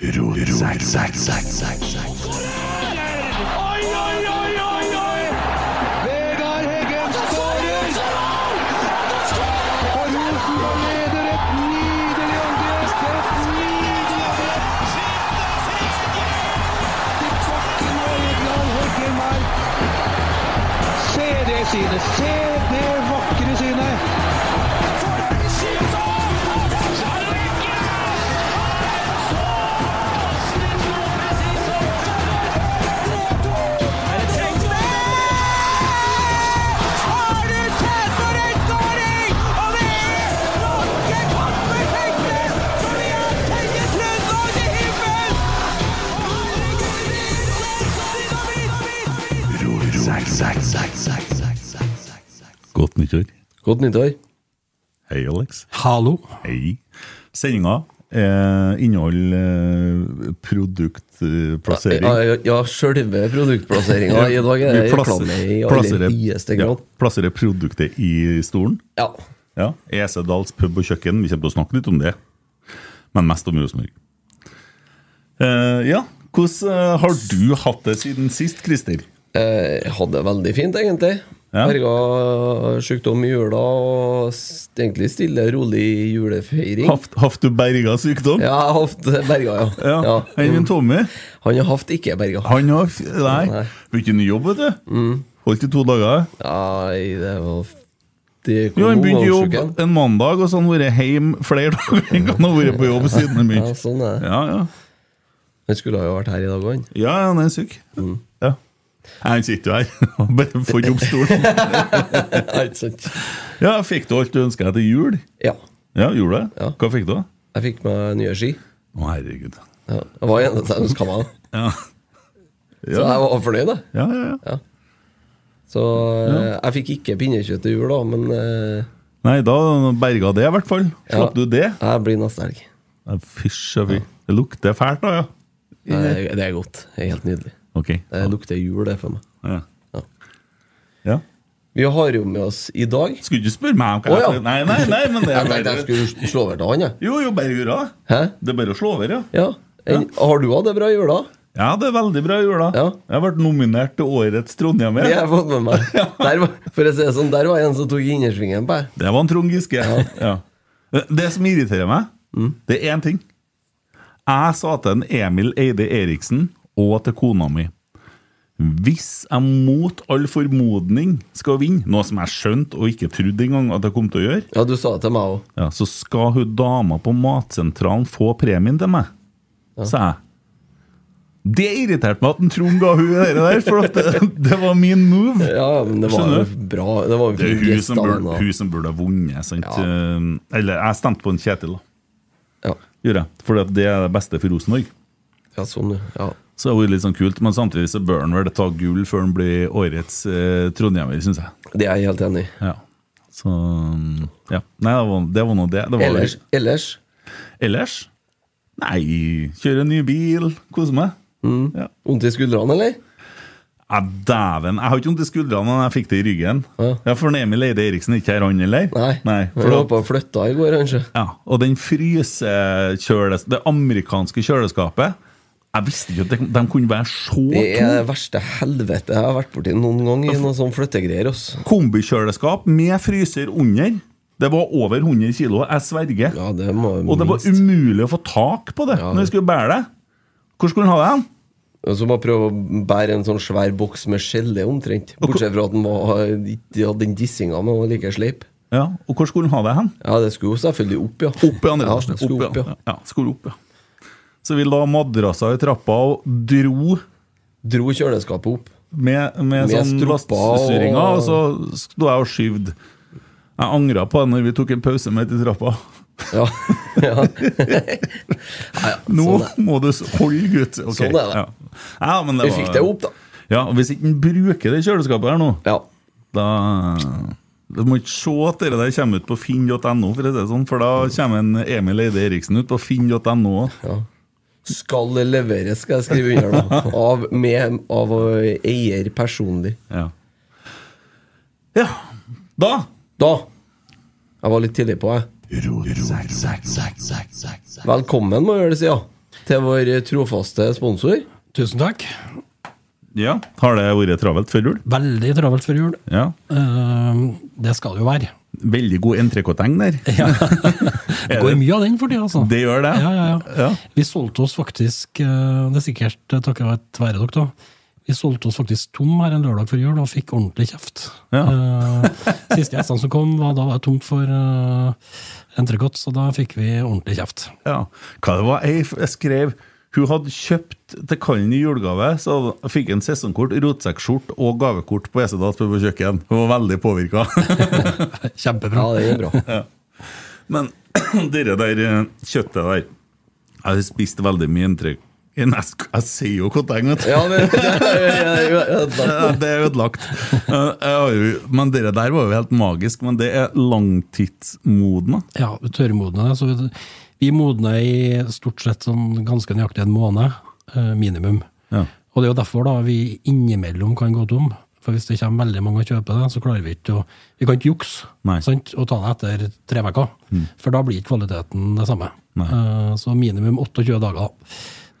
Oi, oi, oi, oi, oi! Vegard Heggen skårer! Og Rosenborg leder et nydelig angrep! Et nydelig angrep! Til bakken og Egeland Heggen her. Se det synet! Se Godt nyttår. Godt nyttår. Hei, Alex. Hallo. Hei. Sendinga eh, inneholder eh, produktplassering. Ja, ja, ja sjølve produktplasseringa i dag er reklame i aller høyeste ja, plasserer produktet i stolen. Ja. Ja. Esedals pub og kjøkken. Vi kommer til å snakke litt om det, men mest om Rosenborg. Eh, ja, hvordan eh, har du hatt det siden sist, Christer? Eh, Jeg hadde det veldig fint, egentlig. Ja. Berga sykdom i jula og egentlig stille, rolig julefeiring. Haft, haft du berga sykdom? Ja, jeg hatt berga, ja. Ja. ja. Enn min Tommy? Han har haft ikke berga. Han har Nei. Nei. Begynte ny jobb, vet du. Mm. Holdt i to dager. Nei, det var Jo, han begynte jobb en mandag, og så har han vært hjemme flere dager enn han har vært på jobb siden han Ja, sånn er det. Ja, ja. Han skulle ha jo vært her i dag òg, han. Ja, ja, han er syk. Mm. Ja. Nei, Han sitter jo her. og Bare får ikke opp stolen. Ja? Ja, Fikk du alt du ønska deg til jul? Ja. Ja, gjorde du det? Ja. Hva fikk du? Jeg fikk meg nye ski. Å, herregud. Ja. Det var det eneste jeg ønska meg. Ja. Så jeg var fornøyd, da. Ja, ja, ja. Så eh, jeg fikk ikke pinnekjøtt til jul, da, men eh, Nei, da berga det, i hvert fall. Slapp du det? jeg blir neste helg. Fysj og fy. Det lukter fælt, da, ja. Er, det er godt. Det er helt nydelig. Ok. Det lukter jul, det, for meg. Ja. Ja. ja. Vi har jo med oss i dag Skulle ikke spørre meg om hva oh, ja. jeg Nei, nei, nei, men det Jeg er tenkte jeg skulle slå over til han, jeg. Jo, jo, bare jula det. Det er bare å slå over, ja. Ja. En, Har du hatt det bra i jula? Ja, det er veldig bra i jula. Ja. Jeg har vært nominert til Årets Trondhjemmer. Det har jeg fått med meg. Der var, for å si det sånn, der var en som tok innersvingen på deg. Det var en Trond Giske. Ja. Det som irriterer meg, Mm. det er én ting. Jeg sa til en Emil Eide Eriksen og til kona mi Hvis jeg mot all formodning skal vinne, noe som jeg skjønte og ikke trodde engang at jeg kom til å gjøre, Ja, du sa det til meg òg. ja, så skal hun dama på Matsentralen få premien til meg, sa jeg. Det irriterte meg at en Trond ga hun det der, for at det, det var min move. Ja, men det var Skjønner jo du? bra. Det var jo Det er hun som, burde, hun som burde ha vunnet. Sant? Ja. Eh, Eller jeg stemte på en Kjetil, da. Ja. Gjorde jeg. For det er det beste for Rosenborg. ja, sånn, ja. Så det har vært litt sånn kult, men samtidig så bør han vel ta gull før han blir årets eh, trondhjemmer, syns jeg. Det er jeg helt enig i. Ja. Så mm, ja. Nei, det var, det var nå det. det var, Ellers, ellers Ellers? Nei, kjøre en ny bil, kose meg. Ja. Vondt i skuldrene, eller? Ja, Dæven. Jeg har ikke vondt i skuldrene, men jeg fikk det i ryggen. Ja. Ja, For Emil Eide Eriksen er ikke her, han heller? Nei. Nei For da- håpa flytta i går, kanskje. Ja, og den frysekjøles... Det amerikanske kjøleskapet Jeg visste ikke at de, de kunne være så Det er det verste helvete jeg har vært borti noen gang i noen sånn flyttegreier. Kombikjøleskap med fryser under. Det var over 100 kilo, jeg sverger. Ja, det må Og det var umulig å få tak på det Ja, når vi skulle bære det. Hvor skulle han ha det hen? Så bare prøve å bære en sånn svær boks med gelé omtrent. Bortsett fra at den var, ikke hadde den dissinga, men var like sleip. Ja, Og hvor skulle han ha det hen? Ja, det skulle jo selvfølgelig opp, ja. Opp i andre ja, det skulle Opp, ja. ja. ja, skulle opp, ja. Så vi la madrassa i trappa og dro Dro kjøleskapet opp. med, med, Med sånn stropper og- og så sto jeg og skyvde. Jeg angra på det når vi tok en pause midt i trappa. Ja. ja. Nå sånn er. må du holde, gutt. Okay. Sånn er det. Ja. Det Vi fikk det opp, da. Ja, og Hvis ikke han bruker det kjøleskapet her nå, Ja. da Du må ikke se at det der kommer ut på finn.no, for, sånn, for da kommer en Emil Eide Eriksen ut på finn.no. ja. Skal leveres, skal jeg skrive under, på. Av, med, av eier personlig. Ja. ja. Da Da Jeg var litt tidlig på, jeg. Velkommen, må jeg gjøre det ja. Til vår trofaste sponsor. Tusen takk. Ja, Har det vært travelt før jul? Veldig travelt før jul. Ja. Uh, det skal det jo være. Veldig god entrecôteng der. Det går mye av den for tida, altså. Det gjør det? Ja, ja, ja. Ja. Vi solgte oss faktisk, eh, det er sikkert eh, takket være dere, da. Vi solgte oss faktisk tom her en lørdag før jul og fikk ordentlig kjeft. Ja. Eh, siste gjestene som kom, var da var det tomt for uh, entrecôte, så da fikk vi ordentlig kjeft. Ja. Hva det var jeg skrev Hun hadde kjøpt til Kallen i julegave, så fikk en sesongkort, rotsekkskjort og gavekort på pub på kjøkken. Hun var veldig påvirka. Kjempebra. Ja, det er bra. Men det der kjøttet der Jeg har spist veldig mye inntrykk. Jeg, jeg sier jo koteng, vet du. Ja, det, det, er ødelagt. Jeg har jo- Men det der var jo helt magisk. Men det er langtidsmodna. Ja, tørrmodna. Så vi, modner i stort sett sånn ganske nøyaktig en måned, eh, minimum. Ja. Og det er jo derfor da vi innimellom kan gå tom. For hvis det kommer veldig mange og kjøper det, så klarer vi ikke å Vi kan ikke jukse og ta det etter tre uker. For da blir ikke kvaliteten det samme. Eh, så minimum 28 dager.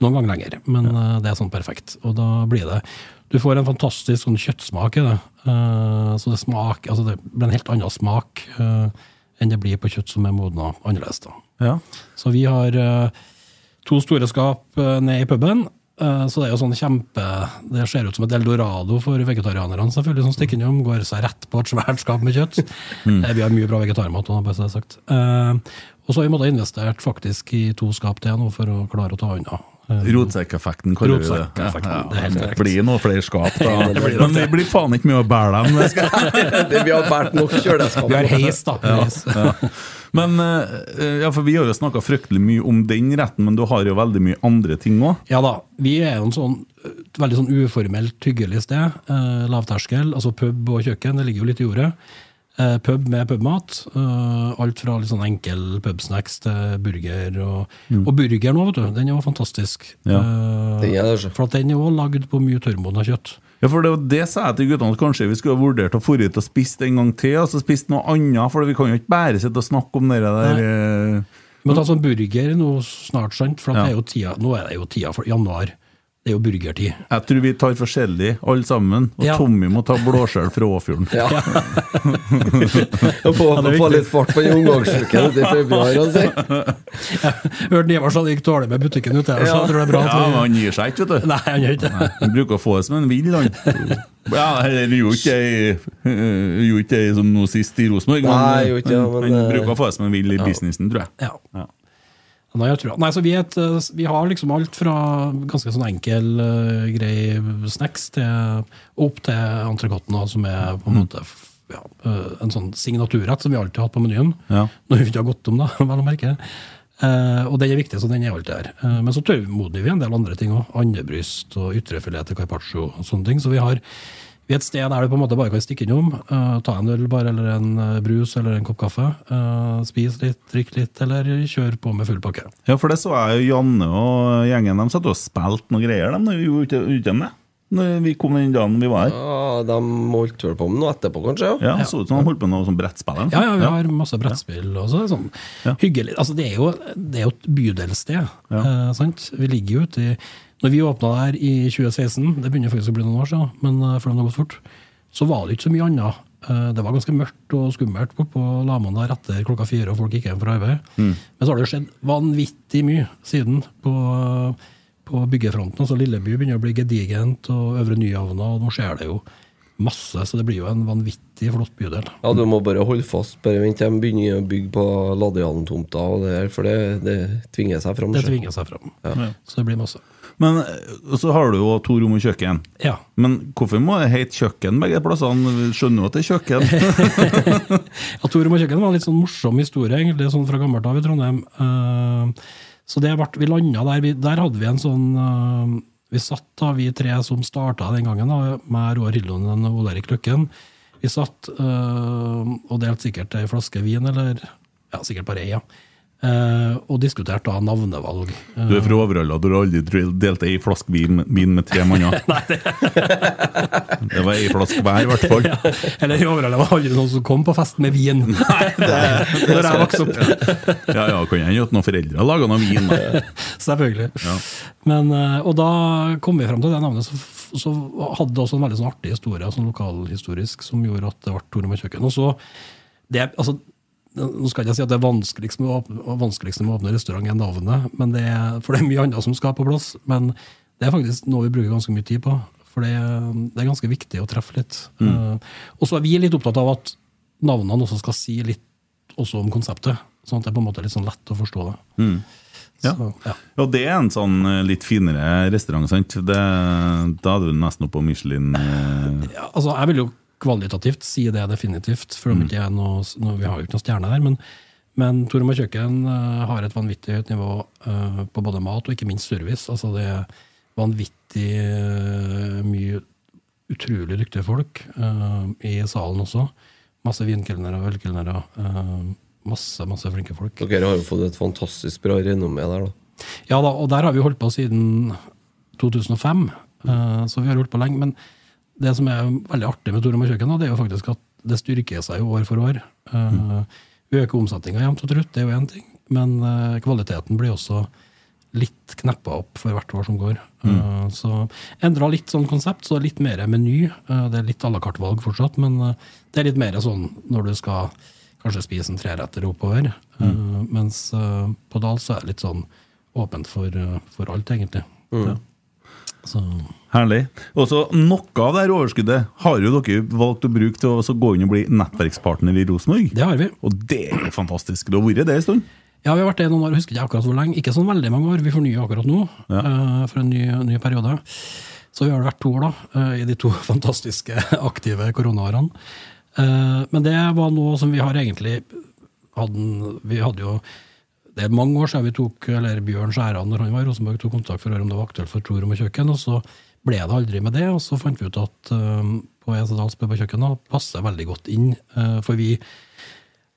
Noen ganger lenger, men eh, det er sånn perfekt. Og da blir det Du får en fantastisk sånn kjøttsmak i det. Uh, så det smaker Altså det blir en helt annen smak enn det blir på kjøtt som er modna annerledes. da. Ja. Så vi har eh, to store skap uh, ned i puben. eh, så det er jo sånn kjempe Det ser ut som et eldorado for vegetarianerne, selvfølgelig, som stikker innom. Går seg rett på et svært skap med kjøtt. Mm. vi har mye bra vegetarmat. Eh, og så har vi måttet investert faktisk i to skap til nå for å klare å ta unna. Eh, Rotsekkeffekten, kaller vi det. Ja, det blir noe flere skap, da. Men det blir faen ikke mye å bære dem. Vi har båret nok kjøleskap. vi har heis, da. Heis. Men eh, ja, for Vi har jo snakka fryktelig mye om den retten, men du har jo veldig mye andre ting òg. Ja da. Vi er jo en sånn veldig sånn uformelt hyggelig sted. Eh, lavterskel. Altså pub og kjøkken, det ligger jo litt i ordet. Eh, pub med pubmat. Eh, alt fra litt sånn enkel pubsnacks til burger. Og, og burgeren òg, vet du. Den er jo fantastisk. Ja. Eh, Den er det, for at den er jo lagd på mye tørrmodna kjøtt. Ja, for det, det sa jeg til guttene, at kanskje vi skulle ha vurdert å få ut og spist en gang til, og så spist noe annet, for vi kan jo ikke bare sitte og snakke om det der Vi må ta sånn burger nå snart, sant? For at Ja. det er jo tida, nå er det jo tida for januar. Det er jo burgertid. Jeg tror vi tar forskjellig, alle sammen. Og Ja. Tommy må ta blåskjell fra Åfjorden. Ja. Få, få litt fart på den omgangsuken ute i februar. Altså. Hørte Ivar sa det gikk dårlig med butikken ute her, så jeg tror det er bra Ja, men han gir seg ikke, vet du. Nei, han gjør ikke det. Han bruker å få det som en vill, han. Ja, eller gjorde ikke jeg ikke jeg som nå sist i Rosenborg, Nei, men, gjorde ikke det, han, men, eh, bruker å få det som en vill i businessen, tror jeg. Ja. Nei, jeg tror, nei, så vi, et, eh, vi har liksom alt fra ganske sånn enkel, uh, grei snacks til, opp til entrecôten, som er på en måte ja, eh, en sånn signaturrett som vi alltid har hatt på menyen. Ja. Når vi ikke har gått om, da, vel å merke. Uh, og den er viktig, så den er alltid her. Uh, men så tørrmoder vi en del andre ting òg. Andebryst og ytrefilet til carpaccio og sånne ting. Så vi har, et sted der du på en måte bare kan stikke innom, Uh, ta en øl bare, eller en eh, brus eller en kopp kaffe. Uh, spis litt, drikk litt, eller kjør på med full pakke. Ja, for det så jeg jo Janne og gjengen. De satt og spilte noen greier, de. når vi var ute med? Når vi kom den dagen vi var her. Ja, de holdt vel på med noe etterpå, kanskje? Ja, ja så ut som de holdt på med noe sånn brettspill. Ja, ja, vi har masse brettspill og så sånn Ja. hyggelig. Altså, det er jo, det er jo et bydelssted, eh, sant? Vi ligger jo ute i Når vi åpna der i 2016, det begynner faktisk å bli noen år siden, men eh, for det har gått fort, så var det ikke så mye annet. Eh, Det var ganske mørkt og skummelt på Laman der etter klokka fire, og folk gikk hjem fra arbeid. Men så har det jo skjedd vanvittig mye siden på, på byggefronten. Altså Lilleby begynner å bli gedigent, og Øvre Nyhavna, og nå skjer det jo masse, så det blir jo en vanvittig flott bydel. Ja, du må bare holde fast. Bare vent til de begynner å bygge på Ladehallen-tomta, her, for det, det tvinger seg fram. Det tvinger seg fram. Så det blir masse. Men eh, så har du jo to rom og kjøkken. Ja. Men hvorfor må det hete kjøkken begge plassene? Vi skjønner jo at det er kjøkken. Ja, Tore og kjøkken var en litt sånn morsom historie, egentlig, sånn fra gammelt av i Trondheim. Eh, så det ble, vi landa der. Vi, der hadde vi en sånn eh, Vi satt da, vi tre som starta den gangen, da, med Roar Hillonen og Ole Erik Løkken. Vi satt og delte sikkert ei flaske vin, eller ja, sikkert bare ei, ja. Eh, og diskuterte da navnevalg. Eh, Du er fra Overhalla, du har aldri delt ei flaske vin, med tre manner. det var ei flaske hver, i hvert fall. ja, eller i Overhalla var det aldri noen som kom på fest med vin. Nei, det, Når jeg vokste opp. Ja, ja, kan hende at noen foreldre laga noe vin. Da. Selvfølgelig. Men, eh, og da kom vi fram til det navnet, så, så hadde det også en veldig sånn artig historie, sånn lokalhistorisk, som gjorde at det ble Tore med kjøkken. Og så, det, altså, nå skal jeg ikke si at det er vanskeligst med å åpne, vanskeligste med å åpne restaurant er navnet, men det er, for det er mye annet som skal på plass. Men det er faktisk noe vi bruker ganske mye tid på, for det, det er ganske viktig å treffe litt. Eh, og så er vi litt opptatt av at navnene også skal si litt også om konseptet, sånn at det er på en måte litt sånn lett å forstå det. Ja. Så, ja. Ja, det er en sånn eh, litt finere restaurant, sant? Det, da er du nesten oppe på Michelin. eh, Ja, altså, jeg vil jo kvalitativt sier det definitivt, for om ikke er noe, noe, vi har jo ikke noen stjerne der. Men, men Torum og kjøkken eh, har et vanvittig høyt nivå eh, på både mat og ikke minst service. Altså, det er vanvittig eh, mye utrolig dyktige folk i salen også. Masse vinkelnere og ølkelnere. masse, masse flinke folk. Dere har jo fått et fantastisk bra renommé der, da. Ja da, og der har vi holdt på siden 2005, eh, så vi har holdt på lenge. Men det som er veldig artig med Torum og kjøkken, det er jo faktisk at det styrker seg år for år. Eh, Vi øker omsetninga jevnt og trutt, det er jo én ting, men eh, kvaliteten blir også litt kneppa opp for hvert år som går. Eh, Så endra litt sånn konsept, så litt mer meny. Eh, Det er litt à la carte-valg fortsatt, men det er litt mer sånn når du skal kanskje spise en treretter oppover. Mm. Mens på Dal så er det litt sånn åpent for, for alt, egentlig. Ja. Så Herlig. Og så Noe av det her overskuddet har jo dere valgt å bruke til å gå inn og bli nettverkspartner i Rosenborg. det har vi. Og det er jo fantastisk. Du har vært det en stund. Ja, vi har vært det noen år, husker ikke akkurat hvor lenge. Ikke sånn veldig mange år. Vi fornyer akkurat nå, eh, for en ny, ny periode. Så vi har vært to år, da, uh, i de to fantastiske aktive koronaårene. Uh, men det var noe som vi har egentlig hadde, Vi hadde jo Det er mange år siden vi tok, eller Bjørn Skjæran, når han var i Rosenborg, tok kontakt for å høre om det var aktuelt for Torom og kjøkken, og så ble det aldri med det. Og så fant vi ut at uh, på Esedals pub og kjøkken passer veldig godt inn, Uh, for vi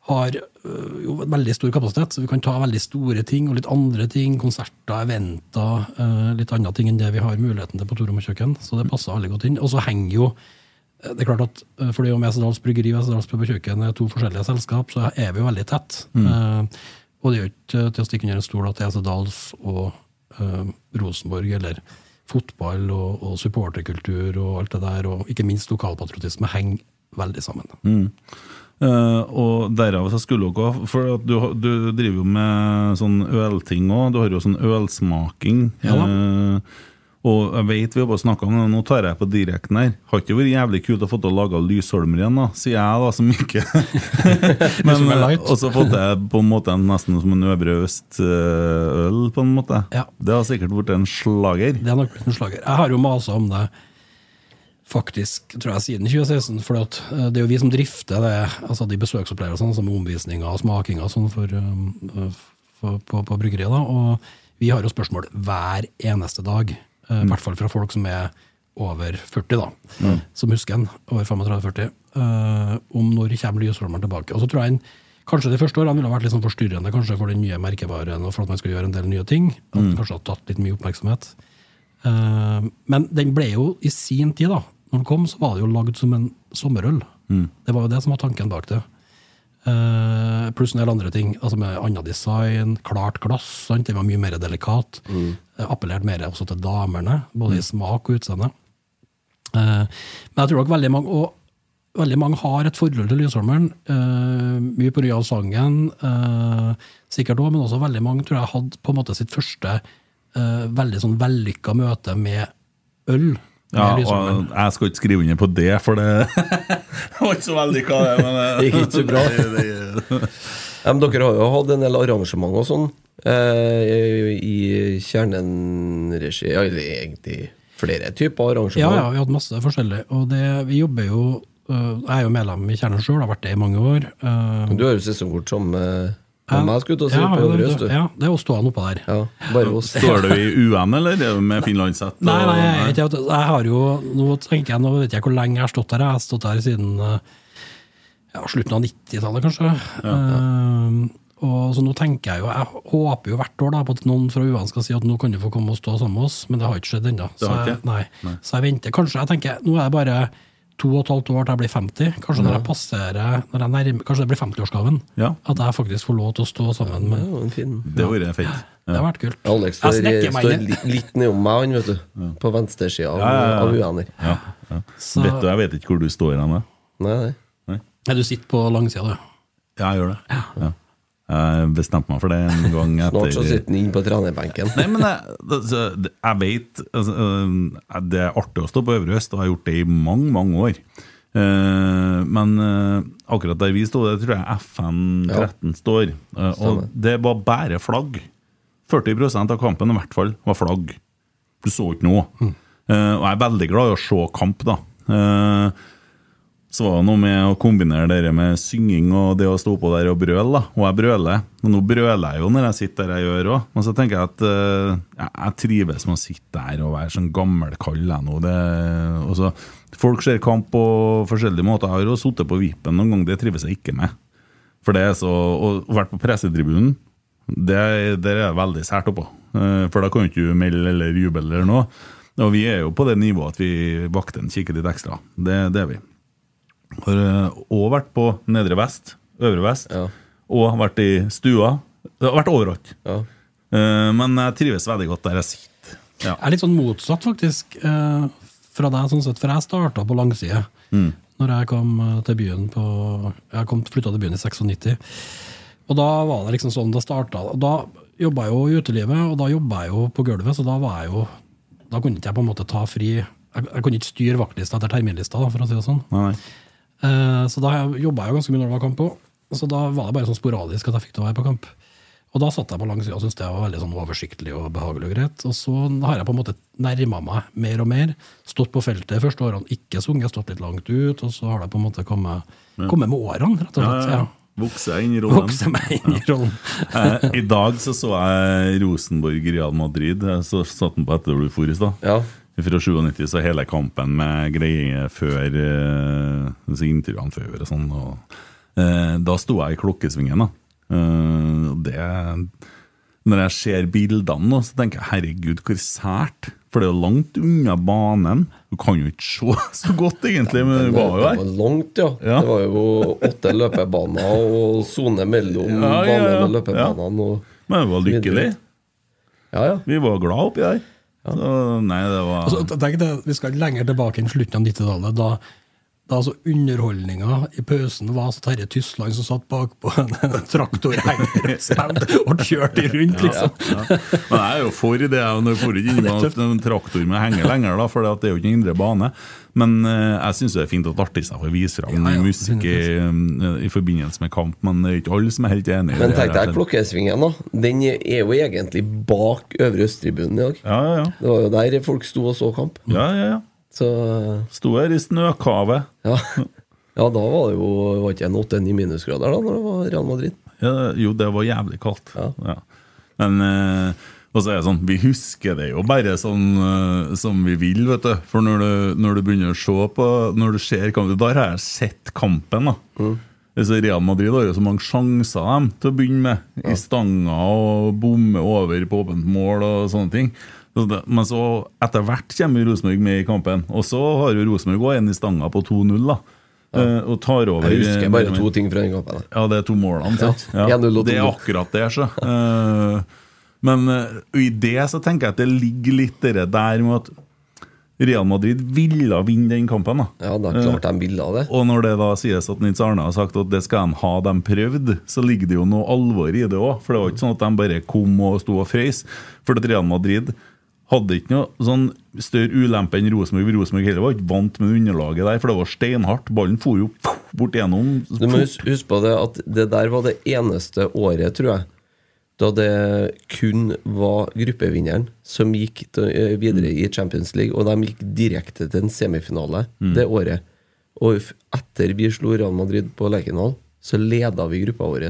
har uh, jo veldig stor kapasitet, så vi kan ta veldig store ting og litt andre ting. Konserter, eventer, litt andre ting enn det vi har muligheten til på Torom og kjøkken. Så det passer veldig godt inn. Og så henger jo det er klart at Fordi om Esedals Bryggeri og Esedals Pub og Kjøkken er to forskjellige selskap, så er vi jo veldig tett. Eh, og det er jo ikke til å stikke under en stol at Esedals og eh, Rosenborg eller fotball og, og supporterkultur og alt det der, og ikke minst lokalpatriotisme, henger veldig sammen. Eh, og derav så skulle dere For at du, du driver jo med sånn ølting òg. Du har jo sånn ølsmaking. Ja da. Eh, og jeg vet vi har bare snakka om det, nå tar jeg på direkten her. Har ikke vært jævlig kult å få til å lage Lysholmer igjen, da, sier jeg da, som ikke Men, også er. Og så fått jeg på en måte nesten som en Øvre Øst-øl, på en måte. Ja. Det har sikkert blitt en slager. Det har nok blitt en slager. Jeg har jo masa om det faktisk, tror jeg, siden 2016. For eh, det er jo vi som drifter det, altså de besøksopplevelsene, som med omvisninger og smakinger og sånn for, for, på, på bryggeriet. da, Og vi har jo spørsmål hver eneste dag. Eh, I hvert fall fra folk som er over 40, da, som husker en, over 35-40, uh, om når kommer Lysholmeren tilbake. Og så tror jeg en, Kanskje de første årene ville vært litt sånn forstyrrende kanskje for den nye merkevaren og for at man skulle gjøre en del nye ting. At mm. kanskje har tatt litt mye oppmerksomhet. Uh, men den ble jo i sin tid, da når den kom, så var det jo lagd som en sommerøl. Det var jo det som var tanken bak det. Eh, pluss en del andre ting. altså Med annet design, klart glass. Sant? Det var mye mer delikat. Eh, Appellerte mer også til damene, både i smak og utseende. Eh, men jeg tror nok veldig mange og veldig mange har et forhold til Lysholmeren. eh, mye av sangen, sikkert òg, men også veldig mange tror jeg hadde på en måte sitt første veldig sånn vellykka møte med øl. Ja, og jeg skal ikke skrive under på det, for det var ikke så veldig hva det men Det gikk ikke så bra. Ja, men dere har jo hatt en del arrangement og sånn eh, i Kjernen-regi. Ja, eller egentlig flere typer Ja, arrangement. ja, vi har hatt masse forskjellig. Og det, vi jobber jo øh, Jeg er jo medlem i Kjernen sjøl, har vært det i mange år. øh, Du har jo sesongkort som med, med skulle til å si, ja, på du. ja, det er jo stående oppå der. Ja, bare oss. Står du i UN, eller er det med finlandshett? Nei, nei, jeg, jeg, jeg har jo Nå tenker jeg, nå vet jeg hvor lenge jeg har stått her. Jeg har stått her siden ja, slutten av 90-tallet, kanskje. Eh, og så nå tenker jeg jo Jeg håper jo hvert år da på at noen fra UAN skal si at nå kan du få komme og stå sammen med oss, men det har ikke skjedd ennå. Så, jeg- ikke? nei. så jeg venter. Kanskje jeg tenker Nå er det bare to og et halvt år til jeg blir 50. Kanskje når jeg passerer når jeg nærmer, Kanskje det blir 50-årsgaven. Ja. At jeg faktisk får lov til å stå sammen med Det hadde vært fint. Det har vært kult. Alex Jeg står, står litt nedom meg, han, vet du. På venstresida av, Ja, ja, ja. av UN her. Ja, ja. Vet du, jeg vet ikke hvor du står hen. Nei, nei. Nei, du sitter på langsida, du. Ja, jeg gjør det. Ja. Jeg bestemte meg for det en gang etter Snart så sitter han inne på trenerbenken. Nei, men jeg, altså, jeg vet altså, øh, Det er artig å stå på Øvre Øst, og jeg har gjort det i mange, mange år. Eh, men eh, akkurat der vi sto, det tror jeg FN13 står. Eh, og det var bare flagg. 40% av kampen i hvert fall var flagg. Du så ikke noe. Eh, og jeg er veldig glad i å se kamp, da. Så var det noe med å kombinere det med synging og det å stå på der og brøle. Og jeg brøler. Men nå brøler jeg jo når jeg sitter der jeg gjør òg. Men så tenker jeg at eh, jeg, trives med å sitte der og være sånn gammelkall jeg nå. Det, også, folk ser kamp på forskjellige måter. Jeg har jo sittet på vippen noen ganger, det trives jeg ikke med. For det er så, Og vært på pressetribunen, det, det er veldig sært oppå. Eh, For da kan jo ikke melde eller juble eller noe. Og vi er jo på det nivået at vi vakter en kikker litt ekstra. Det, det er vi. Har òg vært på Nedre Vest, Øvre Vest, Ja. og vært i stua. Det har vært overalt. Ja. Eh, Men jeg trives veldig godt der jeg sitter. Ja. Jeg er litt sånn motsatt, faktisk, eh, fra deg, sånn sett, for jeg starta på langside. Når jeg kom eh, til byen på Jeg kom flytta til byen i 96. Og da var det liksom sånn det starta. Da jobba jeg jo i utelivet, og da jobba jeg jo på gulvet, så da var jeg jo Da kunne ikke jeg på en måte ta fri Jeg, jeg kunne ikke styre vaktlista etter terminlista, for å si det sånn. Nei. Eh, Så da jobba jeg jo ganske mye når det var kamp òg. Så da var det bare sånn sporadisk at jeg fikk til å være på kamp. Og da satt jeg på langsida og syntes det var veldig sånn oversiktlig og behagelig og greit. Og så har jeg på en måte nærma meg mer og mer. Stått på feltet første årene, ikke sunget, stått litt langt ut. Og så har det på en måte kommet, kommet med årene, rett og slett. ja. Jeg inn i rollen. Vokse meg inn i rollen. Ja. I dag så så jeg Rosenborg Real Madrid. Så satt den på etter du for i stad. Ja. Fra 97 så hele kampen med greier før eh, disse intervjuene før og sånn. Og, eh, da sto jeg i klokkesvingen, da. Eh, det Når jeg ser bildene nå, så tenker jeg herregud, hvor sært. For det er jo langt unna banen. Du kan jo ikke se så godt, egentlig, men du var jo Det var langt, ja. Ja. Det var jo åtte løpebaner og sone mellom Ja, ja, banen og løpebanene. Men det var lykkelig. ja, ja. Vi var glad oppi der. Så, nei, det var Altså, tenk det, vi skal lenger tilbake enn slutten av 90-tallet, da, da altså underholdninga i pausen var altså Terje Tysland som satt bakpå en traktorhenger og spilte og kjørte rundt, liksom. Ja. Men jeg er jo for det. Jeg får ikke inn en traktor med henger lenger, da, for det er jo ikke en indre bane. Men eh, jeg syns det er fint at artister får vise fram Ja, ja, musikk i, i forbindelse med kamp, men det er ikke alle som er helt enig. Men tenk deg klokkesvingen, da. Den er jo egentlig bak Øvre Østtribunen i dag. Ja, ja, ja. Det var jo der folk sto og så kamp. ja, ja, ja. Så Sto her i snøkavet. ja. ja, da var det jo var ikke en 8-9 minusgrader da når det var Real Madrid. Ja, jo, det var jævlig kaldt. Ja. Ja. Men, eh, Og så er det sånn, Vi husker det jo bare sånn eh, som vi vil, vet du. For når du, når du begynner å se på Når du ser kampen Da har jeg sett kampen, da. Mm. Så Real Madrid har jo så mange sjanser dem, til å begynne med. I stanga og bomme over på åpent mål og sånne ting. Men så etter hvert kommer Rosenborg med i kampen. Og så har jo Rosenborg òg en i stanga på 2-0. da ja. Og tar over Jeg husker eh, bare to ting fra den kampen. ja, det er to målene, sant? Ja. Ja. Det er akkurat det, så. Eh, Men eh, i det så tenker jeg at det ligger litt det der med at Real Madrid ville vinne den kampen. da. Ja, da klart de ville det. Og når det da sies at Nils Arne har sagt at det skal de ha dem prøvd, så ligger det jo noe alvor i det òg. For det var ikke sånn at de bare kom og sto og frøys. For at Real Madrid hadde ikke noe sånn større ulempe enn Rosenborg. Rosenborg heller var ikke vant med underlaget der, for det var steinhardt. Ballen for jo bort igjennom. Du må huske, på det at det der var det eneste året, tror jeg, da det kun var gruppevinneren som gikk eh, videre i Champions League, og de gikk direkte til en semifinale Mm. det året. Og etter vi slo Real Madrid på Lerkendal, så leda vi gruppa vår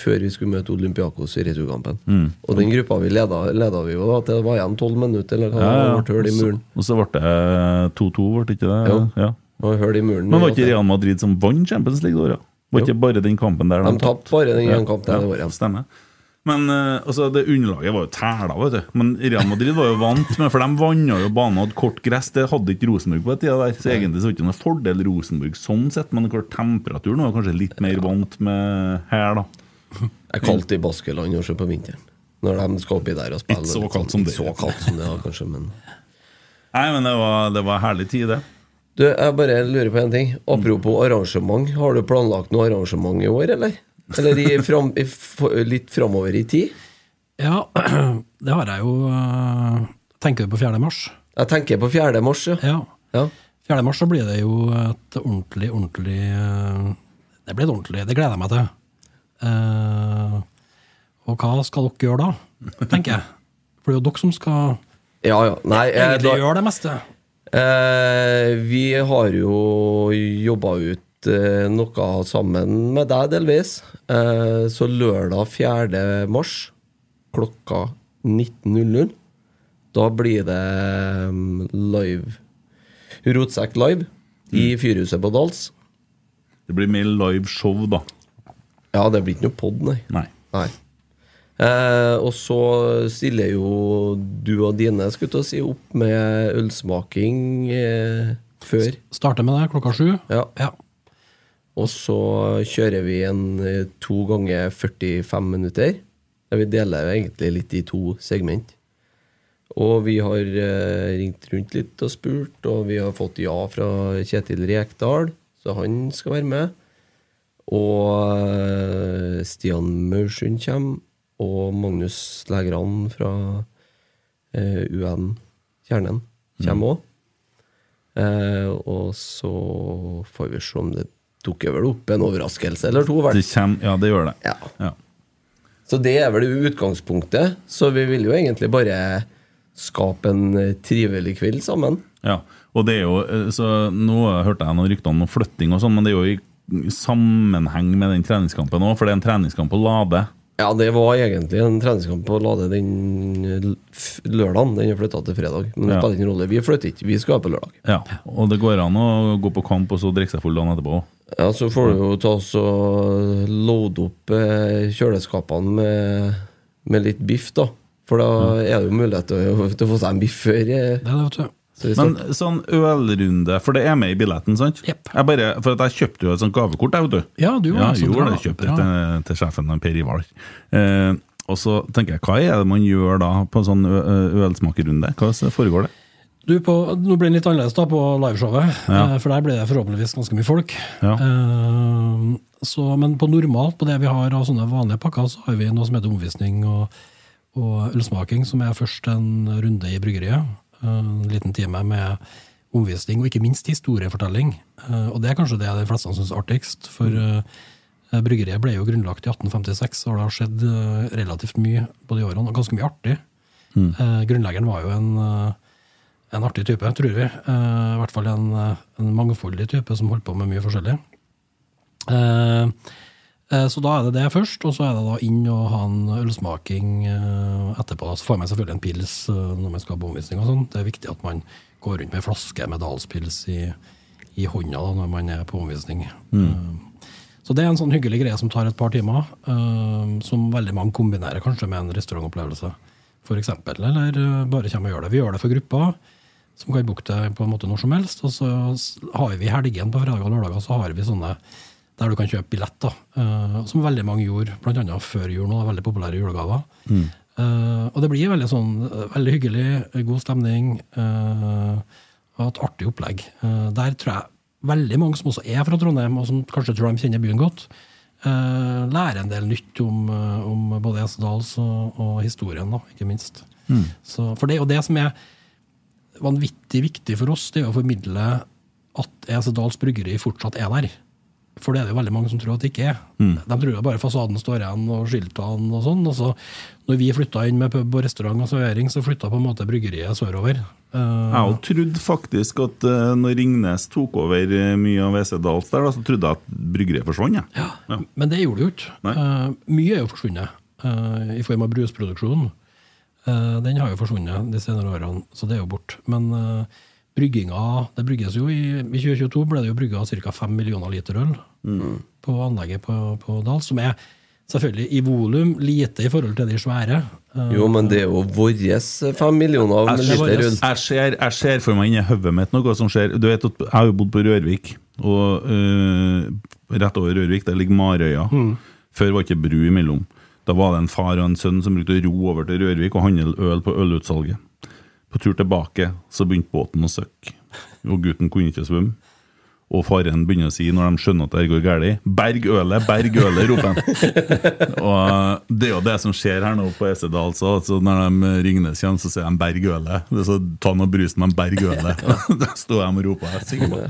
før vi skulle møte Olympiakos i returkampen. Mm. Og den gruppa vi leda, leda vi jo da til det var igjen tolv minutter, eller hva Ja, det var, i muren. Og så ble det 2-2, ble det ikke det? Jo. Ja. Og hull i muren. Men var ikke. Real Madrid som vant Champions League da? ja? Var ikke bare den kampen der De tapte bare den ene kampen det var, Stemmer. Men eh, altså, det underlaget var jo tæla, vet du. Men Real Madrid var jo vant med For de vanna jo banen og hadde kort gress. Det hadde ikke Rosenborg på den tida der. Så egentlig så var det ikke noe fordel Rosenborg sånn sett, men klart temperaturen var kanskje litt mer vant med her, da. Det er kaldt i Baskeland også på vinteren. Når de skal oppi der og spille. Ikke så kaldt sånn- som det. Så kaldt som det, da, kanskje, men Nei, men det var, det var herlig tid, det. Du, jeg bare lurer på en ting. Apropos arrangement. Har du planlagt noe arrangement i år, eller? Eller i fram, i, litt framover i tid? Ja, det har jeg jo eh, Tenker du på 4. mars? Jeg tenker på 4. mars, ja. Ja. ja. 4. mars så blir det jo et ordentlig, ordentlig eh, Det blir et ordentlig Det gleder jeg meg til. Eh, og hva skal dere gjøre da, tenker jeg? For det er jo dere som skal Ja, ja. Nei, jeg, egentlig da- gjøre det meste. Eh, vi har jo jobba ut eh, noe sammen med deg, delvis. Eh, så lørdag 4. mars klokka 19.00, da blir det mm, live Rotsekk live i Fyrhuset på Dals. Det blir mer live show, da. Ja, det blir ikke noe pod, nei. Nei. Nei. Eh, og så stiller jo du og dine skulle til å si opp med ølsmaking eh, før. Starter med det klokka sju. Ja. Ja. Og så kjører vi en eh, to ganger 45 minutter. Der vi deler egentlig litt i to segment. Og vi har eh, ringt rundt litt og spurt, og vi har fått ja fra Kjetil Rekdal, så han skal være med. Og eh, Stian Maursund kommer, og Magnus Lægran fra eh, UN Kjernen kommer òg. Eh, og så får vi se om det dukker vel opp en overraskelse eller to. Vel? Det kommer, ja, det gjør det. Ja. Ja. Så det er vel utgangspunktet. Så vi vil jo egentlig bare skape en eh, trivelig kveld sammen. Ja, og det er jo eh, så Nå hørte jeg noen rykter om noen flytting og sånn, men det er jo i sammenheng med den treningskampen òg, for det er en treningskamp på Lade. Ja, det var egentlig en treningskamp på Lade den lørdagen. Den er flytta til fredag. Men det Ja. spiller ingen rolle. Vi flytter ikke, vi skal være på lørdag. Ja, Og det går an å gå på kamp og så drikke seg full dagen etterpå òg. Ja, Så får du jo ta oss og loade opp eh, kjøleskapene med, med litt biff, da. For da er det jo mulighet til å, til å få seg en biff før. eh, Det er det, vet du. Men sånn ølrunde, for det er med i billetten, sant? Yep. Jeg bare, for at jeg kjøpte jo et sånt gavekort, jeg, vet du. Ja, du ja, en sånn gjorde det. Kjøpte til, til sjefen, Per Ivar. Eh, og så tenker jeg, hva er det man gjør da på sånn ø- ø- ølsmakerrunde? Hva foregår det? Du, på, nå blir det litt annerledes da på liveshowet, Ja. eh, for der blir det forhåpentligvis ganske mye folk. Ja. Eh, så, men på normalt, på det vi har av sånne vanlige pakker, så har vi noe som heter omvisning og, og ølsmaking, som er først en runde i bryggeriet. Eh, En liten time med omvisning, og ikke minst historiefortelling. Eh, Og det er kanskje det de fleste syns er artigst, for eh, bryggeriet ble jo grunnlagt i 1856, og det har skjedd eh, relativt mye på de årene, og ganske mye artig. Mm. Grunnleggeren var jo en eh, en artig type, tror vi. Eh, I hvert fall en, eh, en mangfoldig type som holdt på med mye forskjellig. Eh, Eh, Så da er det det først, og så er det da inn og ha en ølsmaking eh, etterpå. Så får man selvfølgelig en pils eh, når man skal på omvisning og sånn. Det er viktig at man går rundt med en flaske med Dalspils i, i hånda da, når man er på omvisning. Mm. Så det er en sånn hyggelig greie som tar et par timer, eh, som veldig mange kombinerer kanskje med en restaurantopplevelse, for eksempel. Eller eh, bare kommer og gjør det. Vi gjør det for grupper som kan booke det på en måte når som helst. Og så har vi i helgen på fredag og lørdager så har vi sånne der du kan kjøpe billetter. eh, som veldig mange gjorde, bl.a. før jul nå. Veldig populære julegaver. Eh, og det blir veldig sånn eh, veldig hyggelig, god stemning og et artig opplegg. Der tror jeg veldig mange som også er fra Trondheim, og som kanskje tror de kjenner byen godt, lærer en del nytt om, om både Esedals og, og historien, da, ikke minst. Så, for det er jo det som er vanvittig viktig for oss, det er å formidle at Esedals bryggeri fortsatt er der. For det er det jo veldig mange som tror at det ikke er. De tror jo bare fasaden står igjen, og skiltene og sånn. Og så når vi flytta inn med pub og restaurant og servering, så flytta på en måte bryggeriet sørover. Uh, Jeg trodde faktisk at uh, når Ringnes tok over eh, mye av WC Dals der, da, så trodde jeg at bryggeriet forsvant. Ja. Ja. Men det gjorde det jo ikke. Eh, mye er jo forsvunnet i form av brusproduksjon. Den har jo forsvunnet de senere årene, så det er jo bort. Men brygginga det brygges jo i, I 2022 ble det jo brygga ca. 5 millioner liter øl på anlegget på, på Dal, som er selvfølgelig i volum lite i forhold til de svære. Eh, Jo, men det er jo våre fem millioner Jeg liter rundt. jeg, ser, jeg ser for meg inni hodet mitt noe som skjer Du vet at Jeg har jo bodd på Rørvik, og uh, rett over Rørvik der ligger Marøya. Før var det ikke bru imellom. Da var det en far og en sønn som brukte å ro over til Rørvik og handle øl på ølutsalget. På tur tilbake så begynte båten å søkke, og gutten kunne ikke svømme. Og faren begynner å si, når de skjønner at det går galt 'Berg ølet! Berg ølet!' roper han. Og det er jo det som skjer her nå på Esedal. Så altså, når de Ringnes kommer, så sier de 'Berg ølet'. Det så Ta nå brusen, men 'Berg ølet'. Da står de og roper. Jeg er sikker på.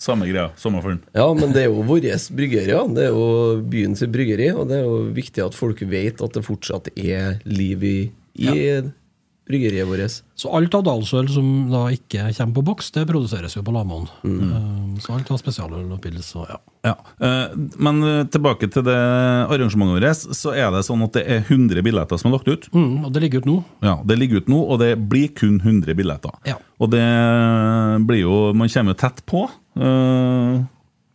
Samme greia. Samme. Ja, men det er jo våre bryggeri. Ja. Det er jo byens bryggeri, og det er jo viktig at folk vet at det fortsatt er liv i, i bryggeriet vårt. Så alt av dalsøl som da ikke kommer på boks, det produseres jo på Lamoen. Mm. så alt av spesialøl og pils og ja. Ja. eh, Men eh, tilbake til det arrangementet vårt, så er det sånn at det er 100 billetter som er lagt ut. Mm, og det ligger ut nå. Ja, Det ligger ut nå, og det blir kun 100 billetter. Ja. Og det blir jo Man kommer jo tett på. Eh,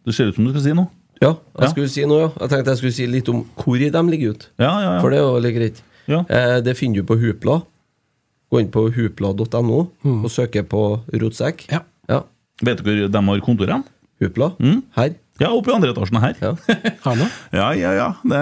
Det ser ut som du skal si noe. Ja, jeg Ja. skulle si noe, ja. Jeg tenkte jeg skulle si litt om hvor de ligger ut. Ja, ja, ja. For det er jo litt greit. Ja. Eh, det finner du på Hupla. Gå inn på hupla.no og søke på rotsekk. Ja. ja. Vet du hvor de har kontorene? Hupla? Mm. Her. Ja, oppe i andre etasjen her. Ja. Ja, ja, ja. Det,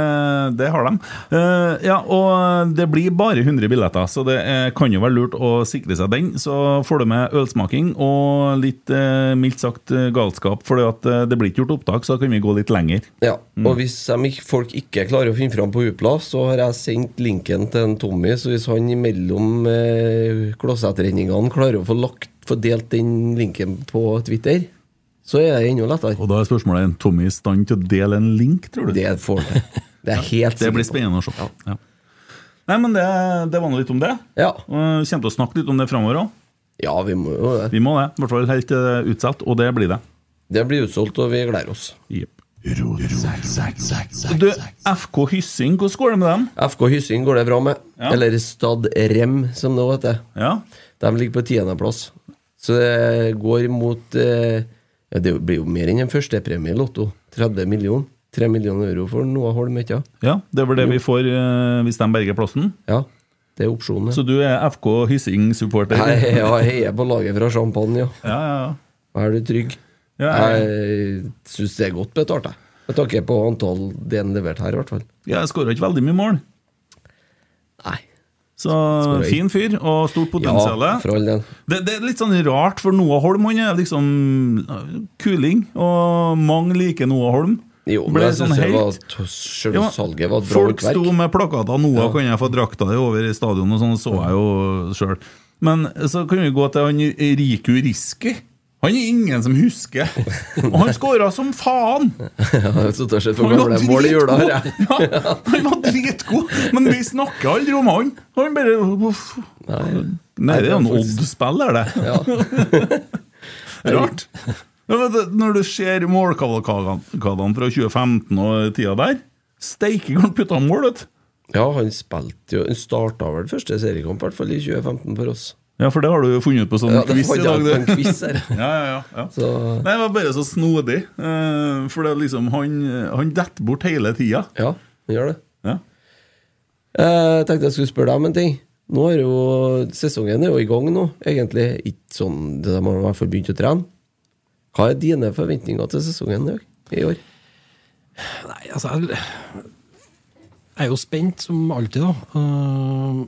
det har de. Uh, ja, og det blir bare 100 billetter, så det er, kan jo være lurt å sikre seg den. Så får du med ølsmaking og litt uh, mildt sagt eh, galskap, for uh, det blir ikke gjort opptak, så da kan vi gå litt lenger. Ja, og hvis de folk ikke klarer å finne fram på Upla, så har jeg sendt linken til en Tommy, så hvis han imellom uh, Klåsetrenningene klarer å få, lagt, få delt den linken på Twitter, så er det enda lettere. Og da er spørsmålet er Tommy i stand til å dele en link, tror du? Det får han til. Det er helt Det blir spennende å se. Ja. Ja. Nei, men det, det var nå litt om det. Ja. Vi kommer til å snakke litt om det framover òg. ja, vi må jo det. Vi må det. I hvert fall helt er utsatt, og det blir det. Det blir utsolgt, og vi gleder oss. Yep. Du, FK Hyssing, hvordan går det med dem? FK Hyssing går det bra med. Ja. Eller Stad Rem, som det heter. Ja, De ligger på tiendeplass. Så det går mot eh, Det blir jo mer enn en førstepremie i Lotto. 30 millioner. 3 millioner euro for Noah Holm, ikke ja det er vel det vi får eh, hvis de berger plassen. Ja. Det er opsjonen. Så du er FK Hyssing-supporter? Ja, jeg heier på laget fra Champagne, ja. Ja, ja, ja. Er du trygg? Ja, jeg- Jeg syns det er godt betalt, jeg. Med tanke på antall det han leverte her, i hvert fall. Ja, Jeg skåra ikke veldig mye mål. Så fin fyr og stort potensial. Ja, for all del. Det, det er litt sånn rart, for Noah Holm han er liksom kuling, og mange liker Noah Holm. Jo, men jeg sånn syns helt. selve Ja, salget var et bra Folk sto med plakater 'Noah, Ja. kan jeg få drakta di over i stadion?' og sånn, så jeg jo sjøl. Men så kan vi gå til han Riku Riski. Han er ingen som husker. Og han skåra som faen! Jeg sittet og sett på Han var gamle mål i jula her, jeg. Ja, han var dritgod, men vi snakker aldri om han. Han bare uff. Nei, det er jo en Odd-spill, er det. Rart. Ja, men Når du ser målkavalkadene fra 2015 og tida der, Steike, han putta mål, vet du. Ja, han spilte jo Han starta vel første seriekamp, i hvert fall i 2015 for oss. Ja, for det har du jo funnet på sånn Ja, det quiz i dag, på en quiz her. ja, ja, ja, ja. Så Nei, det var bare så snodig. eh, for det er liksom Han, han detter bort hele tida. ja, han gjør det. Ja. Eh, Jeg tenkte jeg skulle spørre deg om en ting. Nå er jo Sesongen er jo i gang nå, egentlig. Ikke sånn, De har i hvert fall begynt å trene. Hva er dine forventninger til sesongen i år- i år? Nei, altså Jeg jeg er jo spent som alltid, da. Uh,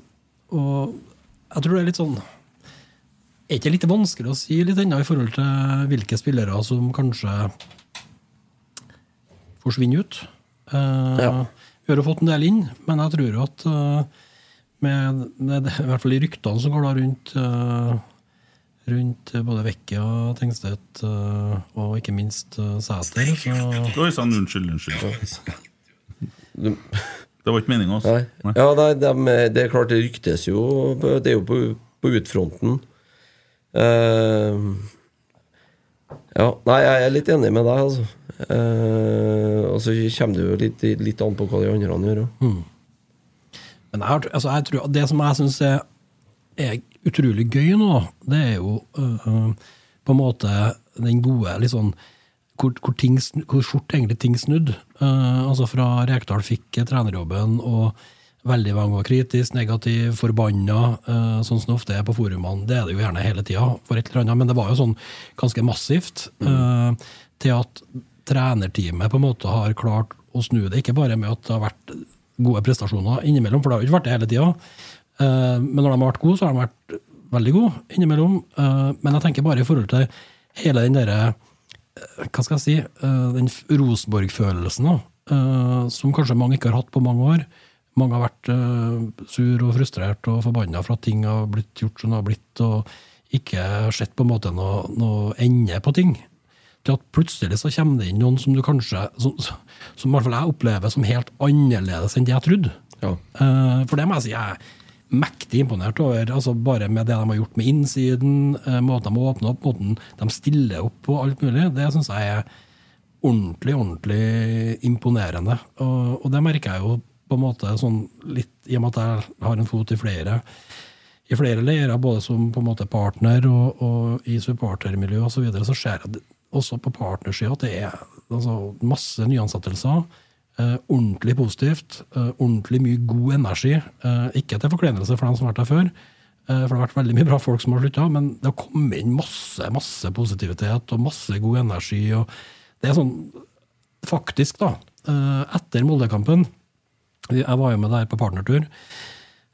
og jeg tror det er litt sånn Er ikke det litt vanskelig å si litt ennå i forhold til hvilke spillere som kanskje forsvinner ut? Uh, Ja. Vi har jo fått en del inn, men jeg tror at uh, med, med, I hvert fall de ryktene som går da rundt uh, Rundt både Vecchia, Tengstedt uh, og ikke minst uh, Sæter, så Oi sann, unnskyld, unnskyld. Du, Det var ikke meninga, altså. nei. Nei. Ja, nei, de, det er klart det ryktes jo Det er jo på, på utfronten. Eh, ja, nei, jeg er litt enig med deg, altså. Uh, og så kommer det jo litt, litt an på hva de andre gjør òg. Men jeg, altså, jeg tror, det som jeg syns er, er utrolig gøy nå, det er jo øh, på en måte den gode litt sånn hvor, hvor, ting, hvor fort egentlig ting snudd. Uh, altså fra Rekdal fikk trenerjobben, og veldig mange var kritisk, negativ, forbanna, eh, sånn som det ofte er på forumene. Det er det jo gjerne hele tida, for et eller annet, men det var jo sånn ganske massivt. eh, til at trenerteamet på en måte har klart å snu det, ikke bare med at det har vært gode prestasjoner innimellom, for det har jo ikke vært det hele tida. Eh, Men når de har vært gode, så har de vært veldig gode innimellom. Men jeg tenker bare i forhold til hele den derre Hva skal jeg si Den Rosenborg-følelsen, som kanskje mange ikke har hatt på mange år. Mange har vært uh, sur og frustrert og forbanna for at ting har blitt gjort som det har blitt, og ikke sett på en måte noe, noe ende på ting. Til at plutselig så kommer det inn noen som du kanskje Som, som i hvert fall jeg opplever som helt annerledes enn det jeg trodde. Ja. Uh, for det må jeg si jeg er mektig imponert over. altså Bare med det de har gjort med innsiden, eh, måten de åpner opp, måten de stiller opp på, alt mulig. Det syns jeg er ordentlig, ordentlig imponerende. Og, og det merker jeg jo på en måte sånn litt, i og med at jeg har en fot i flere i flere leirer, både som på en måte partner og, og i supportermiljø osv., så, videre, så ser jeg også på partnersida at det er altså, masse nyansettelser. Eh, ordentlig positivt. Eh, ordentlig mye god energi. Eh, ikke til forkleinelse for dem som har vært der før, eh, for det har vært veldig mye bra folk som har slutta, men det har kommet inn masse masse positivitet og masse god energi. og Det er sånn Faktisk, da, eh, etter Moldekampen Jeg var jo med der på partnertur.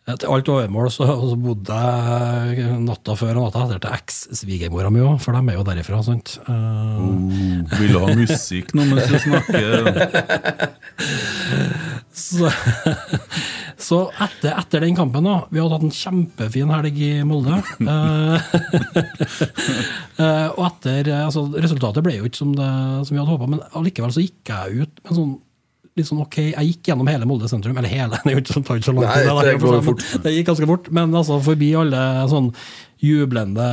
Til alt overmål så, så bodde jeg natta før og natta etter til eks-svigermora mi òg, for de er jo derifra. sant? Uh... Oh, vil ha musikk nå mens du snakker? Så, så etter, etter den kampen, da Vi hadde hatt en kjempefin helg i Molde. Eh, eh, og etter altså, Resultatet ble jo ikke som, det, som vi hadde håpa, men allikevel så gikk jeg ut med sånn litt sånn ok, Jeg gikk gjennom hele Molde sentrum, eller hele, det er jo ikke så- tar ikke så lang tid. det der, går fort. Det gikk ganske fort, men altså forbi alle sånn jublende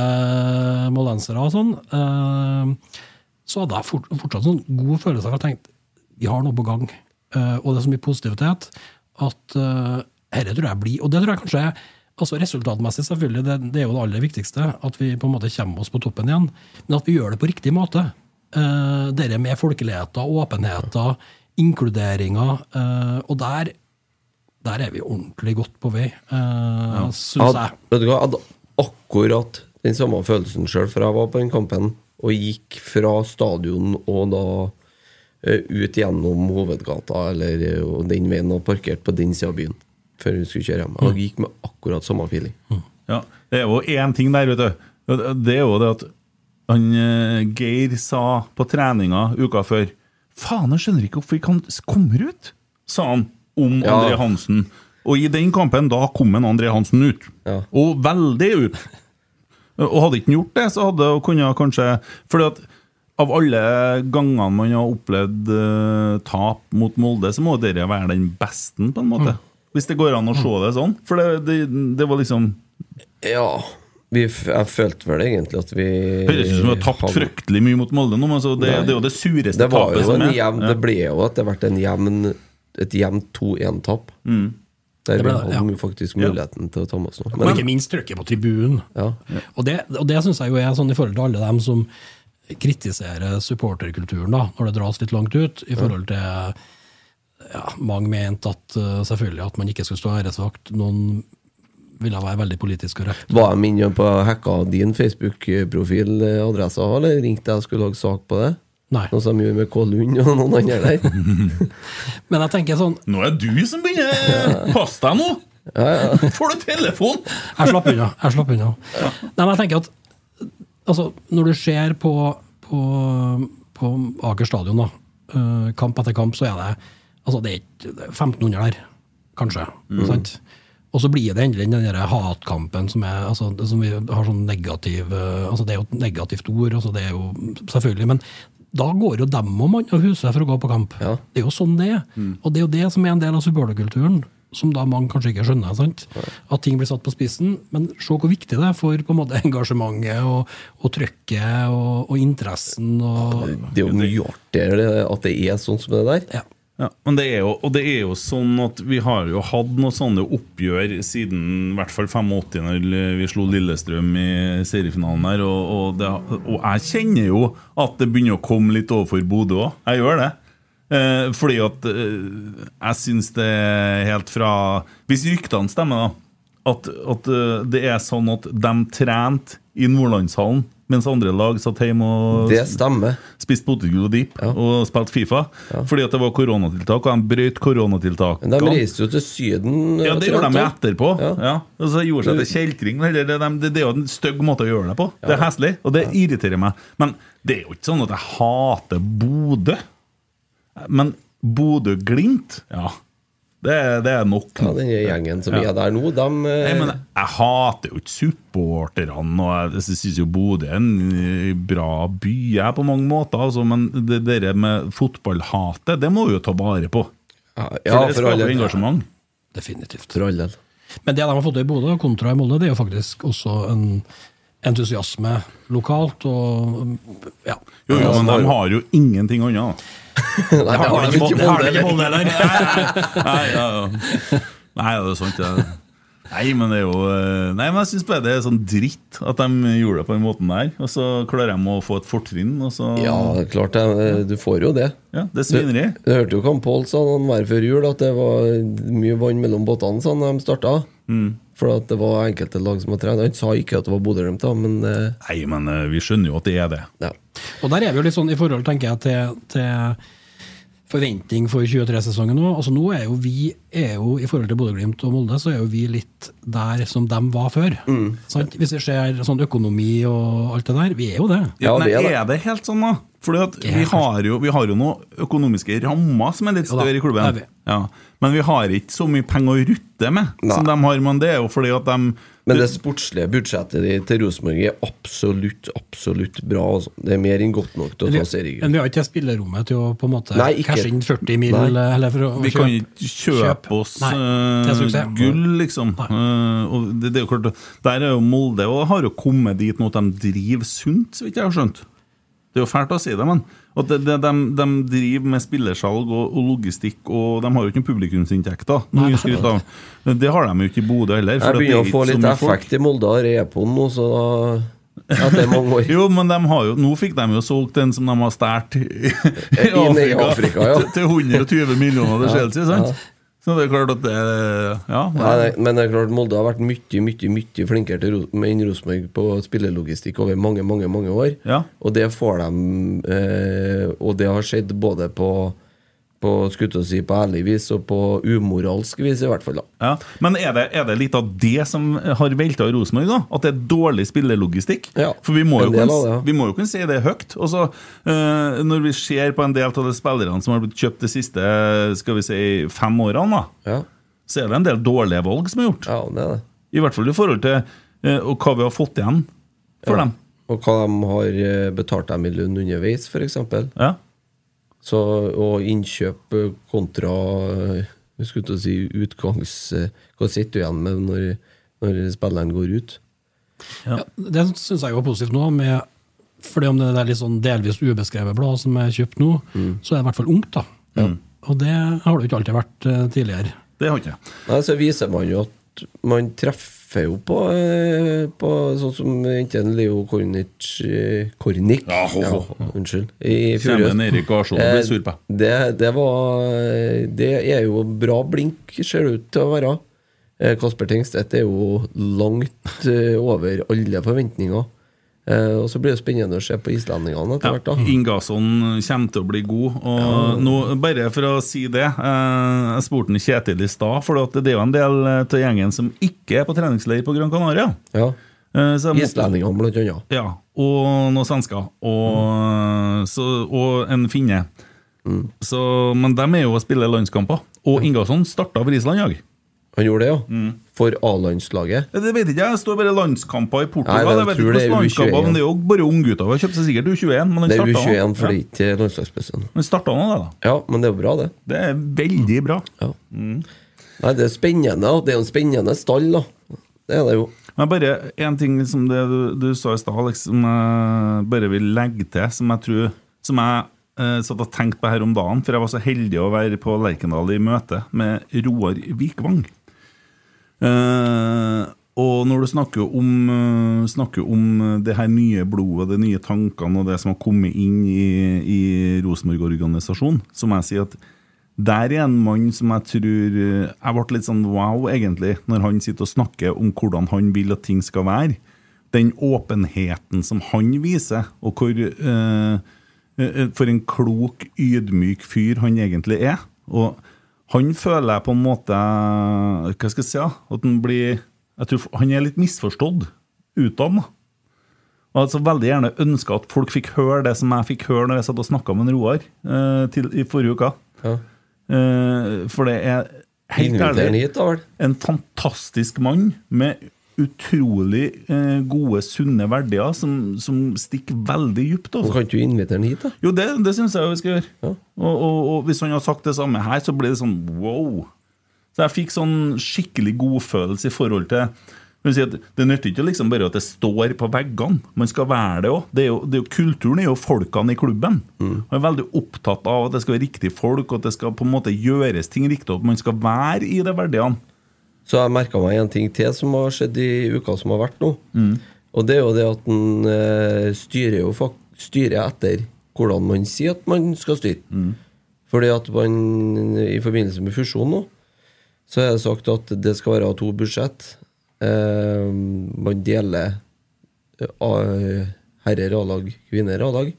moldensere og sånn. uh, så hadde jeg fort, fortsatt sånn god følelse av at jeg tenkte vi har noe på gang. Uh, og det er så mye positivitet at uh, dette tror jeg blir Og det tror jeg kanskje altså resultatmessig, selvfølgelig, det, det er jo det aller viktigste. At vi på en måte kommer oss på toppen igjen. Men at vi gjør det på riktig måte. Uh, det med folkeligheten, åpenheten, inkluderinga. eh, og der, der er vi ordentlig godt på vei, uh, syns jeg. Vet du hva, jeg hadde akkurat den samme følelsen sjøl, for jeg var på den kampen og gikk fra stadion og da eh, ut gjennom hovedgata, eller eh, og den veien, og parkert på den sida av byen før vi skulle kjøre hjem. Jeg gikk med akkurat samme feeling. Ja, det er jo én ting der, vet du. Det er jo det at han eh, Geir sa på treninga uka før Faen, jeg skjønner ikke hvorfor ikke han kommer ut, sa han om Ja. André Hansen. Og i den kampen, da kom en André Hansen ut. Ja. Og veldig ut. Og hadde ikke han gjort det, så hadde han kunnet kanskje Fordi at av alle gangene man har opplevd uh, tap mot Molde, så må dere være den beste, på en måte. Hvis det går an å se det sånn. For det, det, det var liksom Ja. Vi, jeg følte vel egentlig at vi Høres ut som vi har tapt fryktelig mye mot Molde nå, men så det, det er jo det sureste Det tapet som er. jevn, Ja. Det ble jo etter hvert en jevn et jevnt 2-1-tap. Mm. Der Det vi hadde ja. faktisk muligheten til å ta med oss noe. Og ikke minst trykket på tribunen. Ja. Og det, og det syns jeg jo er sånn i forhold til alle dem som kritiserer supporterkulturen, da, når det dras litt langt ut, i forhold til ja, Mange mente at eh, selvfølgelig at man ikke skulle stå æresvakt. Noen ville være veldig politisk korrekt. Var de inne på hacka din Facebook-profil, eh, adressa, eller ringte jeg og skulle lage sak på det? Nei. Noe som de gjorde med Kålund og noen andre der? Men jeg tenker sånn Nå er du som begynner Pass deg nå! Får du telefon? Jeg slapp unna. Jeg slapp unna. Nei, men jeg tenker at altså, når du ser på, på, på Aker stadion, da, eh, kamp etter kamp, så er det altså, det er ikke er 1500 der, kanskje. Sant? Og så blir det endelig den der hatkampen som, er, altså, som vi har sånn negativ eh, altså Det er jo et negativt ord, altså, det er jo selvfølgelig, men da går jo dem og mann av huset for å gå på kamp. Ja. Det er jo sånn det er. Og det er jo det som er en del av supporterkulturen, som da mange kanskje ikke skjønner. sant? At ting blir satt på spissen. Men se hvor viktig det er for på en måte engasjementet og, og trøkket og, og interessen. Og, Det er jo mye artigere at det er sånn som det der. ja. Ja, men det er jo, og det er jo sånn at vi har jo hatt noen sånne oppgjør siden i hvert fall 85, når vi slo Lillestrøm i seriefinalen her. Og, og, det, og jeg kjenner jo at det begynner å komme litt overfor Bodø òg. Jeg gjør det. Eh, fordi at eh, jeg syns det er helt fra Hvis ryktene stemmer, da. At, at eh, det er sånn at de trente i Nordlandshallen mens andre lag satt hjemme og Det stemmer. spiste potetgull og dip Ja. og spilte Fifa. Fordi at det var koronatiltak, og de brøt koronatiltakene. De reiste jo til Syden. Ja, det gjorde de etterpå. Ja. Ja. Og så gjorde seg til kjeltring. eller Det, det, det, det er jo en stygg måte å gjøre det på. Det er heslig, og det irriterer meg. Men det er jo ikke sånn at jeg hater Bodø. Men Bodø-Glimt, ja. Det, det er nok. Ja, den gjengen som er der nå, de Nei, men jeg hater jo ikke supporterne, og jeg syns jo Bodø er en eh, bra by jeg på mange måter, altså, men det der med fotballhatet, det må vi jo ta vare på. Ja, For ja, det for skaper alle engasjement. Definitivt. For alle del. Men det de har fått til i Bodø kontra i Molde, det er jo faktisk også en entusiasme lokalt. og ja. Jo, jo, men de har jo ingenting annet. Nei, det har de ikke i Molde, heller. Nei, ja, ja. Nei, det er sant. det. Nei, men det er jo eh, Nei, men jeg syns bare det er sånn dritt at de gjorde det på den måten der. Og så klarer de å få et fortrinn, og så Ja, klart det. Du får jo det. Ja, det er svineri. Du hørte jo hva Pål sa han var før jul, at det var mye vann mellom båtene sånn, de starta. Mm. For at det var enkelte lag som hadde trent. Han sa ikke at det var Bodø-Glimt, da, men eh, Nei, men eh, vi skjønner jo at det er det. ja. Og der er vi jo litt sånn i forhold, tenker jeg, til, til forventning for 23-sesongen nå. Altså nå er jo vi, er jo, i forhold til Bodø-Glimt og Molde, så er jo vi litt der som de var før. Sant? Hvis vi ser sånn økonomi og alt det der, vi er jo det. Ja, er det. er det helt sånn, da? Fordi at vi har, jo, vi har jo noen økonomiske rammer som er litt større i klubben. Ja. Men vi har ikke så mye penger å rutte med som de har. Men det er jo fordi at de Men det sportslige budsjettet til Rosenborg er absolutt, absolutt bra. Altså. Det er mer enn godt nok til å ta Men vi har ikke spillerommet til å på en måte Nei, cashe inn 40 mil Nei. eller for å, å Vi kan ikke kjøpe kjøp. oss Nei, eh, gull, liksom. Nei. Eh, og det, det er jo klart, Der er jo Molde og har jo kommet dit nå at de driver sunt, så vidt jeg har skjønt. Det er jo fælt å si det, men at de, de, de driver med spillersalg og, og logistikk, og de har jo ikke noen publikumsinntekter. Noe Nei, mye Men. Det har de jo ikke i Bodø heller. Jeg begynner er å få litt effekt i Molde av Repon nå, så år. Jo, men de har jo, nå fikk de jo solgt den som de har stjålet i, i i Afrika, Afrika, ja. til, til 120 millioner til Ja, Chelsea. sant? ja. Så det er klart at det Ja. Nei, nei, men det er klart Molde har vært mye mye, mye flinkere enn Rosenborg på spillelogistikk over mange mange, mange år. Ja. Og det får de eh, Og det har skjedd både på på, skutt å si, på ærlig vis og på umoralsk vis, i hvert fall. da Ja, Men er det, er det litt av det som har velta Rosenborg, da? At det er dårlig spillelogistikk? Ja, For vi må, jo kunne, det, ja. vi må jo kunne si det høyt. Og så, eh, Når vi ser på en del av de spillerne som har blitt kjøpt de siste skal vi si, fem årene, da, Ja, så er det en del dårlige valg som er gjort. ja det er det. I hvert fall i forhold til og hva vi har fått igjen for dem. Og hva de har eh, betalt dem i lønn underveis, f.eks. Ja. Så, og innkjøp eh, kontra eh, jeg skulle til å si utgangs... eh, Hva sitter du igjen med når, når spilleren går ut? Ja, det syns jeg jo er positivt nå. med fordi om det er litt sånn delvis ubeskrevet blad som er kjøpt nå, så er det i hvert fall ungt. da. Og det har det jo ikke alltid vært eh, tidligere. Det har ikke. Nei, så viser man jo at man treffer jo på, eh, på sånn som enten Leo Kornic Kornic, Kornik Ja, ho, ho. Unnskyld. I fjor Eh. Det, det var Det er jo bra blink, ser det ut til å være. Eh, Kasper Tengstedt er jo langt eh, over alle forventninger. Eh, Og så blir det spennende å se på islendingene etter hvert. Ja, da Ingasson kommer til å bli god. Og nå, bare for å si det uh, Jeg spurte Kjetil i stad, for det er jo en del eh, av gjengen som ikke er på treningsleir på Gran Canaria. Ja. Eh, må- Islendingene, blant annet. Ja, og noen svensker. Og, så, og en finne. Så, men de er jo å spille landskamper. Og Ingasson starta for Island i dag. Han gjorde det, ja? Mm. For A-landslaget. Det vet ikke jeg, det står bare landskamper i Portugal. Nei, jeg jeg vet ikke det hvordan landskamper, U21. men det er jo bare unggutter. Han kjøpte sikkert U21, men han Det er U21, nå. for det er Ja. ikke landslagspressen. Men starta han da. Ja, men det er jo bra, det. Det er veldig bra. Ja. Nei, det er spennende. Det er jo en spennende stall, da. Det er det jo. Men bare en ting som det du, du sa i stad, Alex, som jeg bare vil legge til, som jeg tror Som jeg eh, satt og tenkte på her om dagen, for jeg var så heldig å være på Lerkendal i møte med Roar Vikvang. Eh, og når du snakker om, eh, snakker om det her nye blodet, de nye tankene og det som har kommet inn i, i Rosenborg-organisasjonen, så må jeg si at der er en mann som jeg tror eh, Jeg ble litt sånn wow, egentlig, når han sitter og snakker om hvordan han vil at ting skal være. Den åpenheten som han viser, og hvor eh, For en klok, ydmyk fyr han egentlig er. Og han føler jeg på en måte Hva skal jeg si? At han blir Jeg tror han er litt misforstått utad. Og altså veldig gjerne ønska at folk fikk høre det som jeg fikk høre når jeg satt og snakka med en Roar eh, til, i forrige uke. Ja. Eh, for det er helt ærlig en fantastisk mann med utrolig eh, gode, sunne verdier som, som stikker veldig dypt. Altså. Kan ikke du invitere han hit, da? Jo, det, det syns jeg vi skal gjøre. Ja. Og, og, og hvis han har sagt det samme her, så blir det sånn wow. Så jeg fikk sånn skikkelig godfølelse i forhold til si Det nytter ikke liksom bare at det står på veggene. Man skal være det òg. Kulturen er jo folkene i klubben. Man er veldig opptatt av at det skal være riktige folk, og at det skal på en måte gjøres ting riktig. Og at man skal være i de verdiene. Så jeg merka meg en ting til som har skjedd i uka som har vært nå. Og det er jo det at en eh, styrer jo fak styrer etter hvordan man sier at man skal styre. Fordi at man i forbindelse med fusjon nå, så er det sagt at det skal være to budsjett. Eh, man deler eh, herrer A-lag, kvinner A-lag.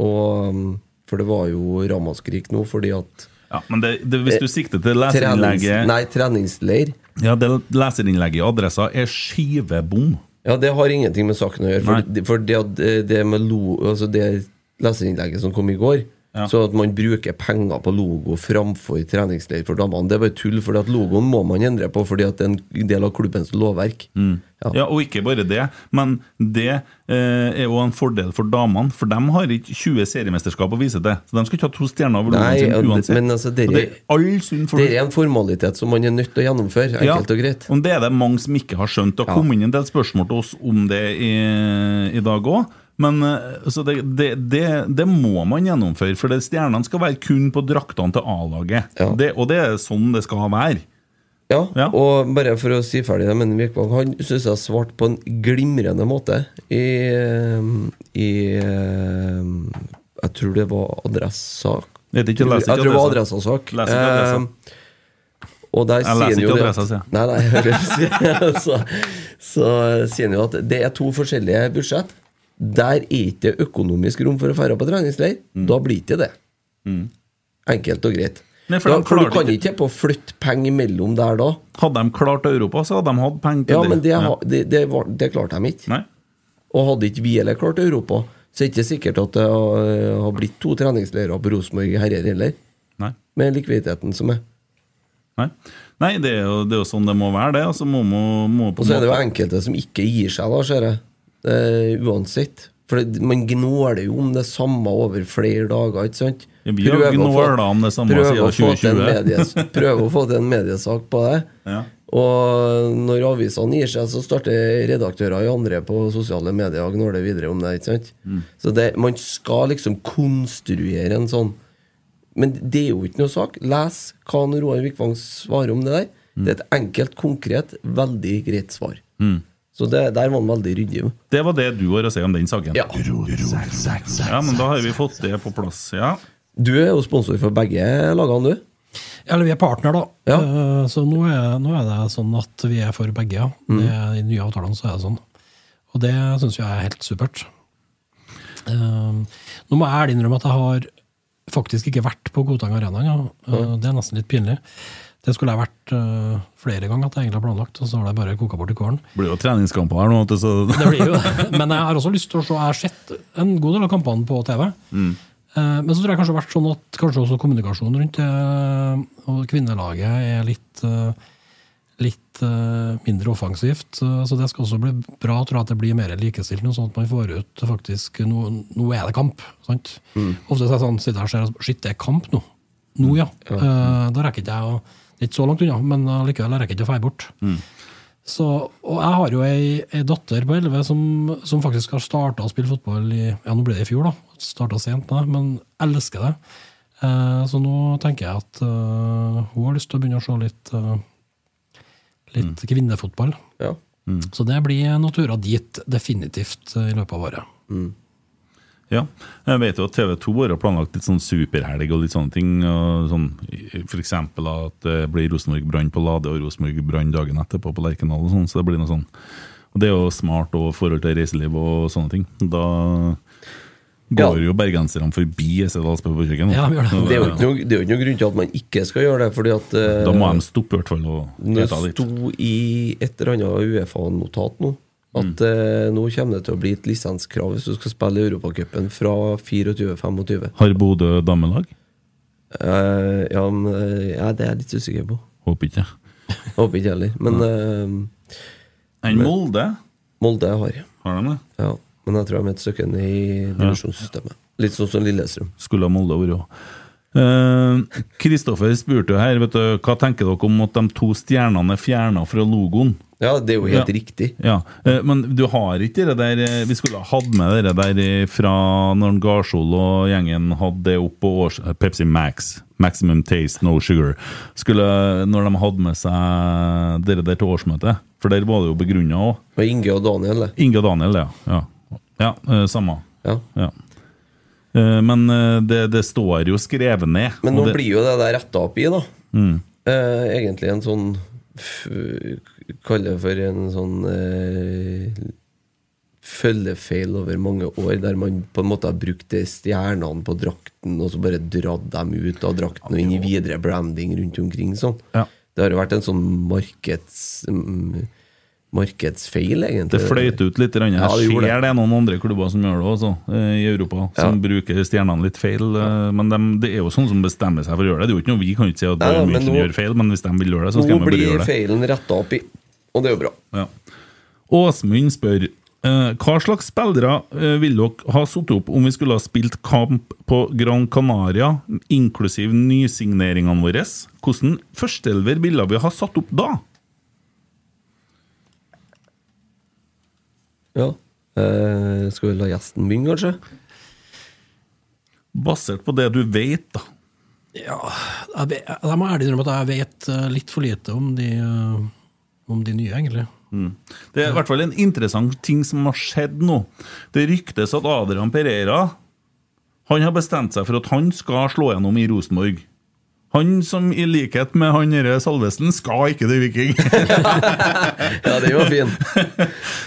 Og mm, For det var jo ramaskrik nå fordi at Ja, men det, det, hvis du sikter til trenings, Nei, treningsleir. Ja, det leserinnlegget i Adressa er skivebom. Ja, det har ingenting med saken å gjøre. For, for det, det med lo, altså det leserinnlegget som kom i går, Ja. så at man bruker penger på logo framfor treningsleir for damene, det er bare tull. For at logoen må man endre på fordi at det er en del av klubbens lovverk. Ja. Ja, Og ikke bare det, men det eh, er jo en fordel for damene, for de har ikke 20 seriemesterskap å vise til. Så de skal ikke ha to stjerner over Nei, sin uansett. men altså, dere- det er Det er en formalitet som man er nødt til å gjennomføre, enkelt og greit. Og det er det mange som ikke har skjønt. Det har Ja. kommet inn en del spørsmål til oss om det i, i dag òg. Men eh, så det, det, det, det må man gjennomføre, for det, stjernene skal være kun på draktene til A-laget. Ja. Og det er sånn det skal være. Ja, Ja. og bare for å si ferdig det, men Vikvang han syns jeg svarte på en glimrende måte i, i Jeg tror det var Adressa Jeg jeg tror det var Adressa. Leser ikke Adressa. Eh, og der Jeg leser ikke Adressa, sier jeg. Nei, nei, jeg så, så sier han jo at det er to forskjellige budsjett. Der er ikke økonomisk rom for å dra på treningsleir. Mm. Da blir ikke det. Enkelt og greit. Nei, for da, for du kan ikke- på å flytte penger imellom der da. Hadde de klart Europa, så hadde de hatt penger til Ja, men det, Ja. det, det, var, det klarte de ikke. Nei. Og hadde ikke vi heller klart Europa, så er det ikke sikkert at det har, blitt to treningsleirer på Rosenborg herrer heller. Nei. Med likviditeten som er. Nei, Nei det, er jo, det er jo sånn det må være, det. Altså må, må, må på Og så er det jo enkelte som ikke gir seg, da, ser jeg. Eh, uansett. For det, man gnåler jo om det samme over flere dager, ikke sant? Ja, vi har gnåla om det samme siden å få til en 2020. medies- Prøver å få til en mediesak på det. Ja. Og når avisene gir seg, så starter redaktører i andre på sosiale medier og gnåler videre om det. ikke sant? Mm. Så det, man skal liksom konstruere en sånn Men det er jo ikke noe sak. Les hva Roar Vikvang svarer om det der. Det er et enkelt, konkret, veldig greit svar. Så det, der var han veldig ryddig. Det var det du har å si om den saken? Ja. Ja, men da har vi fått det på plass. Ja. Du er jo sponsor for begge lagene, du. Eller vi er partner, da. Ja. Eh, Så nå er, nå er det sånn at vi er for begge, ja. Det er, I de nye avtalene så er det sånn. Og det syns jeg er helt supert. Uh, nå må jeg ærlig innrømme at jeg har faktisk ikke vært på Godtang Arena. Ja. Eh, Det er nesten litt pinlig. Det skulle jeg vært uh, flere ganger, at jeg egentlig har planlagt, og så har det bare koka bort i kålen. Det blir jo treningskamper her nå. Så Det blir jo. Men jeg har også lyst til å se Jeg har sett en god del av kampene på TV. Eh, Men så tror jeg kanskje det har vært sånn at kanskje også kommunikasjonen rundt det og kvinnelaget er litt eh, litt eh, mindre offensivt. Eh, Så det skal også bli bra, tror jeg, at det blir mer likestilt. Sånn at man får ut faktisk Nå, nå er det kamp. sant? Ofte så er det sånn, sitter jeg og ser shit, det er kamp nå. Nå, ja. Eh, Da rekker ikke jeg å Det ikke så langt unna, men allikevel jeg ikke å feie bort. Så, og jeg har jo ei, ei datter på 11 som, som faktisk har starta å spille fotball i Ja, nå ble det i fjor, da. Starta sent med det, men elsker det. Eh, så nå tenker jeg at uh, hun har lyst til å begynne å se litt, uh, litt kvinnefotball. Ja. Så det blir noen turer dit, definitivt, eh, i løpet av året. Ja, jeg vet jo at TV 2 har planlagt litt sånn superhelg og litt sånne ting. Og sånn, eksempel at det blir Rosenborg-brann på Lade og Rosenborg-brann dagen etterpå på Lerkendal. og sånn, så det blir noe sånn. Og Det er jo smart og forhold til reiseliv og sånne ting. Da går jo bergenserne forbi Esedals på kjøkken. Ja, det. Det er, jo ikke noe, det er jo ikke noe grunn til at man ikke skal gjøre det. fordi at eh, Da må de stoppe i hvert fall og Det sto i et eller annet Uefa-notat nå at Mm. eh, nå kommer det til å bli et lisenskrav hvis du skal spille i Europacupen fra 24-25. Har Bodø damelag? Eh, ja, men, eh, ja, det er jeg litt usikker på. Håper ikke. Håper ikke heller. Men eh, Enn Molde? Molde har. Har de det? Ja. Men jeg tror de er et stykke ned i divisjonssystemet. Litt sånn som Lillestrøm. Skulle ha Molde vært òg. Kristoffer spurte jo her vet du, hva tenker dere om at de to stjernene er fjerna fra logoen. Ja, det er jo helt Ja. riktig. Ja, eh, Men du har ikke det der eh, Vi skulle ha hatt med det der eh, fra når Garsol og gjengen hadde det opp på års, Pepsi Max. Maximum Taste, No Sugar. Skulle, når de hadde med seg det der til årsmøtet. For der var det jo begrunna òg. Og Inge og Daniel, det. Inge og Daniel, ja. Ja, ja eh, samme. Ja. Ja. Eh, Men eh, det, det står jo skrevet ned. Men nå det, blir jo det der retta opp i, da. Mm. Eh, egentlig en sånn f- Kall det for en sånn eh, følgefeil over mange år, der man på en måte har brukt stjernene på drakten, og så bare dratt dem ut av drakten og inn i videre branding rundt omkring. sånn. Ja. Det har jo vært en sånn markeds... mm, markedsfeil, egentlig. Det fløyt ut litt. Jeg Ja, det ser det. det. er noen andre klubber som gjør det også, eh, i Europa, som bruker stjernene litt feil. eh, Men de, det er jo sånn som bestemmer seg for å gjøre det. Det er jo ikke noe Vi kan ikke si at Bayern München gjør feil, men hvis de vil gjøre det, så skal Nå de bare blir gjøre det. feilen retta opp i, og det er jo bra. Ja. Åsmund spør eh, hva slags spillere ville dere ha satt opp om vi skulle ha spilt kamp på Gran Canaria, inklusiv nysigneringene våre? Hvordan førsteelver ville vi ha satt opp da? Ja. Eh, skal vi la gjesten begynne, kanskje? Basert på det du vet, da. Ja, jeg, vet- jeg må ærlig innrømme at jeg vet eh, litt for lite om de, eh, om de nye, egentlig. Det er i hvert fall en interessant ting som har skjedd nå. Det ryktes at Adrian Pereira Han har bestemt seg for at han skal slå gjennom i Rosenborg. Han som i likhet med han derre Salvesen skal ikke til Viking. Ja, den var fin.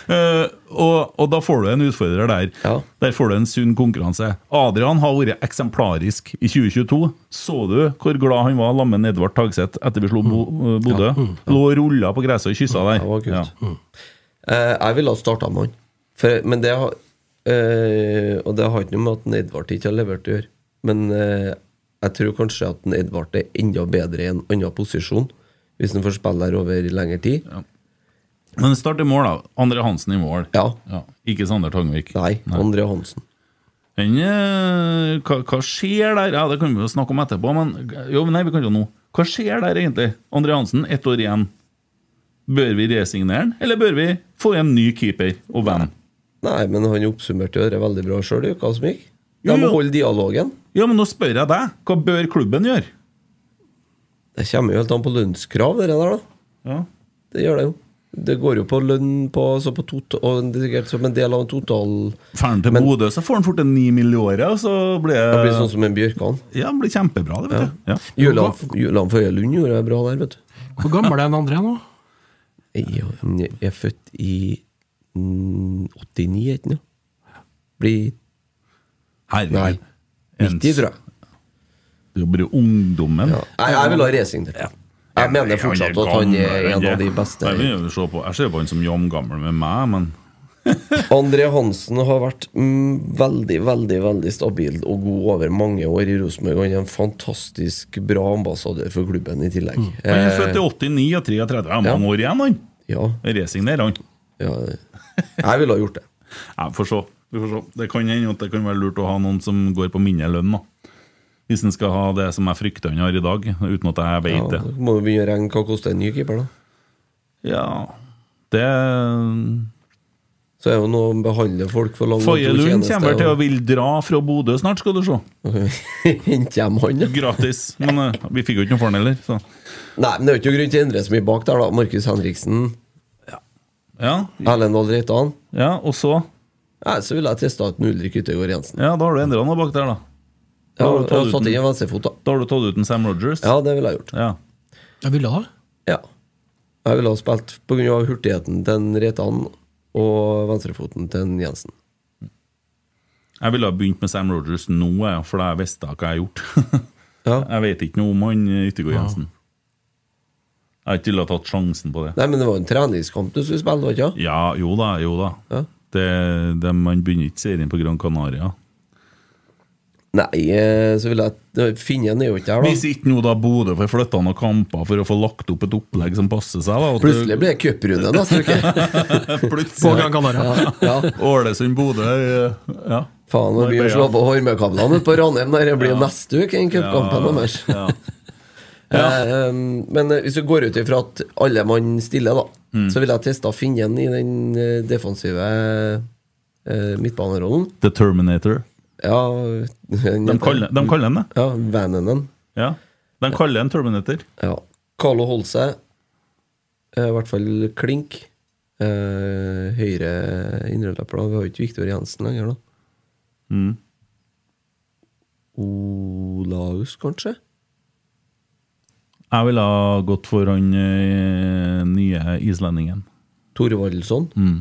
uh, og, og da får du en utfordrer der. Ja. Der får du en sunn konkurranse. Adrian har vært eksemplarisk i 2022. Så du hvor glad han var sammen med Edvard Tagseth etter vi slo Bo, eh, Bodø? Lå og rulla på gresset og kyssa der. Det var kult. Ja. Eh, jeg ville ha starta med han. For, men det eh, Og det har ikke noe med at Edvard ikke har levert å gjøre. Men eh, jeg tror kanskje at en Edvard er enda bedre i en annen posisjon, hvis han får spille der over lengre tid. Men start i mål, da. Andre Hansen i mål. Ja. Ikke Sander Tangvik. Nei, Andre Hansen. Den, eh, hva, hva skjer der? Ja, Det kan vi jo snakke om etterpå, men jo, nei, vi kan jo nå. Hva skjer der egentlig? André Hansen, ett år igjen. Bør vi resignere han, eller bør vi få en ny keeper? Og hvem? Nei, men han oppsummerte jo det veldig bra sjøl i uka som gikk. De må holde dialogen. Ja, men nå spør jeg deg. Hva bør klubben gjøre? Det kommer jo helt an på lønnskrav, det der, da. Ja. Det gjør det jo. Det går jo på lønn på, altså på tot, og det er sikkert som en del av en total Ferden til Men- Bodø, så får han fort en ni mill. i året, og så blir Det blir sånn som en Bjørkan. Ja, det blir kjempebra, det, vet du. Ja. Julian Julian Føye Lund gjorde det bra der, vet du. Hvor gammel er den andre nå? Jeg jeg er født i mm, 89, ikke noe? Blir Herregud. Nei. 90, tror jeg. Det er jo bare ungdommen. Ja. Jeg, jeg vil ha racing til. Jeg mener fortsatt at han er en av de beste. Jeg, se på, jeg ser på han som jamgammel med meg, men André Hansen har vært mm, veldig, veldig veldig stabil og god over mange år i Rosenborg. Han er en fantastisk bra ambassadør for klubben i tillegg. han er Eh, født i 89 og 33. Han har mange år igjen, han. ja, Racing der, han. ja, jeg ville ha gjort det. Ja, får se. Vi får se. Det kan hende at det kan være lurt å ha noen som går på mindre lønn. da Hvis en skal ha det som jeg frykter han har i dag, uten at jeg vet det. så må du begynne å regne hva koster en ny keeper, da. Ja, det Så er jo noe å behandle folk for lang Faye Lund kommer til å vil dra fra Bodø snart, skal du se. Hente hjem han, ja. Gratis. Men eh, vi fikk jo ikke noe for han heller. Så. Nei, men det er jo ikke grunn til å endre så mye bak der, da. Markus Henriksen, Ja, Erlend Dahl Reitan. ja, og så Nei, så ville jeg testa ut Ulrik Yttergård Jensen. Ja, da har du endra noe bak der, da. Ja, Da har du tatt ut satt inn en venstrefot, da. Da har du tatt ut en Sam Rogers. Ja, det ville jeg gjort. Ja. Jeg ville ha Ja. Jeg ville ha spilt pga. hurtigheten til en Reitan og venstrefoten til en Jensen. Jeg ville ha begynt med Sam Rogers nå, for da jeg visste hva jeg har gjort. Ja. jeg vet ikke noe om han Yttergård Jensen. Jeg har ikke villet tatt sjansen på det. Nei, men det var en treningskamp du skulle spille, ikke? Ja, jo da, jo da. Ja. Det, det, man begynner ikke serien på Gran Canaria. Nei, eh, så vil jeg Finnen er jo ikke her, Hvis ikke nå da Bodø får flytta noen kamper for å få lagt opp et opplegg som passer seg, da. Plutselig blir det cuprunde neste uke. På Gran Canaria. Ja. Ålesund-Bodø eh, Ja. Faen, nå blir det slå på Hormøykablene på Ranheim. der Det blir neste uke, den cupkampen deres. Ja. Eh, men eh, hvis du går ut ifra at alle mann stiller, da, Mm. så vil jeg teste Finnen i den eh, defensive eh, midtbanerollen. The Terminator. Ja, De kaller, de kaller den det. Ja, Vananen. Ja. De kaller den Terminator. Ja. Carlo Holse. eh, I hvert fall klink. Eh, høyre indreløper. da. Vi har jo ikke Viktor Jensen lenger, da. Mm. Olaus, kanskje? Jeg ville ha gått for han eh, nye islendingen. Thorvaldsson? Mm.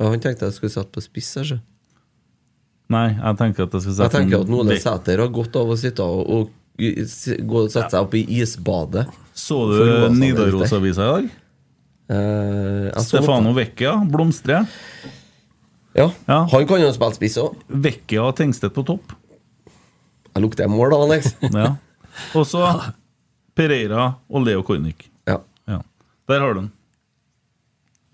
Ja, han tenkte jeg skulle sette på spiss. så. Nei, jeg tenker at jeg skal Jeg tenker at vekk. Sæter har godt av å sitte og, og gå og sette seg opp i isbadet. Så du ned Nidarosavisa i dag? Eh, Stefano. Vecchia blomstrer. Ja. Ja. Han kan jo spille spiss òg. Vecchia og Tengstedt på topp. Jeg lukter mål da, Alex. Ja. Og så Pereira og Leo Kornic. Ja. Ja. Der har du den.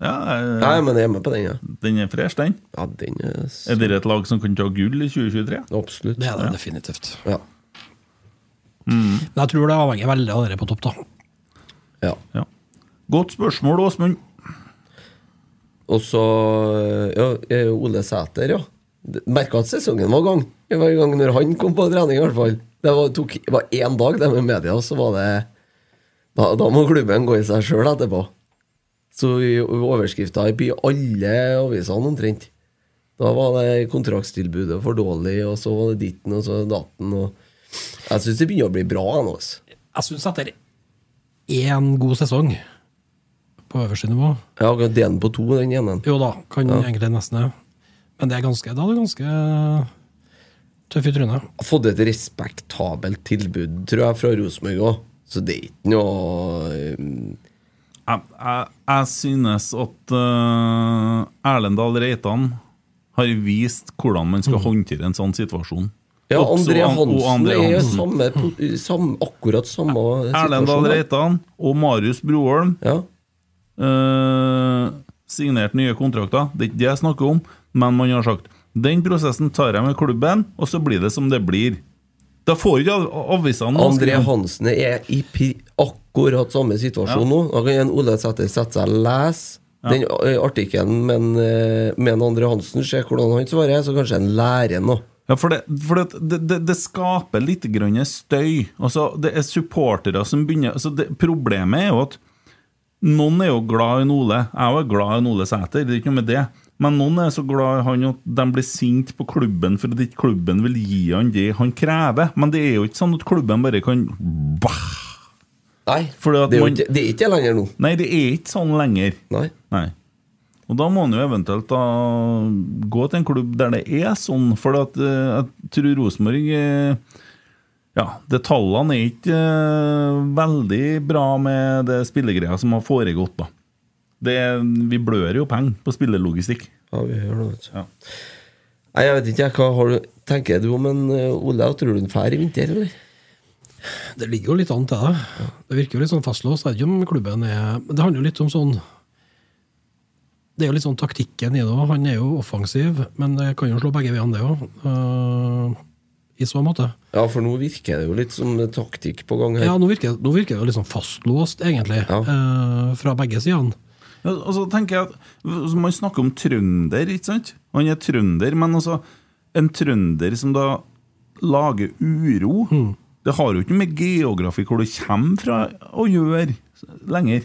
Ja, jeg, Nei, men jeg er med på den, ja. den er fresh, den. Ja, den er Er dere et lag som kan ta gull i 2023? Absolutt. Det er det definitivt. Ja. Men jeg tror det avhenger veldig av dere på topp, da. ja. Ja. Godt spørsmål, Åsmund. Og så ja, er Ole Sæter, ja. Merka at sesongen var i gang. Det var i gang når han kom på trening, i hvert fall. Det var, tok, var én dag det med media, så var det Da, da må klubben gå i seg sjøl etterpå. Så i overskrifta i alle avisene omtrent. Da var det kontraktstilbudet for dårlig, og så var det ditten og så datten. Og jeg syns det begynner å bli bra nå. Altså. Jeg syns etter én god sesong på øverste nivå Ja, delen på to, den ene. Jo da, kan Ja. egentlig nesten det. Men det er ganske, da er det ganske tøff i trynet. har fått et respektabelt tilbud, tror jeg, fra Rosenborg òg. Så det er ikke noe um, Jeg, jeg, jeg synes at uh, Erlendal Reitan har vist hvordan man skal håndtere en sånn situasjon. Ja, Også André Hansen, og Hansen André er jo samme, samme, akkurat samme Erlend situasjon. Erlendal Reitan og Marius Broholm Ja. uh, signert nye kontrakter. Det er ikke det jeg snakker om, men man har sagt den prosessen tar jeg med klubben, og så blir det som det blir. Da får ikke avisene André. Hansen er i akkurat samme situasjon Ja. nå. Da kan en Ole Sæther sette seg og lese den eh, artikkelen med, eh, med André Hansen, se hvordan han svarer, så kanskje en lærer noe. Ja, for det, for det, det, det, skaper litt grann støy. Altså, det er supportere som begynner altså Problemet er jo at noen er jo glad i Ole. Jeg er jo glad i Ole Sæter, det er ikke noe med det. Men noen er så glad i han at de blir sinte på klubben for at ikke klubben vil gi han det han krever. Men det er jo ikke sånn at klubben bare kan bah! Nei, Fordi at det er man- ikke, det er ikke lenger nå. Nei, det er ikke sånn lenger. Nei. Nei. Og da må han jo eventuelt da gå til en klubb der det er sånn, for at, eh, jeg tror Rosenborg eh, Ja, det tallene er ikke eh, veldig bra med det spillegreia som har foregått, da. Det, vi blør jo penger på spillelogistikk. Ja, vi gjør det, vet du. Ja. Nei, jeg vet ikke, jeg, hva har du, tenker du om en eh, Ole? Tror du han drar i vinter, eller? Det ligger jo litt an til det. Det virker jo litt sånn fastlåst. Det er ikke om klubben er Men det handler jo litt om sånn Det er jo litt sånn taktikken i det òg. Han er jo offensiv, men det kan jo slå begge veiene, det òg. I så måte. Ja, for nå virker det jo litt som taktikk på gang her. Ja, nå virker, nå virker det jo litt sånn fastlåst, egentlig. Ja. eh, fra begge sidene. Og så tenker jeg at altså, Man snakker om trønder, ikke sant? Han er trønder, men altså En trønder som da lager uro Det har jo ikke med geografi hvor du kommer fra å gjøre lenger.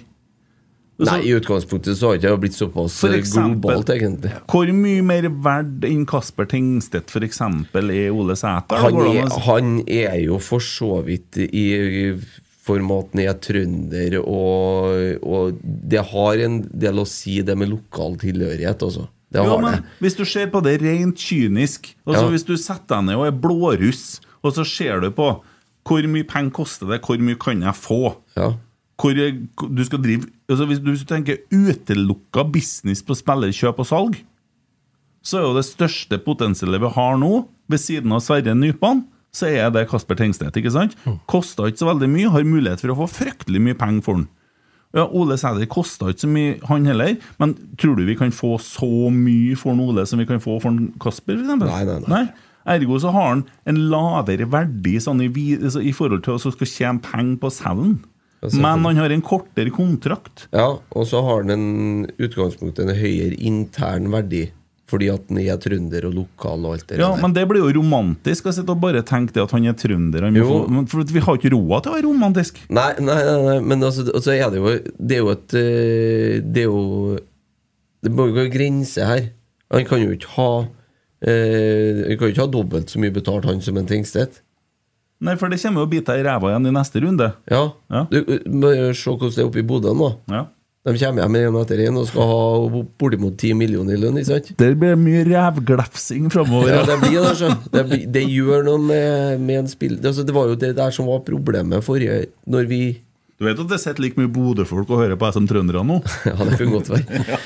Så, Nei, i utgangspunktet så har ikke det blitt såpass eh, eksempel- globalt, egentlig. Hvor mye mer verdt enn Kasper Tengstedt eksempel er Ole Sæter? Han han er jo for så vidt i formaten er trønder, og, og det har en del å si, det med lokal tilhørighet, altså. Det Jo, men det. Hvis du ser på det rent kynisk altså Ja. Hvis du setter deg ned og er blåruss, og så ser du på hvor mye penger koster det, hvor mye kan jeg få? Ja. Hvor du skal drive altså Hvis du tenker utelukka business på spillerkjøp og salg, så er jo det største potensialet vi har nå, ved siden av Sverre Nypan, så er det Kasper Tengstedt. ikke sant? Kosta ikke så veldig mye, har mulighet for å få fryktelig mye penger for den. Ja, Ole Sæder kosta ikke så mye, han heller, men tror du vi kan få så mye for en Ole som vi kan få for en Kasper? For eksempel? Nei, nei, nei. Ergo så har han en lavere verdi sånn i, altså, i forhold til å så skal tjene penger på selgen. Men han har en kortere kontrakt. ja, og så har han en utgangspunkt en høyere intern verdi, fordi at han er trønder og lokal og alt det Ja, der. Men det blir jo romantisk å sitte og bare tenke det at han er trønder. Han få, for vi har ikke råd til å være romantisk. Nei, nei, nei, nei men altså, altså er det jo Det er jo et eh, Det er jo Det må jo gå grenser her. Han kan jo ikke ha eh, Han kan jo ikke ha dobbelt så mye betalt, han, som en Tingstedt. Nei, for det kommer jo å bite deg i ræva igjen i neste runde. Ja. Ja. Du, må jo se hvordan det er oppe i Bodø nå. Ja. De kommer hjem igjen etter en og skal ha bortimot 10 millioner i lønn, ikke sant? Det blir mye rævglefsing framover. Ja, det blir det, altså. Det, blir- det gjør noe med, med en spill... Det, altså, det var jo det der som var problemet forrige Når vi Du vet at det sitter like mye Bodø-folk og hører på deg som trøndere nå? Ja, det kunne godt være.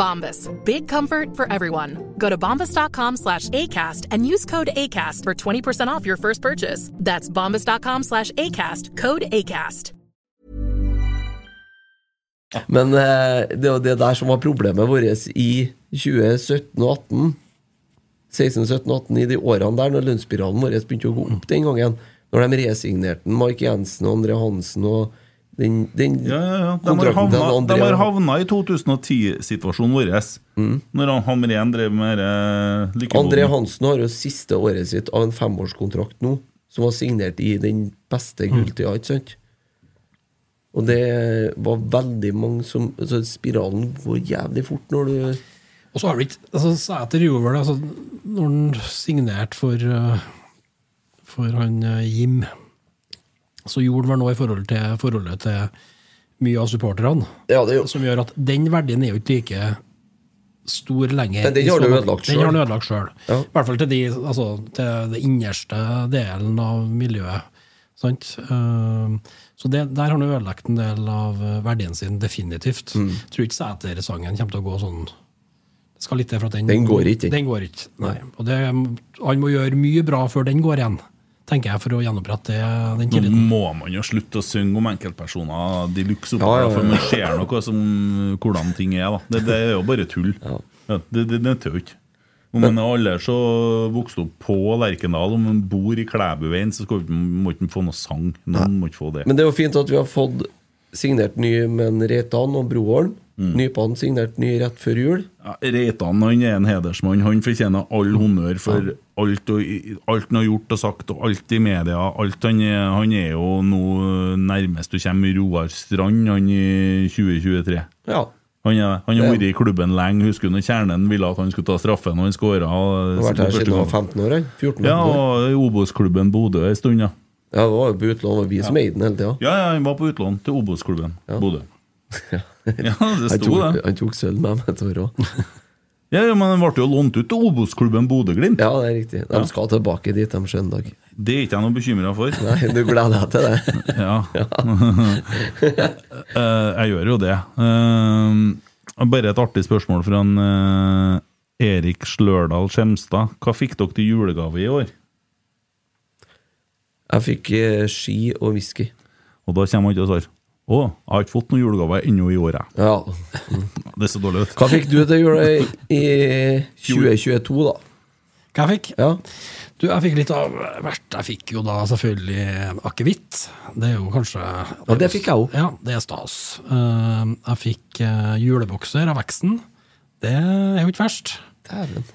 Bombas. Big comfort for everyone. Go to bombas.com slash ACAST and use code ACAST for 20% off your first purchase. That's bombas.com slash ACAST. Code ACAST. Men eh, det var det der som var problemet vårt i 2017 og 18. 16, 17, 18, i de årene der, når lønnsspiralen vår begynte å gå opp den gangen. Når de resignerte Mark Jensen og Andre Hansen og Den, den Ja, ja, ja. De har havna, de har havna i 2010-situasjonen vår. Når han Hamren drev med uh, lykkeboden. André Hansen har jo siste året sitt av en femårskontrakt nå, som var signert i den beste gulltida, ikke sant? Og det var veldig mange som altså Spiralen går jævlig fort når du Og så har vi ikke altså, vel det, altså, Når han signerte for, eh, for han eh, Jim, så gjorde han vel noe i forhold til forholdet til mye av supporterne. Ja, det Som gjør at den verdien er jo ikke like stor lenger. Men den har du ødelagt ødelagt Den har selv. ødelagt sjøl. Ja. I hvert fall til, de, altså, til det innerste delen av miljøet. Sant? Eh, Så det, der har han ødelagt en del av verdien sin, definitivt. Mm. Tror ikke Sæter-sangen kommer til å gå sånn Det skal litt til for at den Den går ikke, den. Den går ikke, nei. Og det, han må gjøre mye bra før den går igjen, tenker jeg, for å gjenopprette den Nå må man jo slutte å synge om enkeltpersoner de luxe Ja, ja, ja. for man ser noe som hvordan ting er. da Det, det er jo bare tull. Ja. Ja, det, det nytter jo ikke. Om man er aldri så vokst opp på Lerkendal, om man bor i Klæbuveien, så skal må ikke få noe sang. Noen må ikke få det. Men det er jo fint at vi har fått signert ny med Reitan og Broholm. Nypan signert ny rett før jul. Ja, Reitan han er en hedersmann. Han fortjener all honnør for alt, og, alt han har gjort og sagt, og alt i media. Alt han, han er jo nå nærmest du kommer Roar Strand han i 2023. Ja. Han, har vært i klubben lenge. Husker du når Kjernen ville at han skulle ta straffen, og han skåra? Har vært her siden han var 15 år. han. 14 Ja, år. og i Obos-klubben Bodø en stund, ja. Ja, det var jo på utlån, og vi som eide den hele tida. Ja, ja, han var på utlån til Obos-klubben Bodø. Ja, det sto det. han tok sølv med meg et år òg. Ja, Men den ble jo lånt ut til Obos-klubben Bodø-Glimt. Ja, det er riktig. De skal tilbake dit de dag Det er ikke jeg noe bekymra for. Nei, du gleder deg til det? Ja. ja. jeg gjør jo det. Eh, bare et artig spørsmål fra en, eh, Erik Slørdal Skjemstad. Hva fikk dere til julegave i år? Jeg fikk eh, ski og whisky. Og da kommer han til å svare Å, jeg har ikke fått noen julegave ennå i år, jeg. Ja. Det er så dårlig, ut. Hva fikk du til jul i i 2022, da? Hva jeg fikk? Ja. Du, jeg fikk litt av hvert. Jeg fikk jo da selvfølgelig akevitt. Det er jo kanskje Ja, det fikk jeg òg. Ja, det er stas. Eh, jeg fikk eh, julebokser av Veksten. Det er jo ikke verst. Dæven.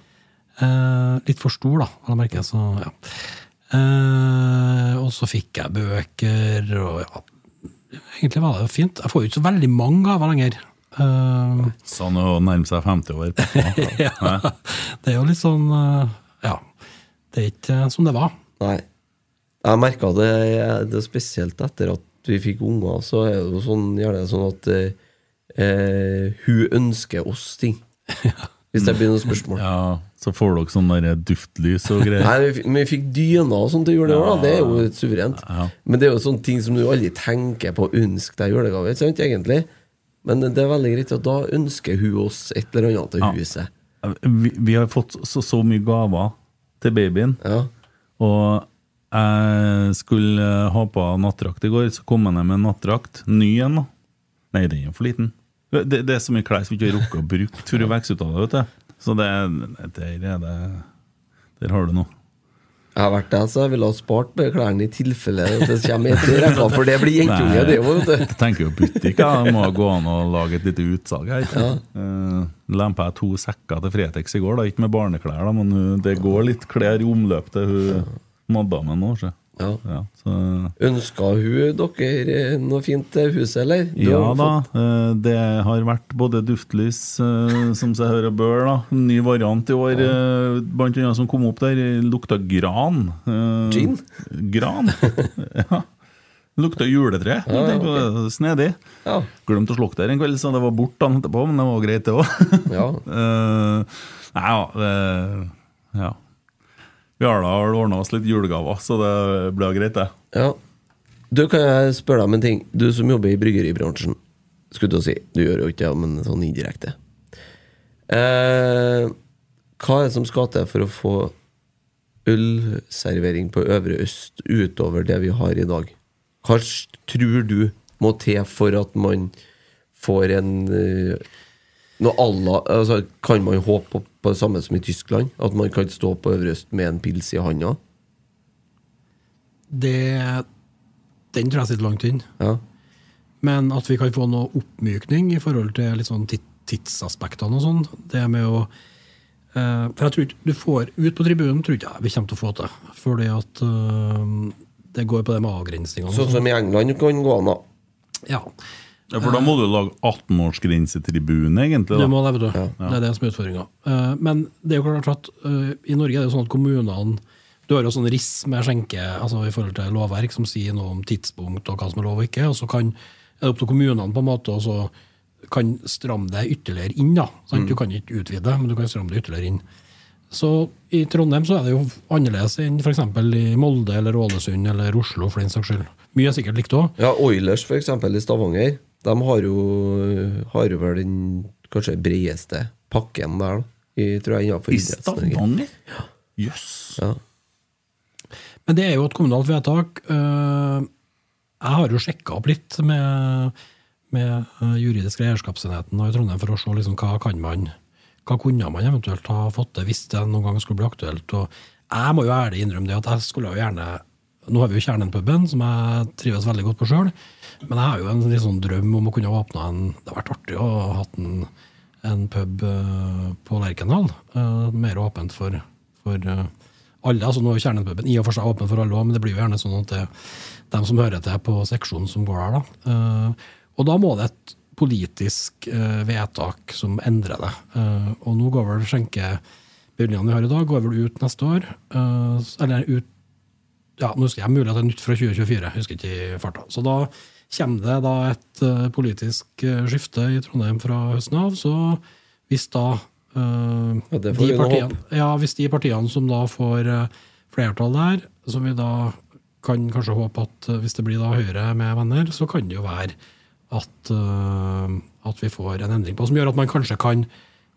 Eh, litt for stor, da, har jeg merket. Så, ja. Eh, og så fikk jeg bøker, og ja Egentlig var det jo fint. Jeg får jo ikke så veldig mange gaver lenger. Uh, Sånn å nærme seg 50 år. ja, det er jo litt sånn eh, Ja. Det er ikke eh, som det var. Nei. Jeg merka det, det spesielt etter at vi fikk unger, så er det jo sånn, gjerne sånn at eh, eh, hun ønsker oss ting. Hvis det blir noen spørsmål. Ja, Så får dere sånn der duftlys og greier. Nei, vi, fikk- men vi fikk dyner og sånt til jul i år, da. Det er jo suverent. Ja. Men det er jo sånne ting som du aldri tenker på å ønske deg julegave, ikke sant, egentlig. Men det er veldig greit at da ønsker hun oss et eller annet til Ja. huset. Vi, vi har fått så, så mye gaver til babyen. Ja. Og jeg skulle ha på nattdrakt i går, så kom jeg ned med en nattdrakt. Ny en, da. Nei, den er for liten. Det, det er så mye klær som vi ikke rukket å bruke for å vokse ut av det. vet du. Så det, der er det Der har du noe. Jeg har vært der, så jeg ville ha spart klærne i tilfelle det kommer etter rekka, for det blir jentunge, det òg. Jeg tenker jo butikk. ja. Det må gå an å lage et lite utsalg her. Uh, Lempa jeg to sekker til Fretex i går, da. ikke med barneklær, da, men uh, det går litt klær i omløp til hun madammen nå. Så. Ja. Ja, så, Ønska hun dere eh, noe fint til huset, eller? Du ja da, fått- eh, det har vært både duftlys, eh, som seg hør og bør, da. En ny variant i år, ja. blant annet som kom opp der, lukta gran. Eh, Gin? Gran. ja. Lukta juletre. Ja, ja, tenkte, ok. det var Snedig. Ja. Glemte å slukke der en kveld, så det var borte dagen etterpå, men det var greit, det òg. Ja. nei ja, det, ja. Vi har da ordna oss litt julegaver, så det blir greit, det. ja. Du, kan jeg spørre deg om en ting? Du som jobber i bryggeribransjen, skulle til å si. Du gjør jo ikke det, men sånn indirekte. Eh, hva er det som skal til for å få ølservering på Øvre Øst utover det vi har i dag? Hva tror du må til for at man får en noe alla, altså, Kan man håpe på, på det samme som i Tyskland? At man kan stå på Øverøst med en pils i handa? Det, den tror jeg sitter langt inne. Ja. Men at vi kan få noe oppmykning i forhold til litt sånn tidsaspektene og sånn. Det med å eh, For jeg tror ikke du får Ut på tribunen tror ikke jeg vi kommer til å få til. Fordi at eh, det går på det med avgrensningene. Sånn som i England kan gå an, da. Ja. Ja, For da må du lage 18-årsgrensetribune, egentlig. Du må det, vet du. Det er det som er utfordringa. Men det er jo klart at eh, i Norge er det jo sånn at kommunene Du har jo sånn riss med skjenke altså i forhold til lovverk som sier noe om tidspunkt og hva som er lov og ikke. Og så kan, er det opp til kommunene på en måte og så kan stramme det ytterligere inn. da. Sant? Mm. Du kan ikke utvide, men du kan stramme det ytterligere inn. Så i Trondheim så er det jo annerledes enn f.eks. i Molde eller Ålesund eller Oslo, for den saks skyld. Mye er sikkert likt òg. Ja, Oilers for eksempel i Stavanger De har jo, har jo vel den kanskje bredeste pakken der da, i, tror jeg, innenfor I. Stavanger? Jøss. Ja. Men det er jo et kommunalt vedtak. Eh, Jeg har jo sjekka opp litt med, med eh, juridisk eierskapsenheten i Trondheim for å se liksom hva kan man hva kunne man eventuelt ha fått til hvis det noen gang skulle bli aktuelt. Og jeg må jo ærlig innrømme det at jeg skulle jo gjerne Nå har vi jo Kjernen-puben, som jeg trives veldig godt på sjøl. Men jeg har jo en litt sånn drøm om å kunne åpne en Det har vært artig å ha hatt en, en pub eh, på Lerkendal. eh, mer åpent for, for eh, alle. altså Nå er Kjernen-puben i og for seg åpen for alle òg, men det blir jo gjerne sånn at det er dem som hører til på seksjonen som går der. da. Og da må det et politisk vedtak som endrer det. Og nå går vel skjenkebevilgningene vi har i dag, går vel ut neste år. eller ut ja, nå husker jeg mulig at det er nytt fra 2024, jeg husker ikke i farta. Så da kommer det da et eh, politisk eh, skifte i Trondheim fra høsten av. Så hvis da eh, Ja, de partiene, ja, hvis de partiene som da får flertall der, som vi da kan kanskje håpe at hvis det blir da Høyre med venner, så kan det jo være at, eh, at vi får en endring på som gjør at man kanskje kan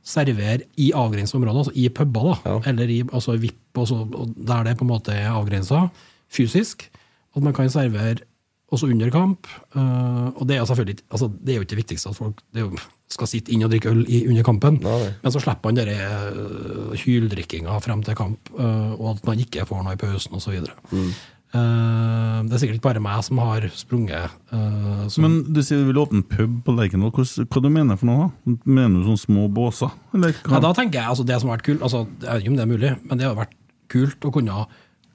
servere i avgrensa områder, altså i puber, da, eller i altså VIP, altså, der det på en måte er avgrensa fysisk. At man kan servere også under kamp. eh, og det er jo selvfølgelig altså, det er jo ikke det viktigste at folk det er jo, skal sitte inn og drikke øl i, under kampen. Men så slipper man denne uh, hyldrikkinga frem til kamp, eh, og at man ikke får noe i pausen osv. Mm. Uh, det er sikkert ikke bare meg som har sprunget. eh, som, Men du sier du vil åpne pub på Lerkendal. Hva, hva du mener for noe? da? Mener du sånne små båser? Eller? Nei, da tenker jeg, altså Det som har vært kult altså, Jeg vet ikke om det er mulig, men det har vært kult å kunne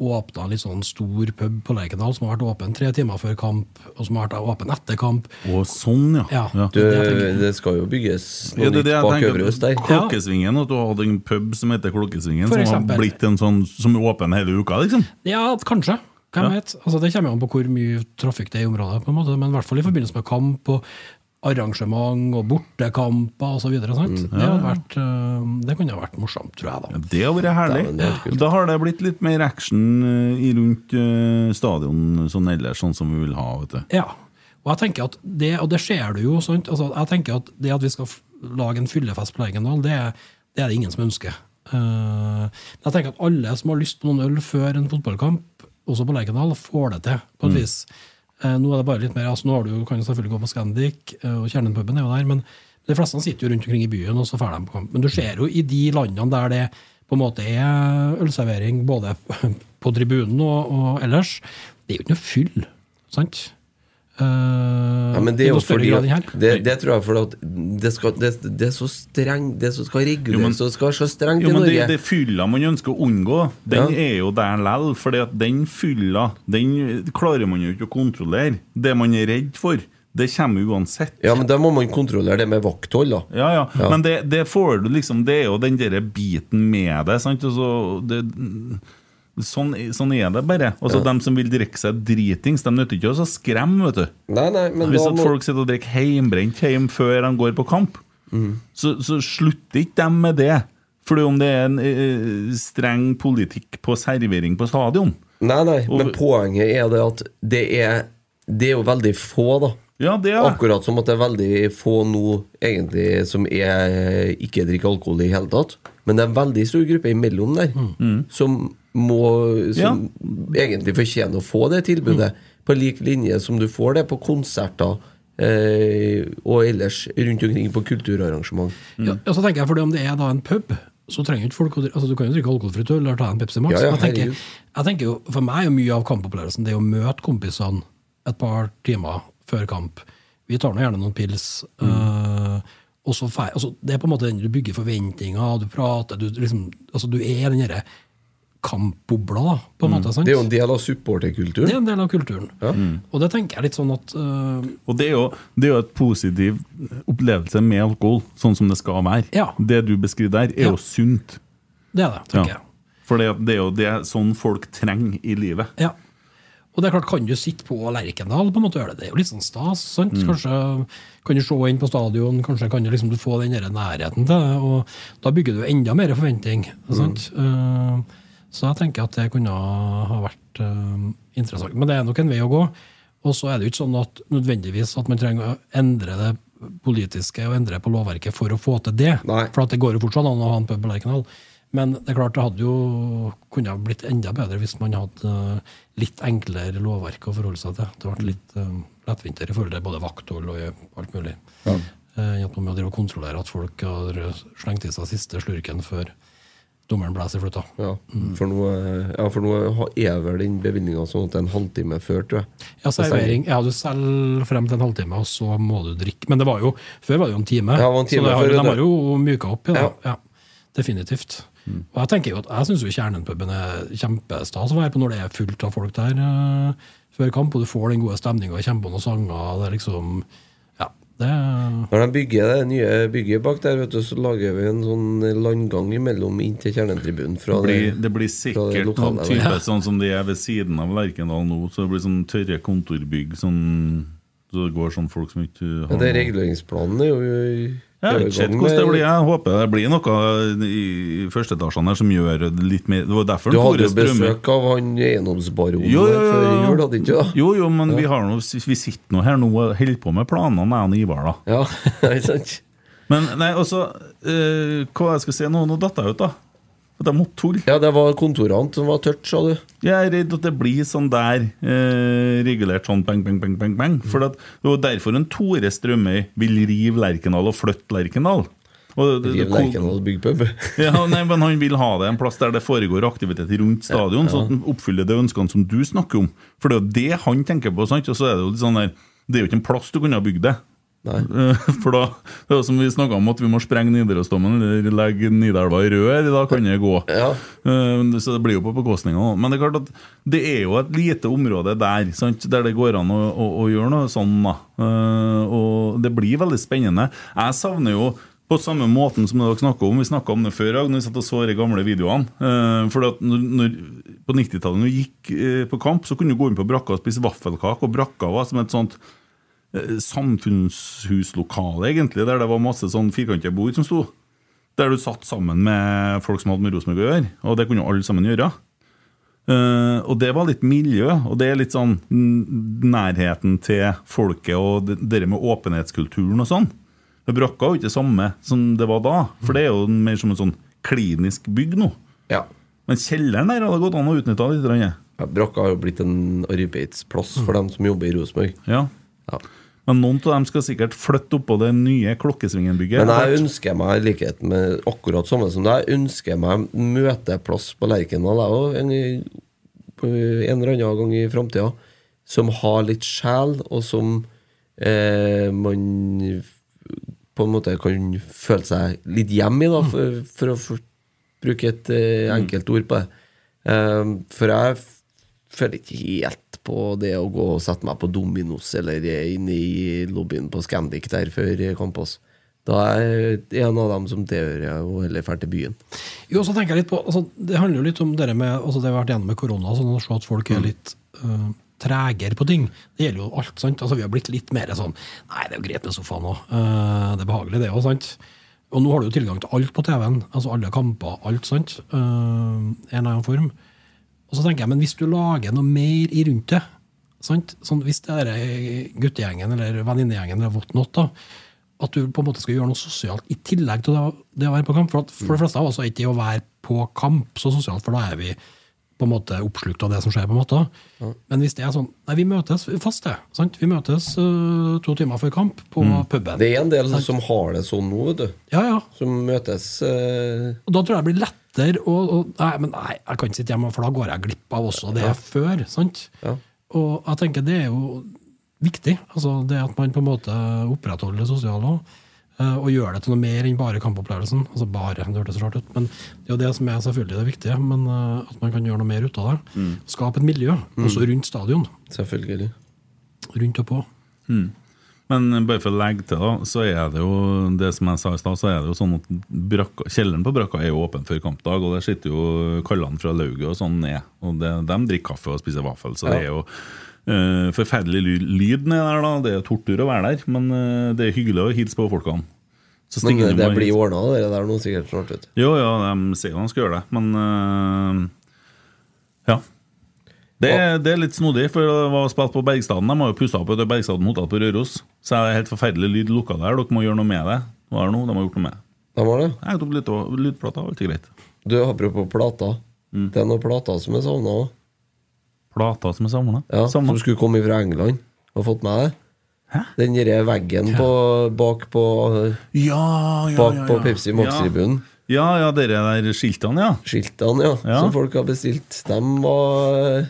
åpne litt sånn stor pub på Lerkendal som har vært åpen tre timer før kamp, og som har vært åpen etter kamp. Og sånn, ja. Ja, Du, det skal jo bygges noe Ja, det det, nytt det jeg bak. Øvre der. Klokkesvingen, at du har hatt en pub som heter Klokkesvingen, For som har blitt en sånn som er åpen hele uka, liksom. Ja, kanskje. Hvem Ja. vet? Altså, det kommer an på hvor mye trafikk det er i området, på en måte, men i hvert fall i forbindelse med kamp og arrangement og bortekamper osv. Mm, det, hadde vært, øh, det kunne ha vært morsomt, tror jeg. da. Det har vært herlig. Da, det. Da har det blitt litt mer action eh, i rundt eh, stadion sånn ellers, sånn som vi vil ha. vet du. Ja, og jeg tenker at det, og det ser du jo, sant? Altså, jeg tenker at det at vi skal lage en fyllefest på Lerkendal, det, er- det er det ingen som ønsker. Eh, men jeg tenker at alle som har lyst på noen øl før en fotballkamp, også på Lerkendal, får det til, på et vis. Eh, nå er det bare litt mer, altså nå du, kan du selvfølgelig gå på Scandic, eh, og Kjernen-puben er jo der, men de fleste sitter jo rundt omkring i byen, og så drar de på kamp. Men du ser jo i de landene der det på en måte er ølservering, både på tribunen og, og ellers, det er jo ikke noe fyll, sant? Eh, Ja, men det er jo fordi at, det, det tror jeg fordi at det, skal, det, det er så streng Det som skal reguleres og skal være så strengt Jo, i men det, Norge det fylla man ønsker å unngå, den Ja. er jo der lell. For den fylla den klarer man jo ikke å kontrollere. Det man er redd for, det kommer uansett. Ja, men da må man kontrollere det med vakthold, da. Ja, ja. Ja. Men det, det får du liksom Det er jo den der biten med det. Sant? Altså, det sånn, sånn er det bare. Altså, Ja. Dem som vil drikke seg dritings, de nytter ikke å skremme, vet du. Nei, nei, men Hvis at må folk sitter og drikker heimbrent hjem før de går på kamp, Mm. så, så slutter ikke de med det. Fordi om det er en eh, streng politikk på servering på stadion. Nei, nei, Og- men poenget er det at det er Det er jo veldig få, da. Ja, det er. Akkurat som at det er veldig få nå egentlig som er, ikke drikker alkohol i hele tatt. Men det er en veldig stor gruppe imellom der som må Som egentlig fortjener å få det tilbudet. På lik linje som du får det på konserter eh, og ellers rundt omkring på kulturarrangement. Ja, og så tenker jeg, fordi om det er da en pub, så trenger ikke folk altså Du kan jo drikke alkoholfritt øl eller ta en Pepsi Max. Ja, ja, jeg, tenker, jeg tenker jo, For meg er mye av kampopplevelsen det å møte kompisene et par timer før kamp. Vi tar nå gjerne noen pils. eh, og så altså, det er på en måte den du bygger forventninger, du prater du, liksom, altså, du er den derre kampbobla, da, på en måte. sant? Det er jo en del av supporterkulturen. Det er en del av kulturen. Og det tenker jeg litt sånn at uh, Og det er, jo, det er jo et positiv opplevelse med alkohol, sånn som det skal være. Ja. Det du beskriver der, er Ja. jo sunt. Det er det, tenker Ja. For det, det er jo det sånn folk trenger i livet. Ja. Og det er klart, kan du sitte på Lerkendal på en måte gjøre det? Det er jo litt sånn stas. sant? Kanskje kan du se inn på stadion, kanskje kan du liksom du få den nærheten til det. og Da bygger du enda mer forventning. sant? Eh, så jeg tenker at det kunne ha vært eh, interessant. Men det er nok en vei å gå. Og så er det jo ikke sånn at nødvendigvis at man trenger å endre det politiske og endre på lovverket for å få til det. Nei. For at det går jo fortsatt an å ha en pub på Lerkendal. Men det er klart det hadde jo kunne ha blitt enda bedre hvis man hadde eh, litt enklere lovverk å forholde seg til. Det ble litt uh, lettvintere i forhold til både vakthold og alt mulig. Ja. må drive og kontrollere at folk har slengt i seg siste slurken før dommeren blåser i fløyta. Ja, for nå, eh, ja, for nå er vel den bevilgninga sånn at det er en halvtime før, tror jeg. Ja, servering. Ja, du selger frem til en halvtime, og så må du drikke. Men det var jo, før var det jo en time. Ja, en time så har, før, de har jo myka opp i det. Ja. Ja. definitivt. Og Jeg tenker jo at jeg syns Kjernenpuben er kjempestas å være på når det er fullt av folk der uh, før kamp, og du får den gode stemninga, kommer på noen sanger. Det er liksom det Når de bygger det nye bygget bak der, vet du, så lager vi en sånn landgang imellom inn til kjernetribunen. Fra Det blir, det- blir fra det sikkert lokale noen der. ja. sånn som de er ved siden av Lerkendal nå. Så det blir sånn tørre kontorbygg. Sånn, så det går sånn folk som ikke Ja, det er reguleringsplanen er jo Jeg vet ikke hvordan det blir. Jeg håper det blir noe i førsteetasjene her som gjør litt mer Det var derfor Du hadde jo besøk av han eiendomsbaronen Jo, jo, jo, før jul, hadde ikke du? Jo, jo, men vi, har noe, vi sitter nå her nå og holder på med planene, jeg og Ivar, da. Ja, ikke sant? Men nei, også eh, Hva jeg skal si nå? Nå datt jeg ut, da. Jeg måtte tulle. Ja, det var kontorene som var tørt, sa du. Jeg er redd at det blir sånn der eh, regulert sånn bang, bang, bang, bang, bang. For at, det var derfor en Tore Strømøy vil rive Lerkendal og flytte Lerkendal. Og det- det- bygge pub. Ja, nei, men Han vil ha det en plass der det foregår aktivitet rundt stadion, så at han oppfyller de ønskene som du snakker om. For det er jo det han tenker på. sant? Og så er Det jo litt sånn der, det er jo ikke en plass du kunne ha bygd det. For da, det er som vi snakka om, at vi må sprenge Nidarosdomen eller legge Nidelva i rør. Da kan det gå. Ja. Eh, Så det blir jo på bekostning av. Men det er klart at det er jo et lite område der sant? der det går an å, å, å gjøre noe sånn. da. Eh, Og det blir veldig spennende. Jeg savner jo på samme måten som dere snakker om Vi snakka om det før når vi satt og så de gamle videoene. Eh, For at når, når, På 90-tallet når du gikk eh, på kamp, så kunne du gå inn på brakka og spise vaffelkake. Og brakka var som et sånt samfunnshuslokale, egentlig, der det var masse sånn firkantige bord som sto. Der du satt sammen med folk som hadde med Rosenborg å gjøre. Og det kunne alle sammen gjøre. Uh, og det var litt miljø, og det er litt sånn nærheten til folket og det det med åpenhetskulturen og sånn. Det brakka jo ikke det samme som det var da, for det er jo mer som en sånn klinisk bygg nå. Ja. Men kjelleren der hadde gått an å utnytte litt. ja Brakka har jo blitt en arbeidsplass for dem som jobber i Rosenborg. Ja. Ja. Men noen av dem skal sikkert flytte oppå det nye Klokkesvingen-bygget. Men jeg ønsker meg, i likhet med akkurat samme som deg, ønsker meg møteplass på Lerkendal en, en eller annen gang i framtida, som har litt sjel, og som eh, man på en måte kan føle seg litt hjemme i, da, for, for å for, bruke et eh, enkelt ord på det. Eh, for jeg føler ikke helt på det å gå og sette meg på Dominos eller inne i lobbyen på Scandic der før kampås. Da er en av dem som tilhører og heller drar til byen. Jo, så tenker jeg litt på, altså, Det handler jo litt om dere med altså, det vi har vært gjennom med korona, sånn å se at folk er litt uh, tregere på ting. Det gjelder jo alt. sant? Altså, Vi har blitt litt mer sånn Nei, det er jo greit med sofaen òg. det er behagelig, det òg. Og nå har du jo tilgang til alt på TV-en. altså Alle kamper, alt. sant? Uh, en eller annen form. Og så tenker jeg, men hvis du lager noe mer i rundt det sant? Sånn, Hvis det er guttegjengen eller venninnegjengen eller whatnot, da, at du på en måte skal gjøre noe sosialt i tillegg til det, det å være på kamp. For, at, for de fleste av oss er ikke det å være på kamp så sosialt, for da er vi på en måte oppslukt av det som skjer. på en måte. Men hvis det er sånn Nei, vi møtes fast, det. sant? Vi møtes uh, to timer før kamp på puben. Det er en del som har det sånn nå, vet du. Ja, ja. Som møtes uh... Og da tror jeg det blir lettere å Nei, men nei, jeg kan ikke sitte hjemme, for da går jeg glipp av også det før. sant? Ja. Og jeg tenker det er jo viktig. Altså det at man på en måte opprettholder det sosiale òg. Og gjøre det til noe mer enn bare kampopplevelsen. Altså bare, det hørtes rart ut, men det er jo det som er selvfølgelig det viktige. Men eh, at man kan gjøre noe mer ut av det. Mm. Skape et miljø, også rundt stadion. Selvfølgelig. Rundt og på. Mm. Men bare for å legge til, da, så er det jo det som jeg sa i stad, så er det jo sånn at brakka, kjelleren på brakka er jo åpen før kampdag, og der sitter jo kallene fra lauget og sånn ned. Og det, de drikker kaffe og spiser vaffel, så Ja. det er jo eh, forferdelig ly- lyd ned der, da. Det er tortur å være der, men uh, det er hyggelig å hilse på folkene. Så Men det, det blir ordna, det der nå sikkert snart. vet. Jo, ja, de sier de skal gjøre det, men uh, Ja. Det, det er litt snodig, for det var spilt på Bergstaden. De har jo pussa opp et Bergstaden hotell på Røros. Så det er helt forferdelig lyd lukka der. Dere må gjøre noe med det. Hva er det nå? De har gjort noe med det. De har det? Jeg tatt litt lydplata, alt er greit. Du, apropos plater. Mm. Det er noen plater som er savna òg. Plata som er samla? Ja, som skulle komme fra England. Har fått med det? Den derre veggen på, bak på Ja, ja, Bak ja, på ja. Pepsi Max-tribunen. Ja, ja, dere der skiltene, ja. Skiltene, ja, Ja. som folk har bestilt. Dem var eh,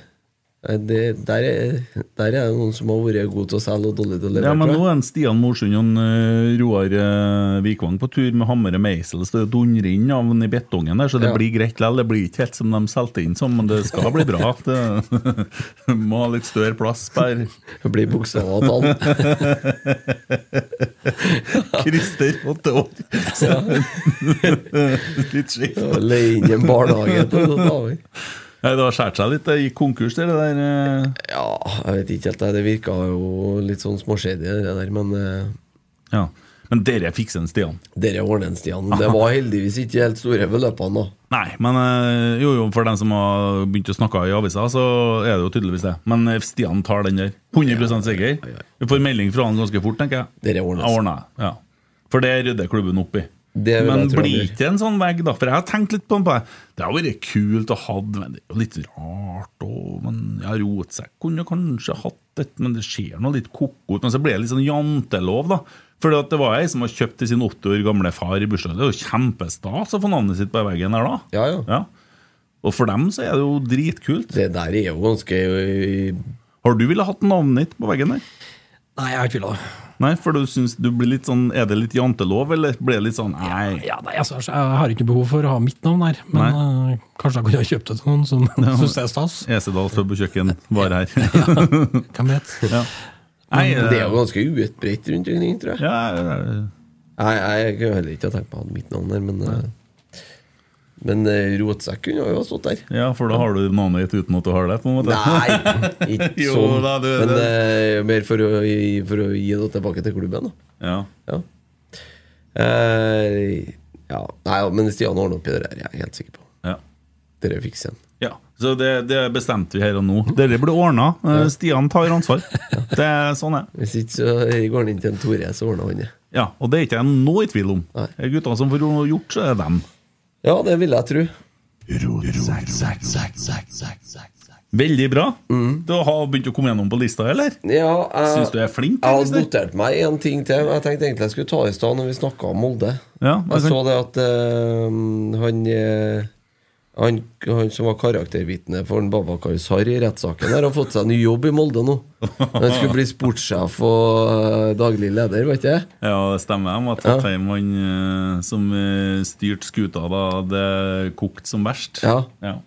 det, der, er, der er det noen som har vært gode til å selge og dårlig til å levere. Ja, men nå er Stian Morsund og eh, Roar uh, Vikvang på tur med hammer og meisel. Så det dundrer inn av den i betongen der, så det Ja. blir greit likevel. Det blir ikke helt som de solgte inn som, men det skal bli bra. Det må ha litt større plass per Det blir bokstaver og tall. Christer, åtte år. litt skjevt. Leie inn en barnehage til å ta over. Nei, det har skåret seg litt. Det gikk konkurs, det der. eh. Ja, jeg vet ikke helt. det. Virka jo litt sånn småskjedig, det der, men eh, Ja. Men dere fikser en Stian. Dere ordner en, Stian. Det var heldigvis ikke helt store beløpene, da. Nei, men eh, jo, jo, for dem som har begynt å snakke i avisa, så er det jo tydeligvis det. Men Stian tar den der. 100% sikker. Vi får melding fra han ganske fort, tenker jeg. Dere ordner Ja, ordner, ja. For det rydder klubben opp i. Det Men blir ikke en sånn vegg, da? For jeg har tenkt litt på den Det har vært kult å ha men det er jo litt rart. òg. men ja, Rotsekk kunne kanskje hatt et, men det ser noe litt koko ut. Men så ble det litt sånn jantelov, da. For det var ei som har kjøpt til sin 80 år gamle far i bursdag. Det er jo kjempestas å få navnet sitt på veggen der, da. Ja, ja. Og for dem så er det jo dritkult. Det der er jo ganske Har du ville hatt navnet ditt på veggen der? Nei, jeg har ikke villet det. Nei, for du synes du blir litt sånn Er det litt jantelov, eller blir det litt sånn Nei. Ja, nei, altså, jeg har ikke behov for å ha mitt navn her, men uh, kanskje jeg kunne ha kjøpt det til noen som syns det er stas. Esedal Pub og Kjøkken var her. ja, Hvem vet? Ja. Nei, Men det er jo ganske uutbredt rundt omkring, tror jeg. Ja, Nei, jeg kunne heller ikke ha tenkt meg å ha mitt navn der, men eh, Men eh, rotsekk kunne jo ha stått der. Ja, for da har du navnet ditt uten at du har det, på en måte. Nei, ikke Jo sånn. da, du- men det- eh, mer for å, for å gi det tilbake til klubben, da. Ja. Ja. Eh, ja. Nei, men Stian ordner opp i det der, jeg er helt sikker på. Ja. Dere fikser den. Ja, så det, det bestemte vi her og nå. Dere blir ordna. Stian tar ansvar. Det er sånn er Hvis ikke så går han inn til en Tore, så ordner han det. Ja, Og det er ikke jeg noe i tvil om. Er Gutta som får gjort, så er det dem. Ja, det vil jeg tro. Veldig bra. Du har begynt å komme gjennom på lista, eller? Ja, jeg, Syns du er flink? Jeg hadde notert meg en ting til. Jeg tenkte egentlig jeg skulle ta i stad når vi snakka om Molde. Ja, jeg, jeg så det at eh, han, eh, han Han som var karaktervitne for en Babakar Sarr i rettssaken, har fått seg ny jobb i Molde nå. Han skulle bli sportssjef og eh, daglig leder, vet jeg. Ja, det stemmer. De var tatt hjem han eh, som eh, styrte skuta da det kokte som verst. Ja. Ja.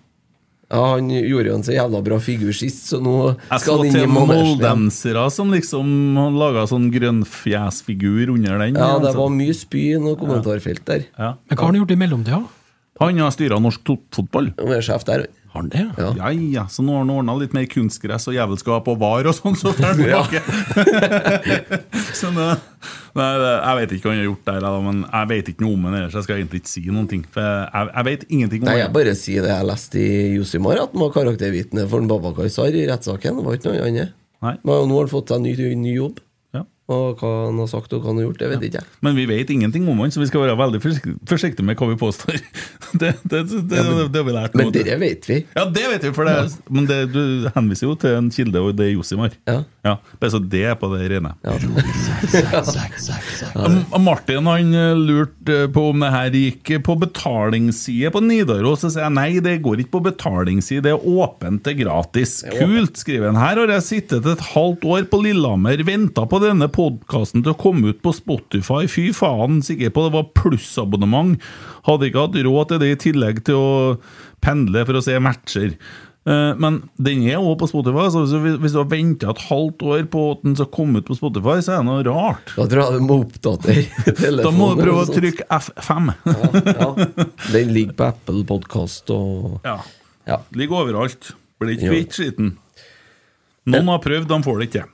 Ja, Han gjorde jo en så jævla bra figur sist, så nå Jeg skal han inn til i manesjen. igjen. moldensere som liksom laga sånn grønnfjesfigur under den. Ja, det altså. var mye spy i noe kommentarfelt der. Ja. Men hva har han gjort i mellomtida? Han har styra norsk toppfotball. Han er sjef der. Har han det? Ja. Ja, ja, så nå har han ordna litt mer kunstgress og jævelskap og var og sånn, så tar han tilbake. så nå, nei, jeg vet ikke hva han har gjort der, men jeg vet ikke noe om han ellers. Jeg skal egentlig ikke si noen ting. For jeg, jeg vet ingenting om Nei, jeg bare sier det jeg leste i Josimar, at han var karaktervitne for en Babakar Sar i rettssaken. Det var ikke noe annet. Nei. Men nå har han fått seg ny, ny jobb. Ja. Og hva han har sagt og hva han har gjort, det vet ikke jeg. Men vi vet ingenting om han, så vi skal være veldig forsiktige med hva vi påstår. Det, det, det, det, det har vi lært Men det vet vi. Ja, det vet vi, for det, men det, du henviser jo til en kilde, og det er Josimar. Ja. Bare så det er på det rene. Ja. Martin han eh, lurte på om det her gikk på betalingsside på Nidaros. Så sier jeg nei, det går ikke på betalingsside, det er åpent, det er gratis. Kult, skriver han. Her har jeg sittet et halvt år på Lillehammer, venta på denne podkasten til å komme ut på Spotify. Fy faen, sikker på det var plussabonnement. Hadde ikke hatt råd til det i tillegg til å pendle for å se matcher. Eh, Men den er også på Spotify, så hvis du har venta et halvt år på at den skal komme ut på Spotify, så er det noe rart. Da tror jeg du må oppdatere telefonen. Da må du prøve å trykke F5. ja. Den ligger på Apple Podcast og Ja. Ja. Ligger overalt. Blir ikke Ja. kvitt skitten. Noen har prøvd, de får det ikke.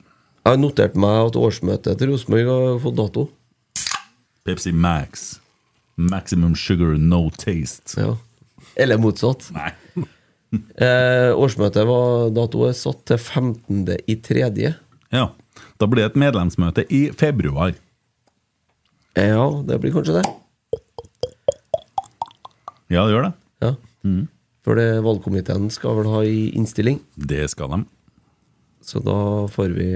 Jeg har notert meg at årsmøtet til Rosenborg har fått dato. Pepsi Max. Maximum sugar, no taste. Ja. Eller motsatt. Nei. Eh, årsmøtet var datoet satt til 15. i tredje. Ja. Da blir det et medlemsmøte i februar. Ja, det blir kanskje det. Ja, det gjør det. Ja. For det, valgkomiteen skal vel ha i innstilling, Det skal de. Så da får vi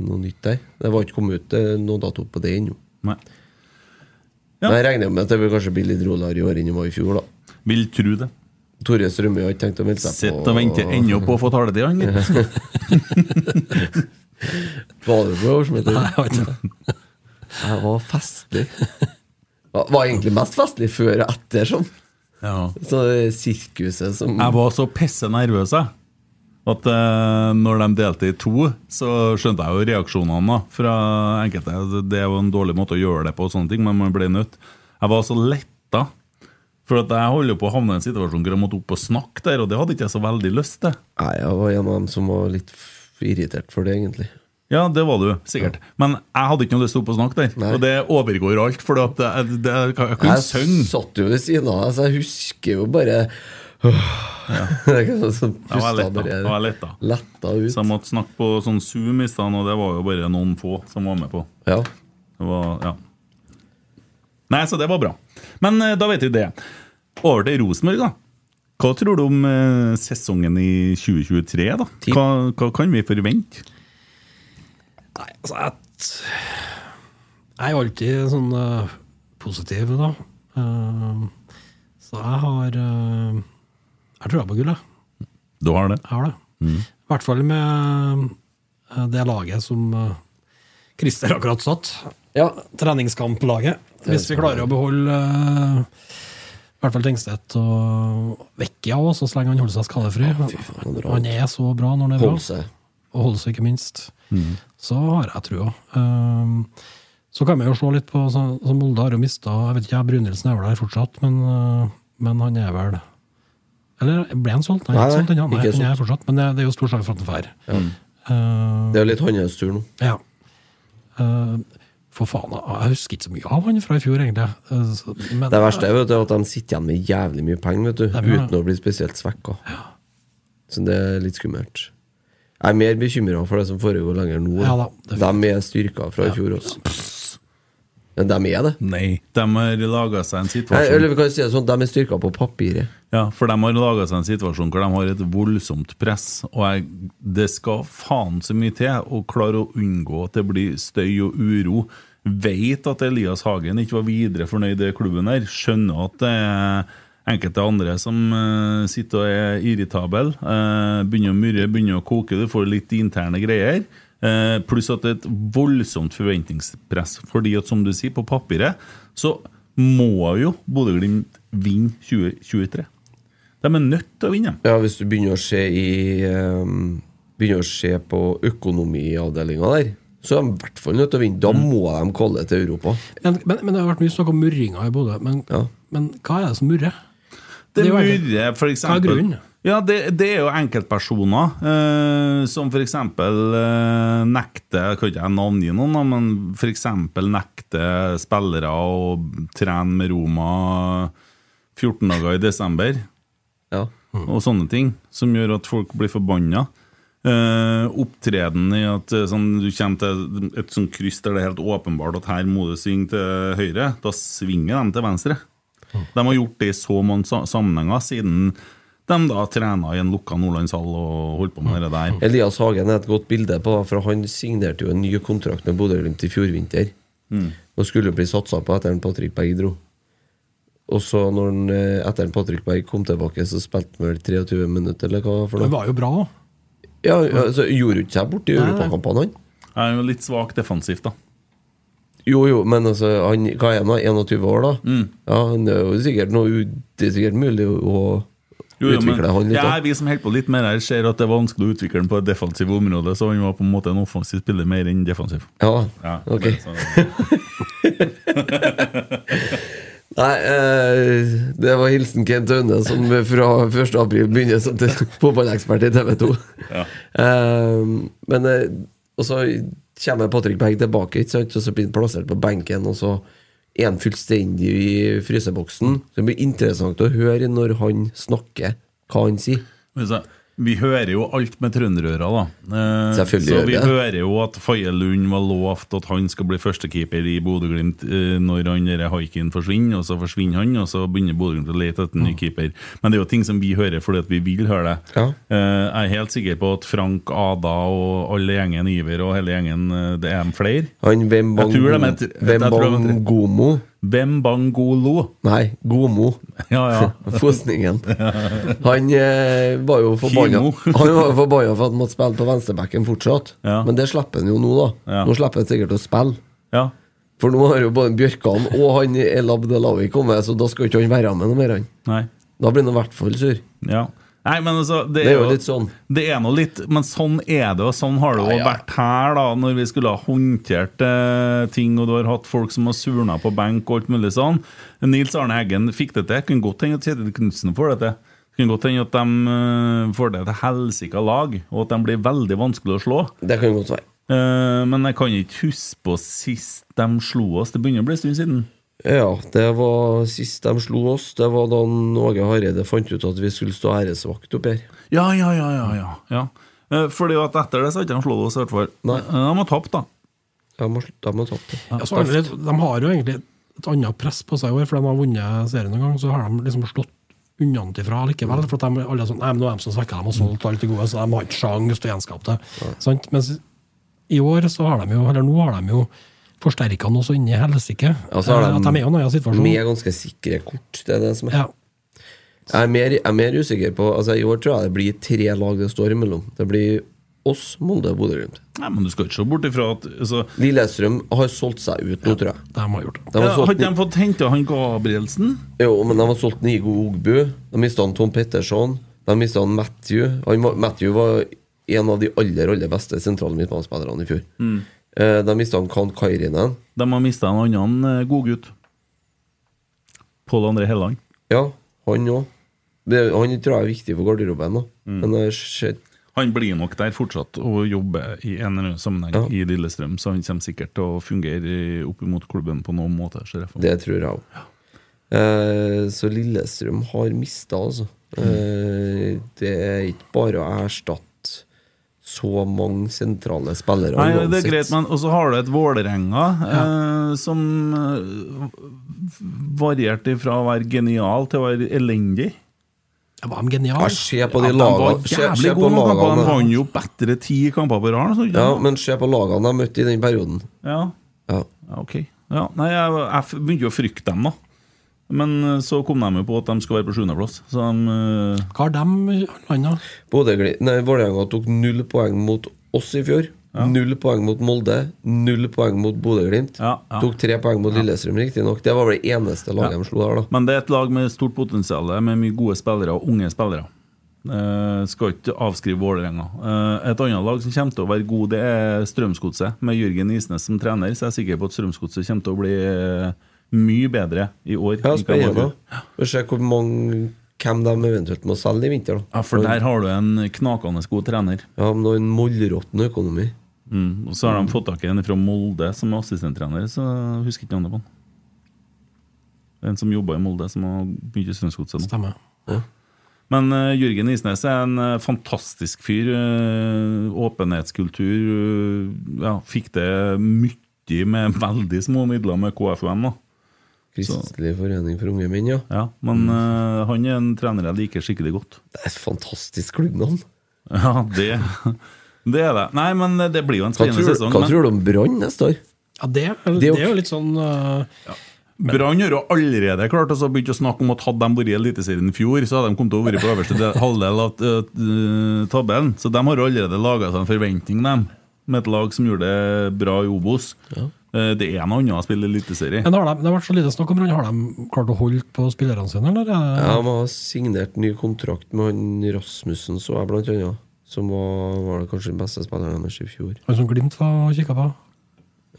noe nytt der. Det var ikke kommet ut noen noe dato på det ennå. Nei. Ja. Men Jeg regner med at det vil kanskje bli litt roligere i år enn det var i fjor, da. Vil tro det. Tore Strømøy har ikke tenkt å melde seg på. Sitter og venter ennå på å få taletid, han. gitt. Var du på årsmøtet? Nei, jeg var ikke. Det var festlig. Jeg var egentlig mest festlig før og etter, sånn. Ja. Så sirkuset som Jeg var så pisse nervøs, jeg. At eh, når de delte i to, så skjønte jeg jo reaksjonene da, fra enkelte. Det er jo en dårlig måte å gjøre det på, og sånne ting, men man ble nødt. Jeg var så letta. For at jeg holder på å havne i en situasjon hvor jeg måtte opp og snakke der, og det hadde ikke jeg så veldig lyst til. Nei, jeg var en av dem som var litt irritert for det, egentlig. Ja, det var du, sikkert. Men jeg hadde ikke noe lyst til å opp og snakke der. Nei. Og det overgår alt, for at det, det, jeg, kunne synge. Jeg satt jo ved siden av deg, så jeg husker jo bare Det er noe som var pusta letta. bare letta. letta ut. Så jeg måtte snakke på sånn Zoom i stad, og det var jo bare noen få som var med på. Ja. Det var, ja. Nei, så det var bra. Men eh, da vet vi det. Over til Rosenborg, da. Hva tror du om eh, sesongen i 2023? da? Hva, hva kan vi forvente? Nei, altså jeg, jeg er jo alltid sånn uh, positiv, da. Uh, så jeg har eh, Jeg tror jeg på gull, jeg. Du har det? Jeg har det. I hvert fall med eh, det laget som eh, Christer akkurat satt. ja. Treningskamplaget. Hvis vi klarer å beholde eh, i hvert fall Tengstedt og Vekkia òg, så lenge han holder seg skadefri. han er så bra når han er bra. Holde seg. Og holder seg, ikke minst. Så har jeg trua. Um, så kan vi jo se litt på så, så Molde har jo mista Jeg vet ikke, Brynildsen er vel der fortsatt, men, uh, men han er vel Eller ble han solgt? Er Nei, ikke solgt ennå. Nei, ikke han er fortsatt, men det, det er jo stor sjanse for at han drar. Uh, Det er jo litt hans tur nå. ja. Uh, for faen, jeg husker ikke så mye av han fra i fjor, egentlig. Uh, så- men, Det verste er vet du, at de sitter igjen med jævlig mye penger, vet du, Det er uten å bli spesielt svekka. Så det er litt skummelt. Jeg er mer bekymra for det som foregår lenger nå. Ja da, er de er styrka fra i fjor også. Men de er det. Nei. De har laga seg en Nei, situasjon eller vi kan si det sånn, de er styrka på papiret. Ja, for de har laga seg en situasjon hvor de har et voldsomt press. Og jeg, det skal faen så mye til å klare å unngå at det blir støy og uro. Vet at Elias Hagen ikke var videre fornøyd i klubben her. Skjønner at det er enkelte andre som uh, sitter og er irritable. Uh, begynner å murre, begynner å koke, du får litt interne greier. Uh, pluss at det er et voldsomt forventningspress. Fordi at som du sier, på papiret så må jo Bodø-Glimt vinne 2023. De er nødt til å vinne. Ja, hvis du begynner å se i um, Begynner å se på økonomiavdelinga der, så er de i hvert fall nødt til å vinne. Da må de kalle til Europa. men, men, men det har vært mye snakk om murringa i Bodø. Men, Ja. men hva er det som murrer? Det Det er murrer, for eksempel Hva er grunnen? Ja, det, det er jo enkeltpersoner eh, som eksempel eh, nekter Jeg kan ikke navngi noen, men eksempel nekter spillere å trene med Roma 14 dager i desember. Ja. og sånne ting, som gjør at folk blir forbanna. eh, opptreden i at eh, sånn, du kommer til et sånt kryss der det er helt åpenbart at her må du svinge til høyre. Da svinger de til venstre. De har gjort det i så mange sammenhenger siden de da trena i en lukka nordlandshall og holdt på med det der. Elias Hagen er et godt bilde på for han signerte jo en ny kontrakt med Bodø-Glimt i fjor vinter. Mm. Og skulle bli satsa på etter en Patrick Berg dro. Og så når han, eh, etter Patrick Berg kom tilbake, så spilte han vel 23 minutter, eller hva for Det var jo bra. Ja, altså, gjorde han ikke seg borti i europakampene, han. Han er litt svak defensivt, da. Jo, jo, men altså, han, hva er han, da? 21 år, da? Mm. Ja, han er jo sikkert noe Det er sikkert mulig å Jo, jo, men, han litt. ja, vi som holder på litt mer her, ser at det er vanskelig å utvikle den på et defensivt område, så han var på en måte en offensiv spiller mer enn defensiv. Ja, Ja, ok. Men. Nei, eh, det var hilsen Kent Aune, som fra 1. april begynner som fotballekspert i TV 2. Ja. Eh, men eh, Og så kommer Patrick Berg tilbake, ikke sant? og så blir han plassert på benken, og så er han fullstendig i fryseboksen. Så det blir interessant å høre når han snakker, hva han sier. Men så- Vi hører jo alt med trønderøra, da. Eh, så vi det. hører jo at Faye Lund var lovt at han skal bli førstekeeper i Bodø-Glimt eh, når han haiken forsvinner, og så forsvinner han, og så begynner Bodø-Glimt å lete etter en ny keeper. Men det er jo ting som vi hører fordi at vi vil høre det. Ja. Eh, jeg er helt sikker på at Frank, Ada og alle gjengen Iver og hele gjengen, eh, det er flere. Han Wembang. Gomo Bembangolo. Nei, Gomo. Ja, ja. Fosningen. Han eh, var jo forbanna. Han var jo forbanna for at han måtte spille på venstrebacken fortsatt. Ja. Men det slipper han jo nå, da. Nå slipper han sikkert å spille. ja. For nå har jo både Bjørkan og han El Abdelawi kommet, så da skal ikke han være med noe mer. Han. Da blir han i hvert fall sur. Ja. Nei, men altså Det, Det er jo litt sånn. Det er noe litt Men sånn er det, og sånn har det jo Ja, ja. vært her, da, når vi skulle ha håndtert eh, ting, og du har hatt folk som har surna på benk og alt mulig sånn. Nils Arne Heggen fikk det til. Kunne godt hende at Kjetil Knutsen får det til. Kunne godt hende at de uh, får det til helsika lag, og at de blir veldig vanskelig å slå. Det kan godt være. Uh, men jeg kan ikke huske på sist de slo oss. Det begynner å bli en stund siden. Ja, det var sist de slo oss. Det var da Åge Hareide fant ut at vi skulle stå æresvakt opp her. Ja, ja, ja, ja, ja, ja. Eh, Fordi at etter det så har ikke de slått oss, i hvert fall. Nei. Eh, De har tapt, da. De har, de har tapt det. Ja, så har de, de har jo egentlig et annet press på seg i år, for de har vunnet serien en gang. Så har de liksom slått unnafra likevel. For at de alle er sånn, nei, men nå er de som svekker dem og solgt alt det gode, så de har ikke sjans til å gjenskape det. Sant? Mens i år så har de jo, eller nå har de jo forsterka noe så inni helsike. Ja, så har eh, at de er jo noe av situasjonen. Med ganske sikre kort. Det er det som er. Ja. Jeg er, mer, jeg er mer usikker på Altså I år tror jeg det blir tre lag det står imellom. Det blir oss, Molde og Bodø-Glimt. Men du skal ikke se bort ifra at altså, Lillestrøm har solgt seg ut nå, tror jeg. De har gjort det. De har ja, Har solgt, ikke de fått henta han Gabrielsen? jo, men de har solgt Nigo Ogbu. De mista Tom Petterson. De mista Matthew. Han, Matthew var en av de aller aller beste sentrale midtbanespillerne i fjor. Mm. Eh, de mista Kan Kairinen. De har mista en annen eh, godgutt. Pål André Helland. Ja, han òg. Han tror jeg er viktig for garderoben. Mm. Men Han blir nok der fortsatt og jobber i en eller annen sammenheng Ja. i Lillestrøm, så han kommer sikkert til å fungere opp imot klubben på noen måte. Det tror jeg òg. Eh, så Lillestrøm har mista, altså. Eh, det er ikke bare å erstatte så mange sentrale spillere. Nei, det er greit, men Og så har du et Vålerenga eh, som eh, varierte fra å være genial til å være elendig. Ja, var de geniale. Ja, se på de Ja, de var lagene. Se, jævlig gode kamper. De vant jo bedre ti kamper på rad. Ja, men se på lagene de møtte i den perioden. ja. Ja. Ja, ok. Ja, nei, jeg, jeg begynte jo å frykte dem, da. Men eh, så kom de jo på at de skal være på sjuendeplass. Så eh, Hva har de landa? Vålerenga tok null poeng mot oss i fjor. Null poeng mot Molde. Null poeng mot Bodø-Glimt. Ja, ja. Tok tre poeng mot Lillestrøm, riktignok. Det var vel det eneste laget Ja. de slo der, da. Men det er et lag med stort potensial, med mye gode spillere og unge spillere. Eh, skal ikke avskrive Vålerenga. Eh, et annet lag som kommer til å være god, det er Strømsgodset. Med Jørgen Isnes som trener, så er jeg sikker på at Strømsgodset kommer til å bli eh, mye bedre i år. Ja, spennende. fjor. Hvor mange hvem de eventuelt må selge i vinter. da Ja, for der har du en knakende god trener. Ja, men en mollråtten økonomi. Mm. Og så har de fått tak i en fra Molde som er assistenttrener, så jeg husker ikke navnet på han. En som jobber i Molde, som har begynt i Strømsgodset nå. Stemmer. Men uh, Jørgen Isnes er en uh, fantastisk fyr. Uh, åpenhetskultur. ja, fikk det mye med veldig små midler med KFUM. da. Kristelig forening for unge menn, ja. Ja, men eh, han er en trener jeg liker skikkelig godt. Det er et fantastisk klubbnavn. Ja, det, det er det. Nei, men det blir jo en Hva spennende tror, sesong. hva men- tror du om Brann neste år? Ja, det, Det det er jo litt sånn uh, Brann har jo allerede klart altså begynt å snakke om at hadde de vært i Eliteserien i fjor, så hadde de kommet til å være på øverste halvdel av uh, tabellen. Så de har allerede laga seg en forventning, dem, med et lag som gjorde det bra i Obos. Eh, det er noe annet å spille Eliteserie. Men har de, det har vært så lite snakk om. Har de klart å holde på spillerne sine, eller? Ja, De har signert ny kontrakt med han Rasmussen, så jeg blant annet. Som var, var det kanskje den beste spilleren deres i fjor. Han som Glimt var og kikka på?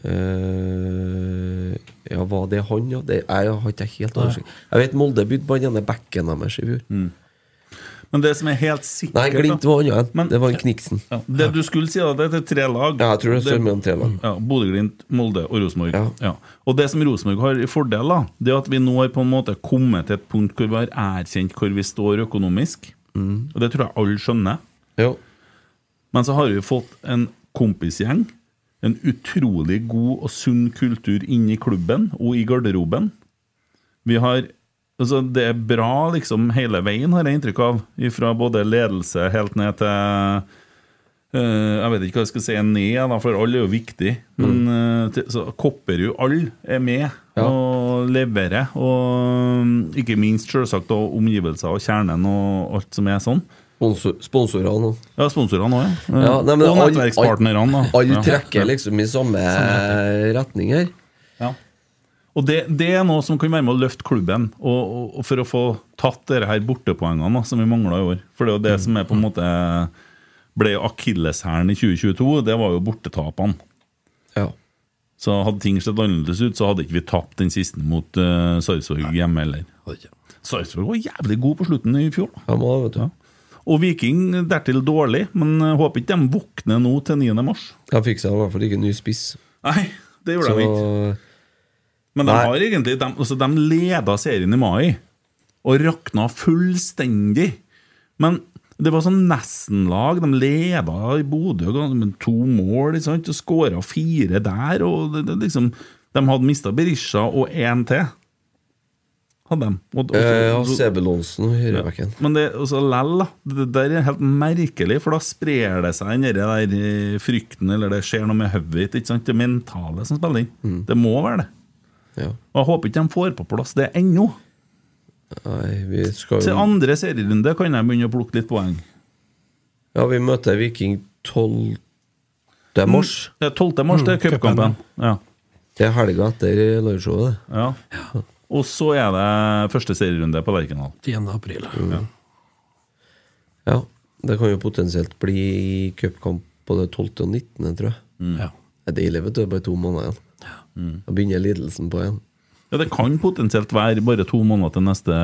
Uh, ja, var det han, ja? Det, jeg har ikke helt oversikt. Jeg vet Molde bydde på den ene bekken deres i fjor. Men det som er helt sikkert Nei, Glimt var annet. Ja. Det var en Kniksen. Ja, det du skulle si, da, det er tre lag. Ja, jeg tror det står mellom tre lag. Ja, Bodø-Glimt, Molde og Rosenborg. Ja. Og det som Rosenborg har i fordel, da, det er at vi nå har på en måte kommet til et punkt hvor vi har erkjent hvor vi står økonomisk. Mm. Og det tror jeg alle skjønner. Ja. Men så har vi fått en kompisgjeng. En utrolig god og sunn kultur inn i klubben og i garderoben. Vi har Altså, det er bra liksom hele veien, har jeg inntrykk av. Fra både ledelse helt ned til uh, Jeg vet ikke hva jeg skal si ned, da, for alle er jo viktig. Men eh, til, så Kopperud, alle er med og leverer. Og ikke minst selvsagt og omgivelser og kjernen og alt som er sånn. Sponsor, sponsorene òg. Ja, sponsorene òg, ja. Ja, nei, og nettverkspartnerne. Alle all- Alle trekker liksom i samme retning her. Ja. Og det, det er noe som kan være med å løfte klubben, og, og, og for å få tatt dere her bortepoengene som vi mangla i år. For det er jo det som er på en måte ble akilleshælen i 2022, det var jo bortetapene. Ja. Så hadde ting sett annerledes ut, så hadde ikke vi tapt den siste mot uh, Sarpsborg hjemme heller. Sarpsborg var jævlig god på slutten i fjor. da. Ja, må, vet du. Og Viking dertil dårlig, men håper ikke de våkner nå til 9. mars. De fikk seg i hvert fall ikke ny spiss. Nei, det gjorde de ikke. Men de har egentlig De, altså de leda serien i mai og rakna fullstendig. Men det var sånn nesten-lag. De leda i Bodø med to mål ikke sant? og skåra fire der. Og det, det, liksom, de hadde mista Berisha og én til. Hadde de. Og, og, Eh, ja, Sebulonsen og høyrebacken. men det også lell, da. Det der er helt merkelig, for da sprer det seg den der, eh, frykten, eller det skjer noe med hodet ditt. Det mentale som spiller inn. Det må være det. Ja. Og Jeg håper ikke de får på plass det ennå. Nei, vi skal Til andre serierunde kan jeg begynne å plukke litt poeng. Ja, vi møter Viking 12. mars. Det er 12. mars, det er Mm, cupkampen. Ja. Det er helga etter liveshowet, det. ja. Og så er det første serierunde på Lerkendal. 10. april. Ja. Ja, det kan jo potensielt bli cupkamp på det 12. og 19., tror jeg. Ja. Det er deilig, vet du. Bare to måneder igjen. Da begynner lidelsen på igjen. Ja, Det kan potensielt være bare to måneder til neste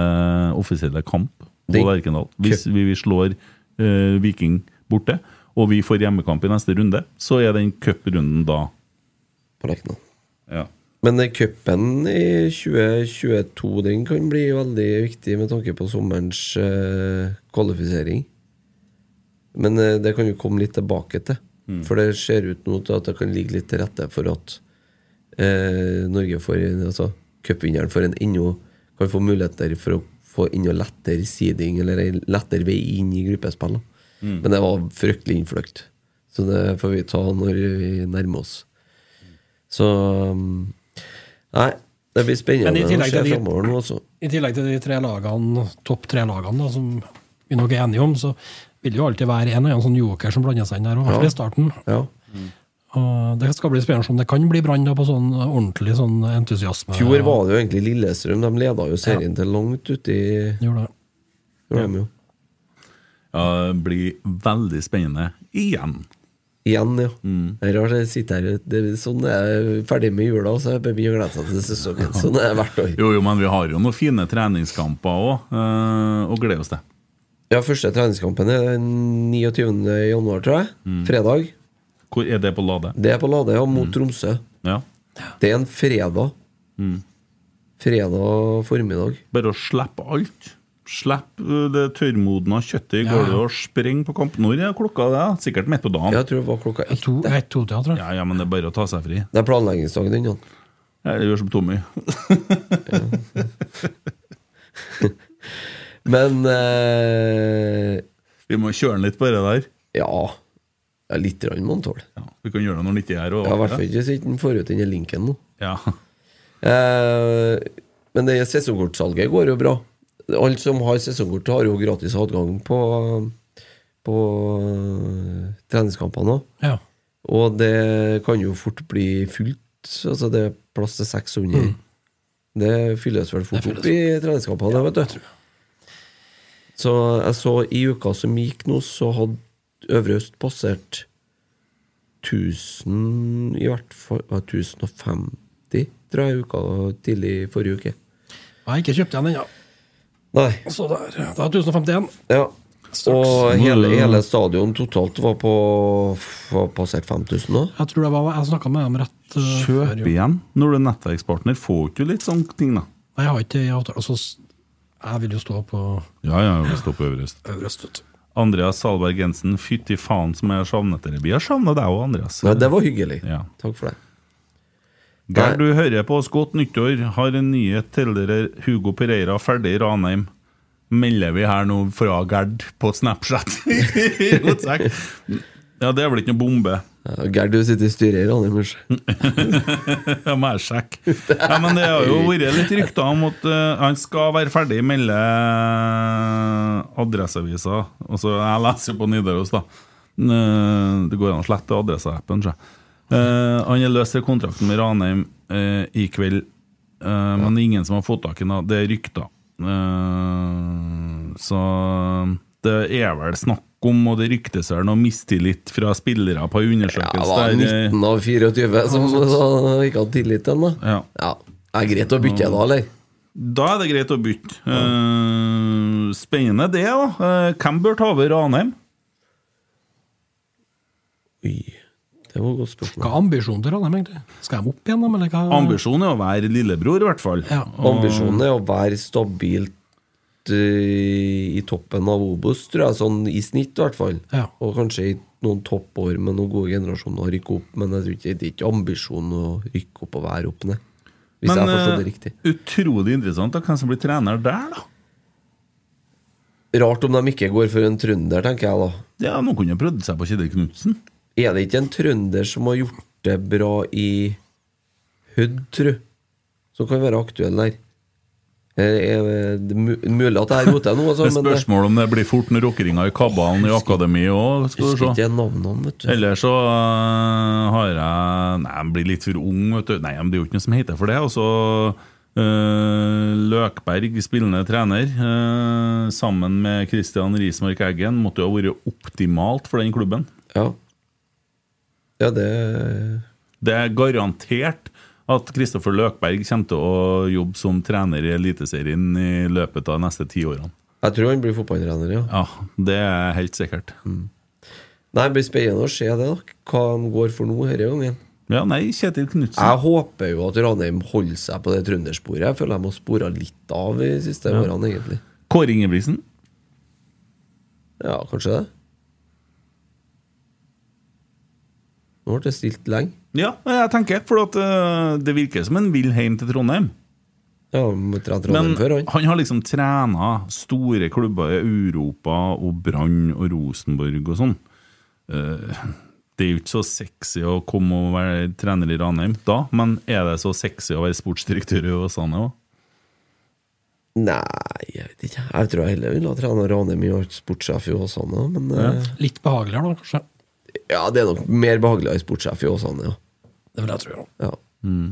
offisielle kamp på Lerkendal. Hvis vi, vi slår uh, Viking borte, og vi får hjemmekamp i neste runde, så er den cuprunden da På Lerkendal. Ja. Men cupen i 2022 den kan bli veldig viktig med tanke på sommerens uh, kvalifisering. Men uh, det kan jo komme litt tilbake til. Mm. For det ser ut nå til at det kan ligge litt til rette for at eh, Norge får altså cupvinneren får en ennå kan få muligheter for å få enda lettere seeding, eller en lettere vei inn i gruppespill. Mm. Men det var fryktelig innfløkt. Så det får vi ta når vi nærmer oss. Så um, Nei, det blir spennende å se framover nå, altså. I tillegg til de tre lagene, topp tre lagene, da, som vi nok er enige om, så vil det jo alltid være en og en sånn joker som blander seg inn der, fall i starten. Ja. Og det skal bli spennende om det kan bli Brann på sånn ordentlig sånn entusiasme. Fjor var det jo egentlig Lillestrøm. De leda jo serien til langt uti Gjorde det. Gjorde de jo. Ja, det blir veldig spennende igjen. Igjen, ja. Det er rart jeg sitter her det er Sånn er jeg ferdig med jula, og så er det mye å glede seg til sesongen. Sånn er det hvert år. Jo, jo, men vi har jo noen fine treningskamper òg, og glede oss til. Ja, første treningskampen er den 29. januar, tror jeg. Fredag. Hvor er det på Lade? Det er på Lade, ja, mot Tromsø. Ja. Det er en fredag. Mm. Fredag formiddag. Bare å slippe alt. Slipp uh, det tørrmodna kjøttet i Ja, gulvet ja. og spring på kamp. Når er klokka det? Sikkert midt på dagen. Jeg tror det var klokka ett. To, ett, to, ja, tror jeg. Ja, ja, men det er bare å ta seg fri. Det er planleggingsdagen din, Jan. det gjør som Tommy. Men eh, Vi må kjøre den litt på det der. ja, ja litt rann må han tåle. Ja, vi kan gjøre det når han ikke er her. Ja, I hvert fall ikke hvis han får ut den linken nå. Ja. Eh, men det sesongkortsalget går jo bra. Alle som har sesongkort, har jo gratis adgang på, på eh, treningskampene òg. Ja. Og det kan jo fort bli fullt. Altså det er plass til 600. Det fylles vel fort fylles opp i treningskampene, vet du. Så jeg så i uka som gikk nå, så hadde Øvre Øst passert 1000 I hvert fall ja, 1050, tror jeg, uka tidlig forrige uke. Jeg har ikke kjøpt den ennå. Nei. Så der, det er 1051. Ja. Straks. Og hele, hele stadion totalt var på var passert 5000 nå. Jeg tror det var Jeg snakka med dem rett uh, Kjøp igjen. Når du er nettverkspartner, får du litt sånne ting, da. Nei, jeg har ikke avtale. Altså, jeg vil jo stå på Ja, ja, jeg vil stå på Øverøst. øverst. vet du. Andreas Salberg Jensen, fytti faen som jeg har savnet dere. Vi har savnet deg òg, Andreas. Nei, det var hyggelig. Ja. Takk for det. Gerd, du hører på oss godt nyttår. Har en nyhet til dere. Hugo Pereira ferdig i Ranheim. Melder vi her nå fra Gerd på Snapchat. Ja, det er vel ikke noe bombe. Gerd, du sitter i styret i kanskje? Det må jeg sjekke. Ja, men det har jo vært litt rykter om at uh, han skal være ferdig, melder Adresseavisa. Altså, jeg leser jo på Nidaros, da. Eh, Det går an å slette Adresseappen, jeg. Eh, han har løst kontrakten med Ranheim uh, i kveld, eh, men det er ingen som har fått tak i ham. Det er rykter. Eh, så det er vel snakk om, og det ryktes vel noe mistillit fra spillere på en Ja, undersøkelse. det var eh, 19 av 24 som ikke hadde tillit da. ja. Ja. Det er greit å bytte da, eller? Da er det greit å bytte. Eh, spennende det, da. Eh, hvem bør ta over Ranheim? Oi, det var et godt Hva spørsmål. er ambisjonen til Ranheim, egentlig? Skal de opp igjen, eller hva? Ambisjonen er å være lillebror, i hvert fall. Ja. Ambisjonen er å være stabilt eh, i toppen av Obos, tror jeg, sånn i snitt i hvert fall. Ja. Og kanskje i noen toppår med noen gode generasjoner å rykke opp, men jeg tror ikke det er ikke ambisjonen å rykke opp og være opp ned. Hvis jeg har forstått det eh, riktig. utrolig interessant da, hvem som blir trener der, da. Rart om de ikke går for en trønder, tenker jeg da. Ja, Noen kunne prøvd seg på Kjetil Knutsen. Er det ikke en trønder som har gjort det bra i Hødd, tru? Som kan være aktuell der? Eh, Er det mu- mulig at jeg roter nå, altså, Det er det spørsmål om det blir fort noen rockeringer i kabalen i akademiet òg, husker ikke navnene, vet du. Eller så uh, har jeg Nei, jeg blir litt for ung, vet du. Nei, men det er jo ikke noe som heter for det. Altså, så øh, Løkberg, spillende trener, uh, sammen med Christian Rismark Eggen, måtte jo ha vært optimalt for den klubben. Ja. Ja, det Det er garantert at Kristoffer Løkberg kommer til å jobbe som trener i Eliteserien i løpet av de neste ti årene. Jeg tror han blir fotballtrener, ja. Ja, det er helt sikkert. Nei, Det blir spennende å se det, da. Hva de går for nå denne gangen. Ja, nei, Kjetil Knutsen. Jeg håper jo at Ranheim holder seg på det trøndersporet. Jeg føler de har spora litt av de siste Ja. årene, egentlig. Kåre Ingebrigtsen. Ja, kanskje det. Nå ble det stilt lenge. Ja, jeg tenker for at uh, det virker som en vil hjem til Trondheim. Ja, trene Men Trondheim før, han. han har liksom trena store klubber i Europa og Brann og Rosenborg og sånn. Uh, det er jo ikke så sexy å komme og være trener i Ranheim da, men er det så sexy å være sportsdirektør i Åsane òg? Nei, jeg vet ikke. Jeg tror jeg heller ville ha trent Ranheim i sportssjef i Åsane. Men eh, Litt behageligere, nå, kanskje. Ja, det er nok mer behagelig å være sportssjef i Åsane, ja. Det vil jeg tro. Ja. ja.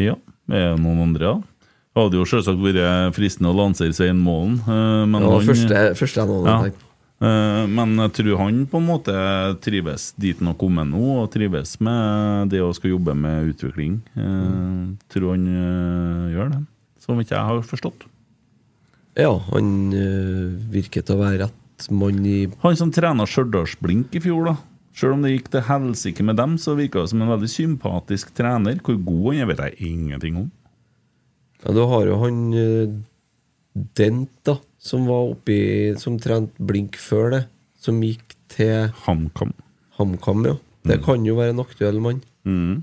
Ja, er det noen andre, da? Det hadde jo selvsagt vært fristende å lansere Svein Målen, eh, men ja, han første, første jeg hadde Ja. tenkt. Eh, Men jeg tror han på en måte trives dit han har kommet nå, og trives med det å skal jobbe med utvikling. Mm. Tror han gjør det, som ikke jeg har forstått. Ja, han virker til å være rett mann i Han som trena Stjørdalsblink i fjor, da. Selv om det gikk til helsike med dem, så virka det som en veldig sympatisk trener. Hvor god han er, vet jeg ingenting om. Ja, du har jo han øh, Dent, da, som var oppi Som trente blink før det. Som gikk til HamKam. HamKam, ja. Det kan jo være en aktuell mann. Mm.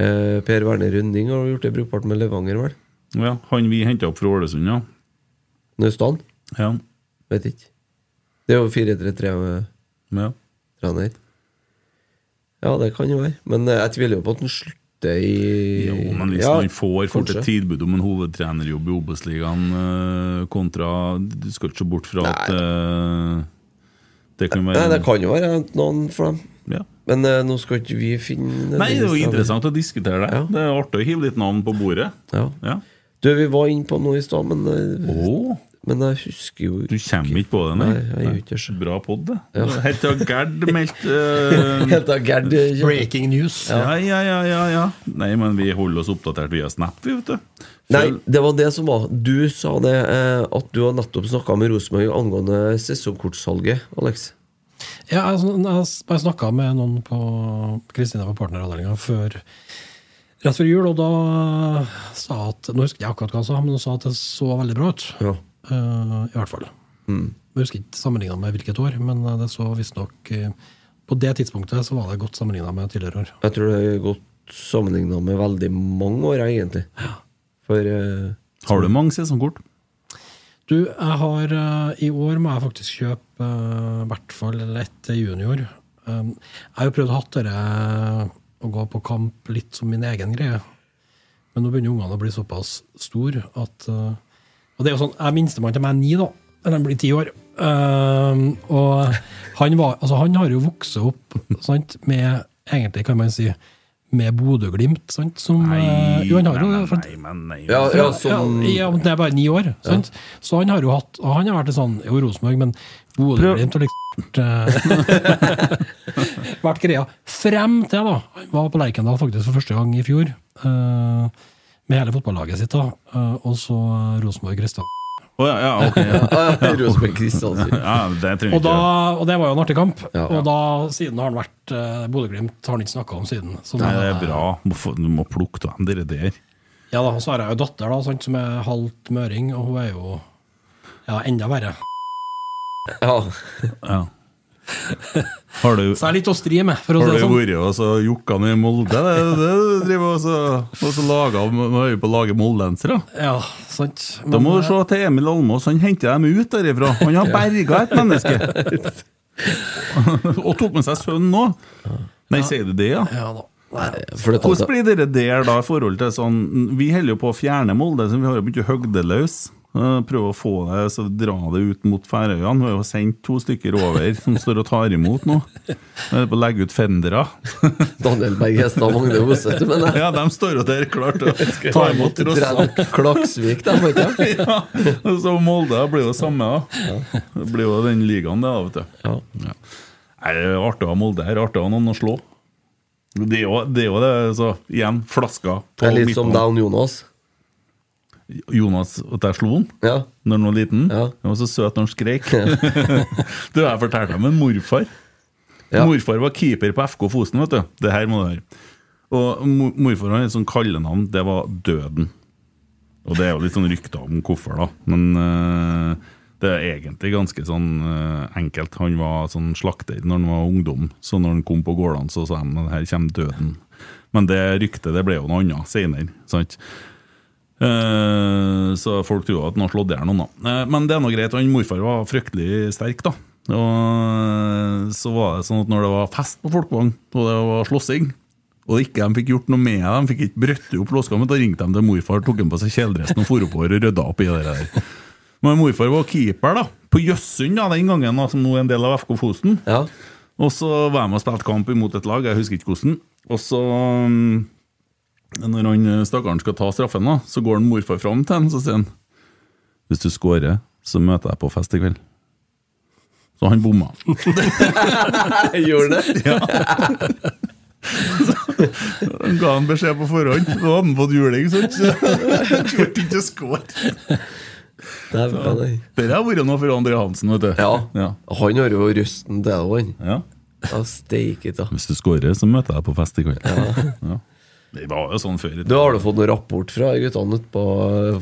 Eh, per Werner Rønning har gjort det brukbart med Levanger, vel? Ja, han vi henta opp fra Ålesund, ja. Naustdal? ja. Vet ikke. Det er jo 4-3-3-trener. ja. Ja, det kan jo være. Men eh, jeg tviler jo på at han slutter i Jo, men hvis Ja, man får fort et tilbud om en hovedtrenerjobb i Obos-ligaen øh, kontra Du skal ikke se bort fra at øh, det kan være Nei, det kan jo være noen for dem. Ja. Men eh, nå skal ikke vi finne Nei, det er jo interessant å diskutere det. Det er artig å hive litt navn på bordet. Ja. Ja. Du, vi var inne på noe i stad, men, eh, Åh. Men jeg husker jo Du kommer ikke på det, nei? Nei, jeg gjør ikke. Bra pod, det. Ja. Helt til Gerd meldte Helt av Gerd eh, Breaking news. ja, ja, ja, ja, ja. Nei, men vi holder oss oppdatert via Snap, vi, vet du. Nei, det var det som var. Du sa det eh, at du har nettopp snakka med Rosenborg angående sesongkortsalget, Alex. Ja, altså, jeg jeg snakka med noen på Kristina på partneravdelinga før rett før jul, og da sa at Nå husker jeg akkurat hva han sa, men hun sa at det så veldig bra ut. Ja. Eh, I hvert fall. Jeg husker ikke sammenligna med hvilket år, men eh, det så visstnok uh, På det tidspunktet så var det godt sammenligna med tidligere år. Jeg tror det er godt sammenligna med veldig mange år, egentlig. For uh, Har du mange sesongkort? Du, jeg har I år må jeg faktisk kjøpe i hvert fall ett til junior. Um, jeg har jo prøvd å hatt dette å gå på kamp litt som min egen greie. Men nå begynner ungene å bli såpass store at eh, Og det er jo sånn, jeg er minstemann til meg er ni, da. Men han blir ti år. Uh, og han, var, altså, han har jo vokst opp sant, med Egentlig, kan man si, med Bodø-Glimt, sant, som nei, Jo, han har jo nei, nei, Nei, men nei. Ja, ja, som ja, ja, men det er bare ni år. Sant? Så han har jo hatt og Han har vært en sånn Jo, Rosenborg, men Bodø-Glimt har liksom vært, greia. Frem til, da. Han var på Lerkendal faktisk for første gang i fjor. eh, med hele fotballaget sitt, da. eh, og så Rosenborg Kristian. Oh, ja, ja, ok. Ja. Ja, Rosenborg Kristiansund. ja, det Og, da, og det var jo en artig kamp. Ja. Og da, siden har han vært uh, Bodø-Glimt har han ikke snakka om siden. Så Nei, det er bra. Du må, få- du må plukke dem dere der. Ja da, Så har jeg jo datter da, sant, som er halvt møring, og hun er jo ja, enda verre. Ja. Ja. Har du, Så er er litt å stri med, for å har si du det sånn. vært og så jokka ned i Molde? Det det, det du driver og så, laget, så laga Nå er vi på å lage moldensere. Ja, sant. Da må du se til Emil Almås. Han henter dem ut derifra. Han har berga et menneske! og tok med seg sønnen òg. Nei, sier du det, ja? Ja da. Nei, For det Hvordan blir dere der da i forhold til sånn Vi holder jo på å fjerne Molde, så vi har jo begynt å hogge det løs. Eh, Prøve å få det, så dra det ut mot Færøyene. Vi har jo sendt to stykker over som står og tar imot nå. Vi er på å legge ut fendere. Daniel Berg Hestad og Magne Hoseth, men jeg Ja, de står jo der klart til å ta imot. Klaksvik, de, jeg. Ja, og så Molde blir jo samme, da. Det blir jo den ligaen, det, da, vet du. Ja. Nei, det er artig å ha Molde her. Artig å ha noen å slå. Det er jo det, er jo det så igjen, flasker på er litt som. Down Jonas. Jonas, at jeg slo han Ja. når han var liten. Ja. Han var så søt når han skrek. du, jeg fortalte om en morfar. Ja. Morfar var keeper på FK Fosen, vet du. Det her må du høre. Og mo- morfar har et sånt kallenavn, det var Døden. Og det er jo litt sånn rykter om hvorfor, da. Men eh, det er egentlig ganske sånn eh, enkelt. Han var sånn slakter når han var ungdom, så når han kom på gårdene, så sa han at her kommer døden. Men det ryktet det ble jo noe annet senere. Eh, så folk tror at han har slått i hjel noen, da. Eh, men det er nå greit. Han morfar var fryktelig sterk, da. Og eh, så var det sånn at når det var fest på Folkvang, og det var slåssing, og ikke de fikk gjort noe med de fikk ikke brøtt opp låskammen, da ringte de til morfar, tok han på seg kjeledressen og for oppover og rydda opp i det der. Men morfar var keeper, da. På Jøssund da, den gangen, da, som nå er en del av FK Fosen. Ja. Og så var jeg med og spilte kamp imot et lag, jeg husker ikke hvordan. Og så, mm, når han eh, stakkaren skal ta straffen, da, så går han morfar fram til han, så sier han Hvis du scorer, så møter jeg på fest i kveld. Så han bomma. Gjorde det? Ja. Han ga han beskjed på forhånd. Da hadde han fått juling, sant? Så han turte ikke å score. Dæven, nei. Det har vært noe for André Hansen, vet du. Ja. Ja. Han har jo røsten til det, han. Ja. Ja, steike ta. Hvis du scorer, så møter jeg på fest i kveld. Ja. Ja. Det var jo sånn før. Du Har du fått noen rapport fra guttene på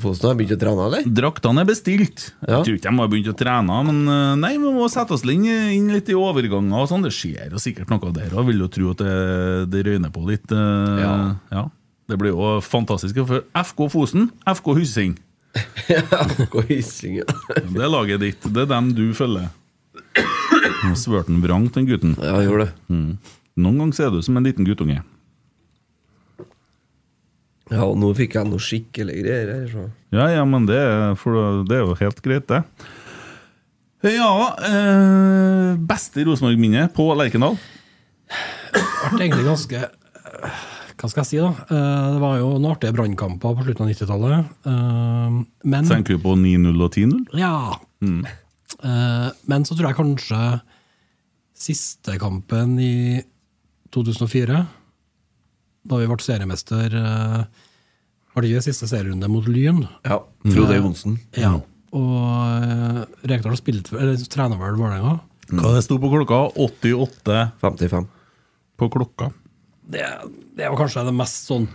Fosen? Har de begynt å trene, eller? Draktene er bestilt. Ja. Jeg tror ikke de har begynt å trene, men eh, nei, vi må sette oss inn, inn litt i overganger og sånn. Det skjer jo sikkert noe der òg. Vil jo tro at det, det røyner på litt. eh, Ja. ja. Det blir jo fantastisk. For FK Fosen, FK Hyssing. FK Hyssing, ja. Det er laget ditt. Det er dem du følger. Svørte han vrangt, den gutten. Ja, jeg gjorde det. Mm. Noen ganger ser du ut som en liten guttunge. Ja, og nå fikk jeg noe skikkelig greier her. Så. Ja, ja, men det, er- for det er jo helt greit, det. Ja eh, Beste Rosenborg-minne på Lerkendal? ble egentlig ganske Hva skal jeg si, da? Eh, Det var jo noen artige brannkamper på slutten av 90-tallet. eh, Men Tenker du på 9-0 og 10-0? Ja. Mm. Eh, Men så tror jeg kanskje siste kampen i 2004, da vi ble seriemester eh, Var det ikke siste serierunde mot Lyn? Ja. Frode Eh, Johnsen. Ja. Og uh, Rekdal spilte eller trener vel Vålerenga. Hva det sto på klokka? 88.55. på klokka. det, det var kanskje det mest sånn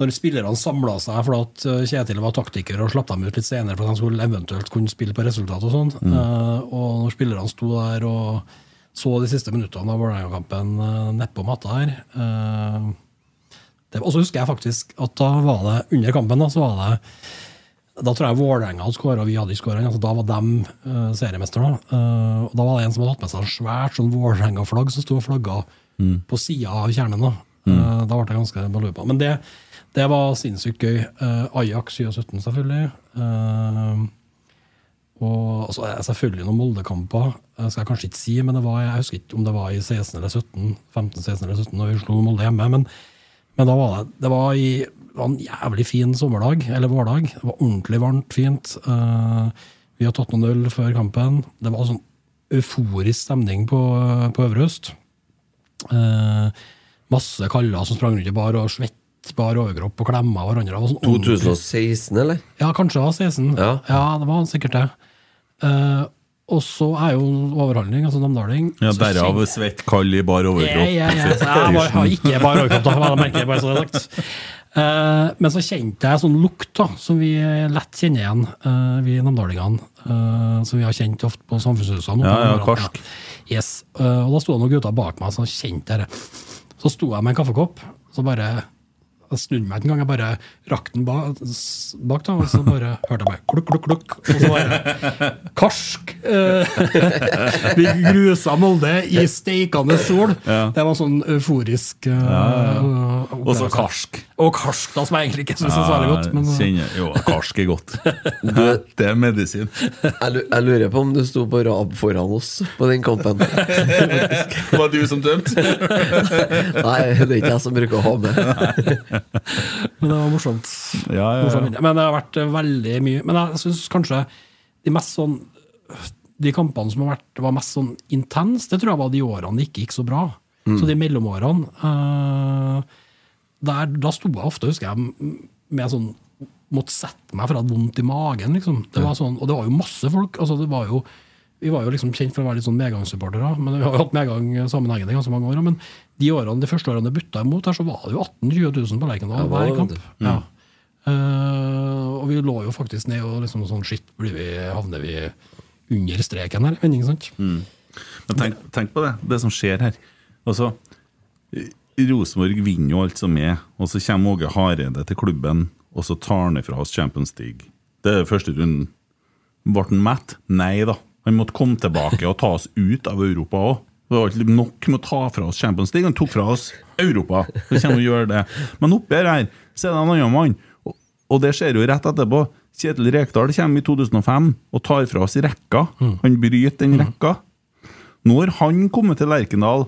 Når spillerne samla seg for at eh, Kjetil var taktiker og slapp dem ut litt senere for at de skulle eventuelt kunne spille på resultat og sånn. Eh, og når spillerne sto der og så de siste minuttene av Vålerenga-kampen uh, nedpå matta her uh, Og så husker jeg faktisk at da var det under kampen, da, så var det da tror jeg Vålerenga hadde skåra, og vi hadde ikke skåra. Altså, da var de uh, seriemestere. Uh, og da var det en som hadde hatt med seg svært sånn Vålerenga-flagg som sto og flagga på sida av kjernen. Da, uh, da ble det ganske balupa. Men det, det var sinnssykt gøy. Uh, Ajax 2017, selvfølgelig. Uh, og altså, eh, selvfølgelig noen Molde-kamper, eh, skal jeg kanskje ikke si, men det var, jeg husker ikke om det var i 16 eller 17, 15, 16 eller 17 da vi slo Molde hjemme. Men, men da var det, det var, i, det var en jævlig fin sommerdag, eller vårdag. Det var ordentlig varmt, fint. Uh, vi har tatt noen øl før kampen. Det var sånn euforisk stemning på, på Øvre Øst. Uh, masse kaller som sprang rundt i bar og svett bar overkropp og klemma hverandre. Sånn ordentlig- 2016, eller? ja, kanskje det var 16. Ja. det var sikkert det. Eh, og så er jo overhandling, altså namdaling Ja, så Derav svett, kald i bar overkropp. Ja, ja, ja. Så Jeg har ikke bare overkropp, da, vel merker merke, bare så det er sagt. Uh, men så kjente jeg sånn lukt da, som vi lett kjenner igjen, uh, vi namdalingene. Uh, som vi har kjent ofte på samfunnshusene. Ja, ja, karsk. Yes. eh, og da sto det noen gutter bak meg som kjente det. Så sto jeg med en kaffekopp, så bare jeg snudde meg ikke engang, jeg bare rakk den bak, bak da, og så bare hørte jeg bare klukk, klukk, klukk. Og så bare karsk. eh, vi grusa Molde i steikende sol. Ja. Det var sånn euforisk uh, ja. Og så karsk. Og karsk, da, som jeg egentlig ikke syns er så veldig godt. Men, kjenner, jo, karsk er godt. Det er medisin. Jeg lurer på om du sto på rad foran oss på den kampen. Var det du som dømte? Nei, det er ikke jeg som bruker å ha med. men det var morsomt. Ja, ja, ja. Men det har vært eh, veldig mye. Men jeg syns kanskje de mest sånn De kampene som har vært, var mest sånn intense, det tror jeg var de årene det ikke gikk så bra. Mm. Så de mellomårene eh, der, Da sto jeg ofte, husker jeg, med sånn Måtte sette meg for jeg hadde vondt i magen, liksom. Det var sånn, og det var jo masse folk. altså det var jo vi var jo liksom kjent for å være litt sånn medgangssupportere, men vi har jo hatt medgang sammenhengende ganske mange år. Men de årene, de første årene det butta imot, her, så var det jo 18 000-20 000 på Lerkendal Ja, hver kamp. Mm. Ja. Uh, og vi lå jo faktisk ned og liksom sånn Shit, vi, havner vi under streken her? Men ikke sant? Men tenk, tenk på det, det som skjer her. Altså, Rosenborg vinner jo alt som er, og så kommer Åge Hareide til klubben, og så tar han ifra oss Champions League. Det er første runden. Ble han mett? Nei da. Han måtte komme tilbake og ta oss ut av Europa òg. Det var ikke nok med å ta fra oss Champions League, han tok fra oss Europa. Så kommer å gjøre det. Men oppi her så er det en annen mann, og, det skjer jo rett etterpå. Kjetil Rekdal kommer i 2005 og tar fra oss rekka. Han bryter den rekka. Nå har han kommet til Lerkendal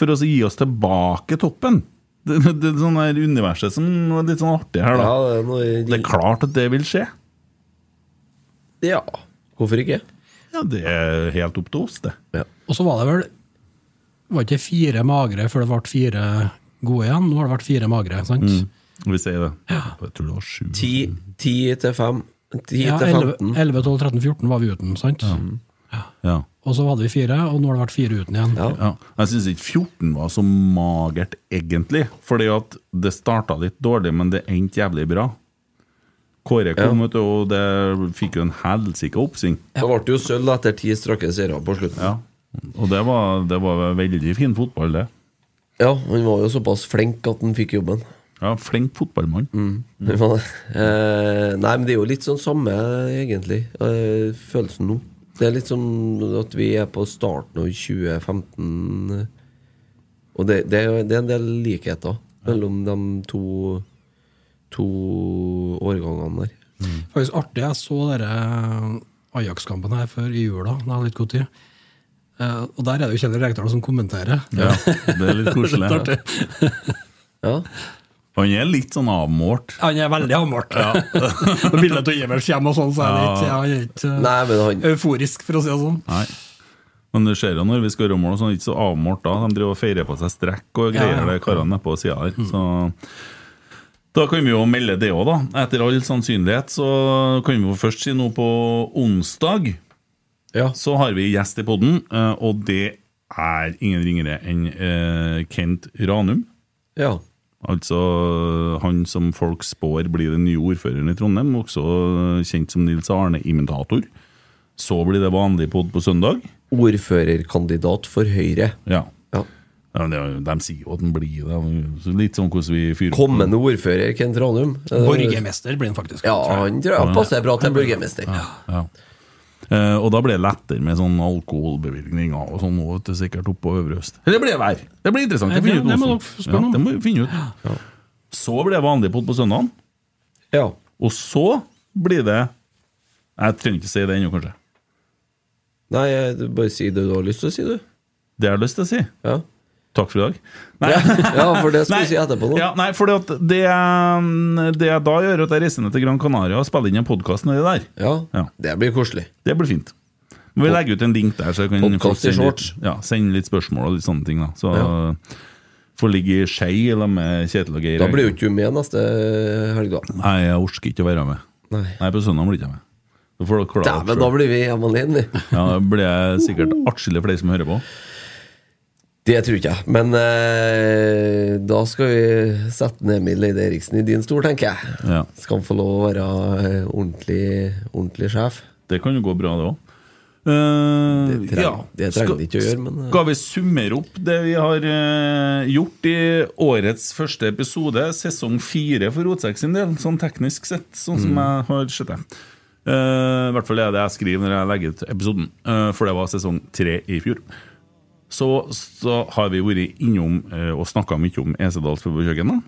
for å gi oss tilbake toppen. Det, det, det er sånn her universet som er litt sånn artig her, da. Ja, det er noe Det er klart at det vil skje. Ja, hvorfor ikke? Ja, Det er helt opp til oss, det. Og så var det vel Var ikke fire magre før det ble fire gode igjen? Nå har det vært fire magre, sant? Mm. Vi sier det. Jeg tror det var sju. Ti, ti til fem. Ti ja, til 15. 11, 12, 13, 14 var vi uten, sant? Ja. og så hadde vi fire, og nå har det vært fire uten igjen. Ja. Jeg syns ikke 14 var så magert, egentlig. Fordi at det starta litt dårlig, men det endte jævlig bra. Kåre kom, ja. og det fikk jo en helsike oppsving. Det ble jo sølv etter ti strake seire på slutten. Ja. Og det var, det var veldig fin fotball, det. Ja, han var jo såpass flink at han fikk jobben. Ja, Flink fotballmann. Mm. Eh, nei, men det er jo litt sånn samme, egentlig, eh, følelsen nå. Det er litt sånn at vi er på starten av 2015. eh, Og det, det, det er en del likheter mellom de to, to årgangene der. Faktisk artig. Jeg så dere Ajax-kampen her før i jula. Da jeg litt god tid. Uh, og der er det jo Kjell Rekdal som kommenterer. Ja, det er litt koselig. Ja. Han er litt sånn avmålt. Han er veldig avmålt. Når bildet av Ivers kommer og sånn, så er det ikke, han er ikke eh, Nei, men han euforisk, for å si det sånn. Nei. Men du ser jo når vi skårer mål, så er han ikke så avmålt da. De driver og feirer på seg strekk og greier, Ja, ja. karene nedpå sida her. Så da kan vi jo melde det òg, da. Etter all sannsynlighet så kan vi jo først si noe på onsdag. Ja. Så har vi gjest i podden, eh, og det er ingen ringere enn eh, Kent Ranum. Ja. Altså han som folk spår blir den nye ordføreren i Trondheim, også kjent som Nils Arne Imitator. Så blir det vanlig pod på søndag. Ordførerkandidat for Høyre. Ja. Ja. Ja, er de sier jo at den blir det. Litt sånn hvordan vi fyrer Kommende ordfører Kent Ranum. Eh, Borgermester blir han faktisk. Ja, han tror jeg passer bra til borgermester. Ja. Eh, og da blir det lettere med sånn alkoholbevilgninger og sånn, vet sikkert oppe på Øvre Øst. Det blir vær. Det blir interessant. Det, det- det må dere spørre ja, om. det må vi finne ut. Ja. Så blir det vanlig pod på søndagen. Ja. Og så blir det Jeg trenger ikke si det ennå, kanskje. Nei, jeg- bare si det du har lyst til å si, du. Det jeg har lyst til å si. Ja, Takk for i dag. Nei. ja for det skal Nei. du si etterpå nå. Ja, nei, for det, det det jeg da gjør, at jeg reiser ned til Gran Canaria og spiller inn en podkast nedi der. Ja, Ja. det blir koselig. Det blir fint. Men vi legger ut en link der, så jeg kan folk sende litt, ja, sende litt spørsmål og litt sånne ting. da Så Ja. får ligge i skei eller med Kjetil og Geir. Da blir jo ikke du med neste helg, da. Nei, jeg orker ikke å være med. Nei. Nei, på søndag blir ikke jeg med. Da Dæven, da blir vi hjemme alene, vi. Ja, da blir jeg sikkert atskillig flere som hører på. Det tror ikke jeg. Men eh, da skal vi sette ned Emil Eide Eriksen i din stol, tenker jeg. Ja. Skal han få lov å være eh, ordentlig, ordentlig sjef? Det kan jo gå bra, det òg. Det trenger- det trenger det ikke å gjøre, men, eh. Skal vi summere opp det vi har uh, gjort i årets første episode, sesong fire for Rotsekk sin del, sånn teknisk sett, sånn som jeg har sett det. Eh, I hvert fall er det jeg skriver når jeg legger ut episoden, eh, for det var sesong tre i fjor. Så, så har vi vært innom eh, og snakka mye om Esedals pub-kjøkken. da.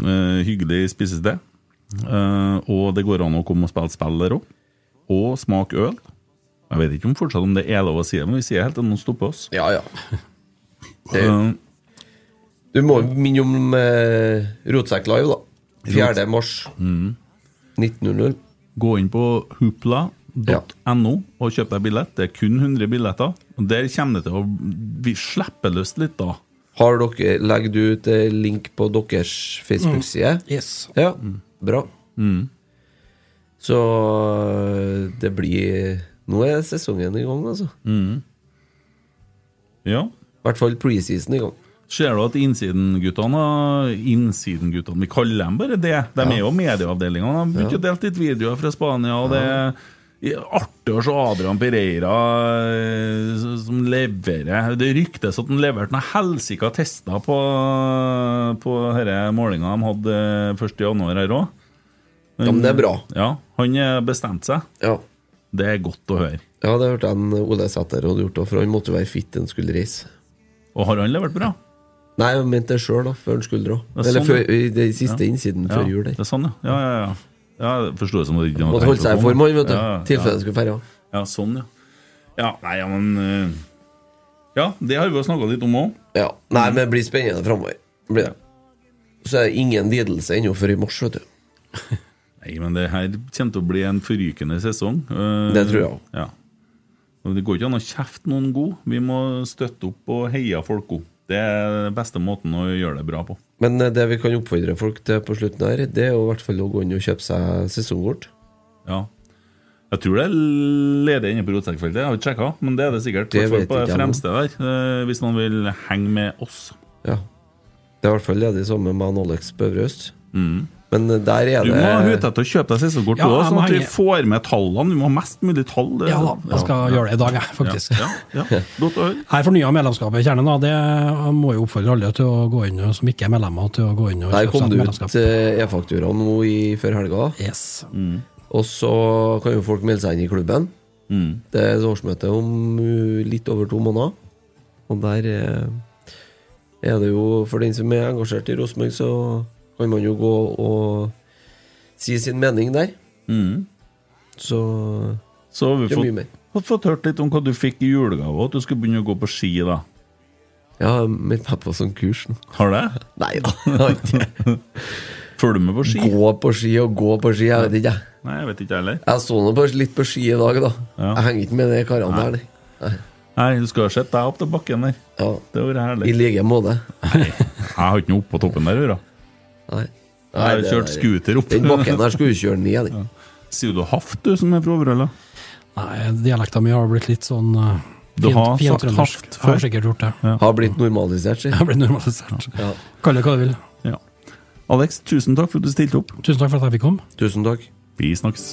Eh, hyggelig spisested. Eh, og det går an å komme og spille spill der òg. Og smake øl. Jeg vet ikke om fortsatt om det er lov å si det, men vi sier helt til noen stopper oss. Ja, ja. Det, Eh, du må minne om eh, Rotsekk Live, da. 4. mars 1900. gå inn på hoopla.no og kjøp deg billett. Det er kun 100 billetter. Og Der kommer det til å Vi slipper løs litt, da. Har dere, legger du ut eh, link på deres Facebook-side? Yes. Ja, bra. Så eh, det blir Nå er sesongen i gang, altså. Ja. I hvert fall preseason i gang. Ser du at Innsiden-guttene Innsiden-guttene, vi kaller dem bare det. De er jo medieavdelinga. De har begynt å dele litt videoer fra Spania, og det er artig å se Adrian Pereira eh, som leverer. Det ryktes at han leverte noen helsika tester på, på denne målinga de hadde først i januar her òg. Ja, men det er bra. Ja, han bestemte seg. Ja, Det er godt å høre. ja det hørte jeg Ole Sæter hadde gjort, for han måtte jo være fit en han skulle reise. Og har han levert bra? Nei, jeg mente det sjøl, før han skulle dra. Eller sånn, før, i det siste innsiden Ja, jul. Det er sånn, ja. Ja, ja, ja. Ja forsto det som det ikke Måtte holde seg i form, han, vet du. Ja, Tilfelle skulle feire. Ja, sånn, ja. Ja, nei, ja, men eh, Ja, det har vi jo snakka litt om òg. Ja. Nei, men det blir spennende framover. Blir det. Så er det ingen lidelse ennå før i mars, vet du. Nei, men det her kommer til å bli en forrykende sesong. Eh, Det tror jeg òg. Ja. Det går ikke an å kjefte noen god. Vi må støtte opp og heie folk opp. Det er den beste måten å gjøre det bra på. Men eh, det vi kan oppfordre folk til på slutten her, det er jo i hvert fall å gå inn og kjøpe seg sesongkort. Ja. Jeg tror det er ledig inne på rotsekkfeltet, jeg har ikke sjekka, men det er det sikkert. Det vet på det fremste der, eh, hvis noen vil henge med oss. Ja. Det er i hvert fall ledig sammen med Alex Bøvrøst. Mm. Men eh, der er Du det ha hute etter å kjøpe deg sesongkort, Ja, du også, sånn at vi får med tallene. Vi må ha mest mulig tall. det- Ja da, jeg skal gjøre det i dag, jeg, faktisk. Ja, ja, ja. Godt å høre. Jeg fornya medlemskapet i Kjernen. Da. Det må jo oppfordre alle til å gå inn, som ikke er medlemmer, til å gå inn og Der kjøpe kom det medlemskap. ut eh, e-faktura nå i, før helga. Yes. Og så kan jo folk melde seg inn i klubben. Mm. Det er et årsmøte om uh, litt over to måneder. Og der eh, er det jo, for den som er engasjert i Rosenborg, så kan man jo gå og si sin mening der. Mm. Så Så har vi er mye fått, mer. fått, fått hørt litt om hva du fikk i julegave, at du skulle begynne å gå på ski. da Ja, min pappa sånn kurs. Har det? Nei da, har ikke Følger du med på ski? Gå på ski og gå på ski, jeg vet ikke, jeg. Nei, jeg vet ikke heller. Jeg så nå litt på ski i dag, da. Ja. Jeg henger ikke med de karene der, nei. nei. Nei, du skal ha sett deg opp til bakken der. Ja. Det var vært herlig. like måte. Jeg har ikke noe oppå på toppen der å gjøre. Nei. Jeg har kjørt scooter opp. Den bakken der skulle du kjøre ned, den. Sier du haft, du, som er fra Overhalla? Nei, dialekta mi har blitt litt sånn uh, Du har sagt trøndersk. haft før? har sikkert gjort det. Ja. Har blitt normalisert, si. Har blitt normalisert. Ja. Kall det hva du vil. Ja. Alex, tusen takk for at du stilte opp. Tusen takk for at jeg fikk komme. Tusen takk. Vi snakkes.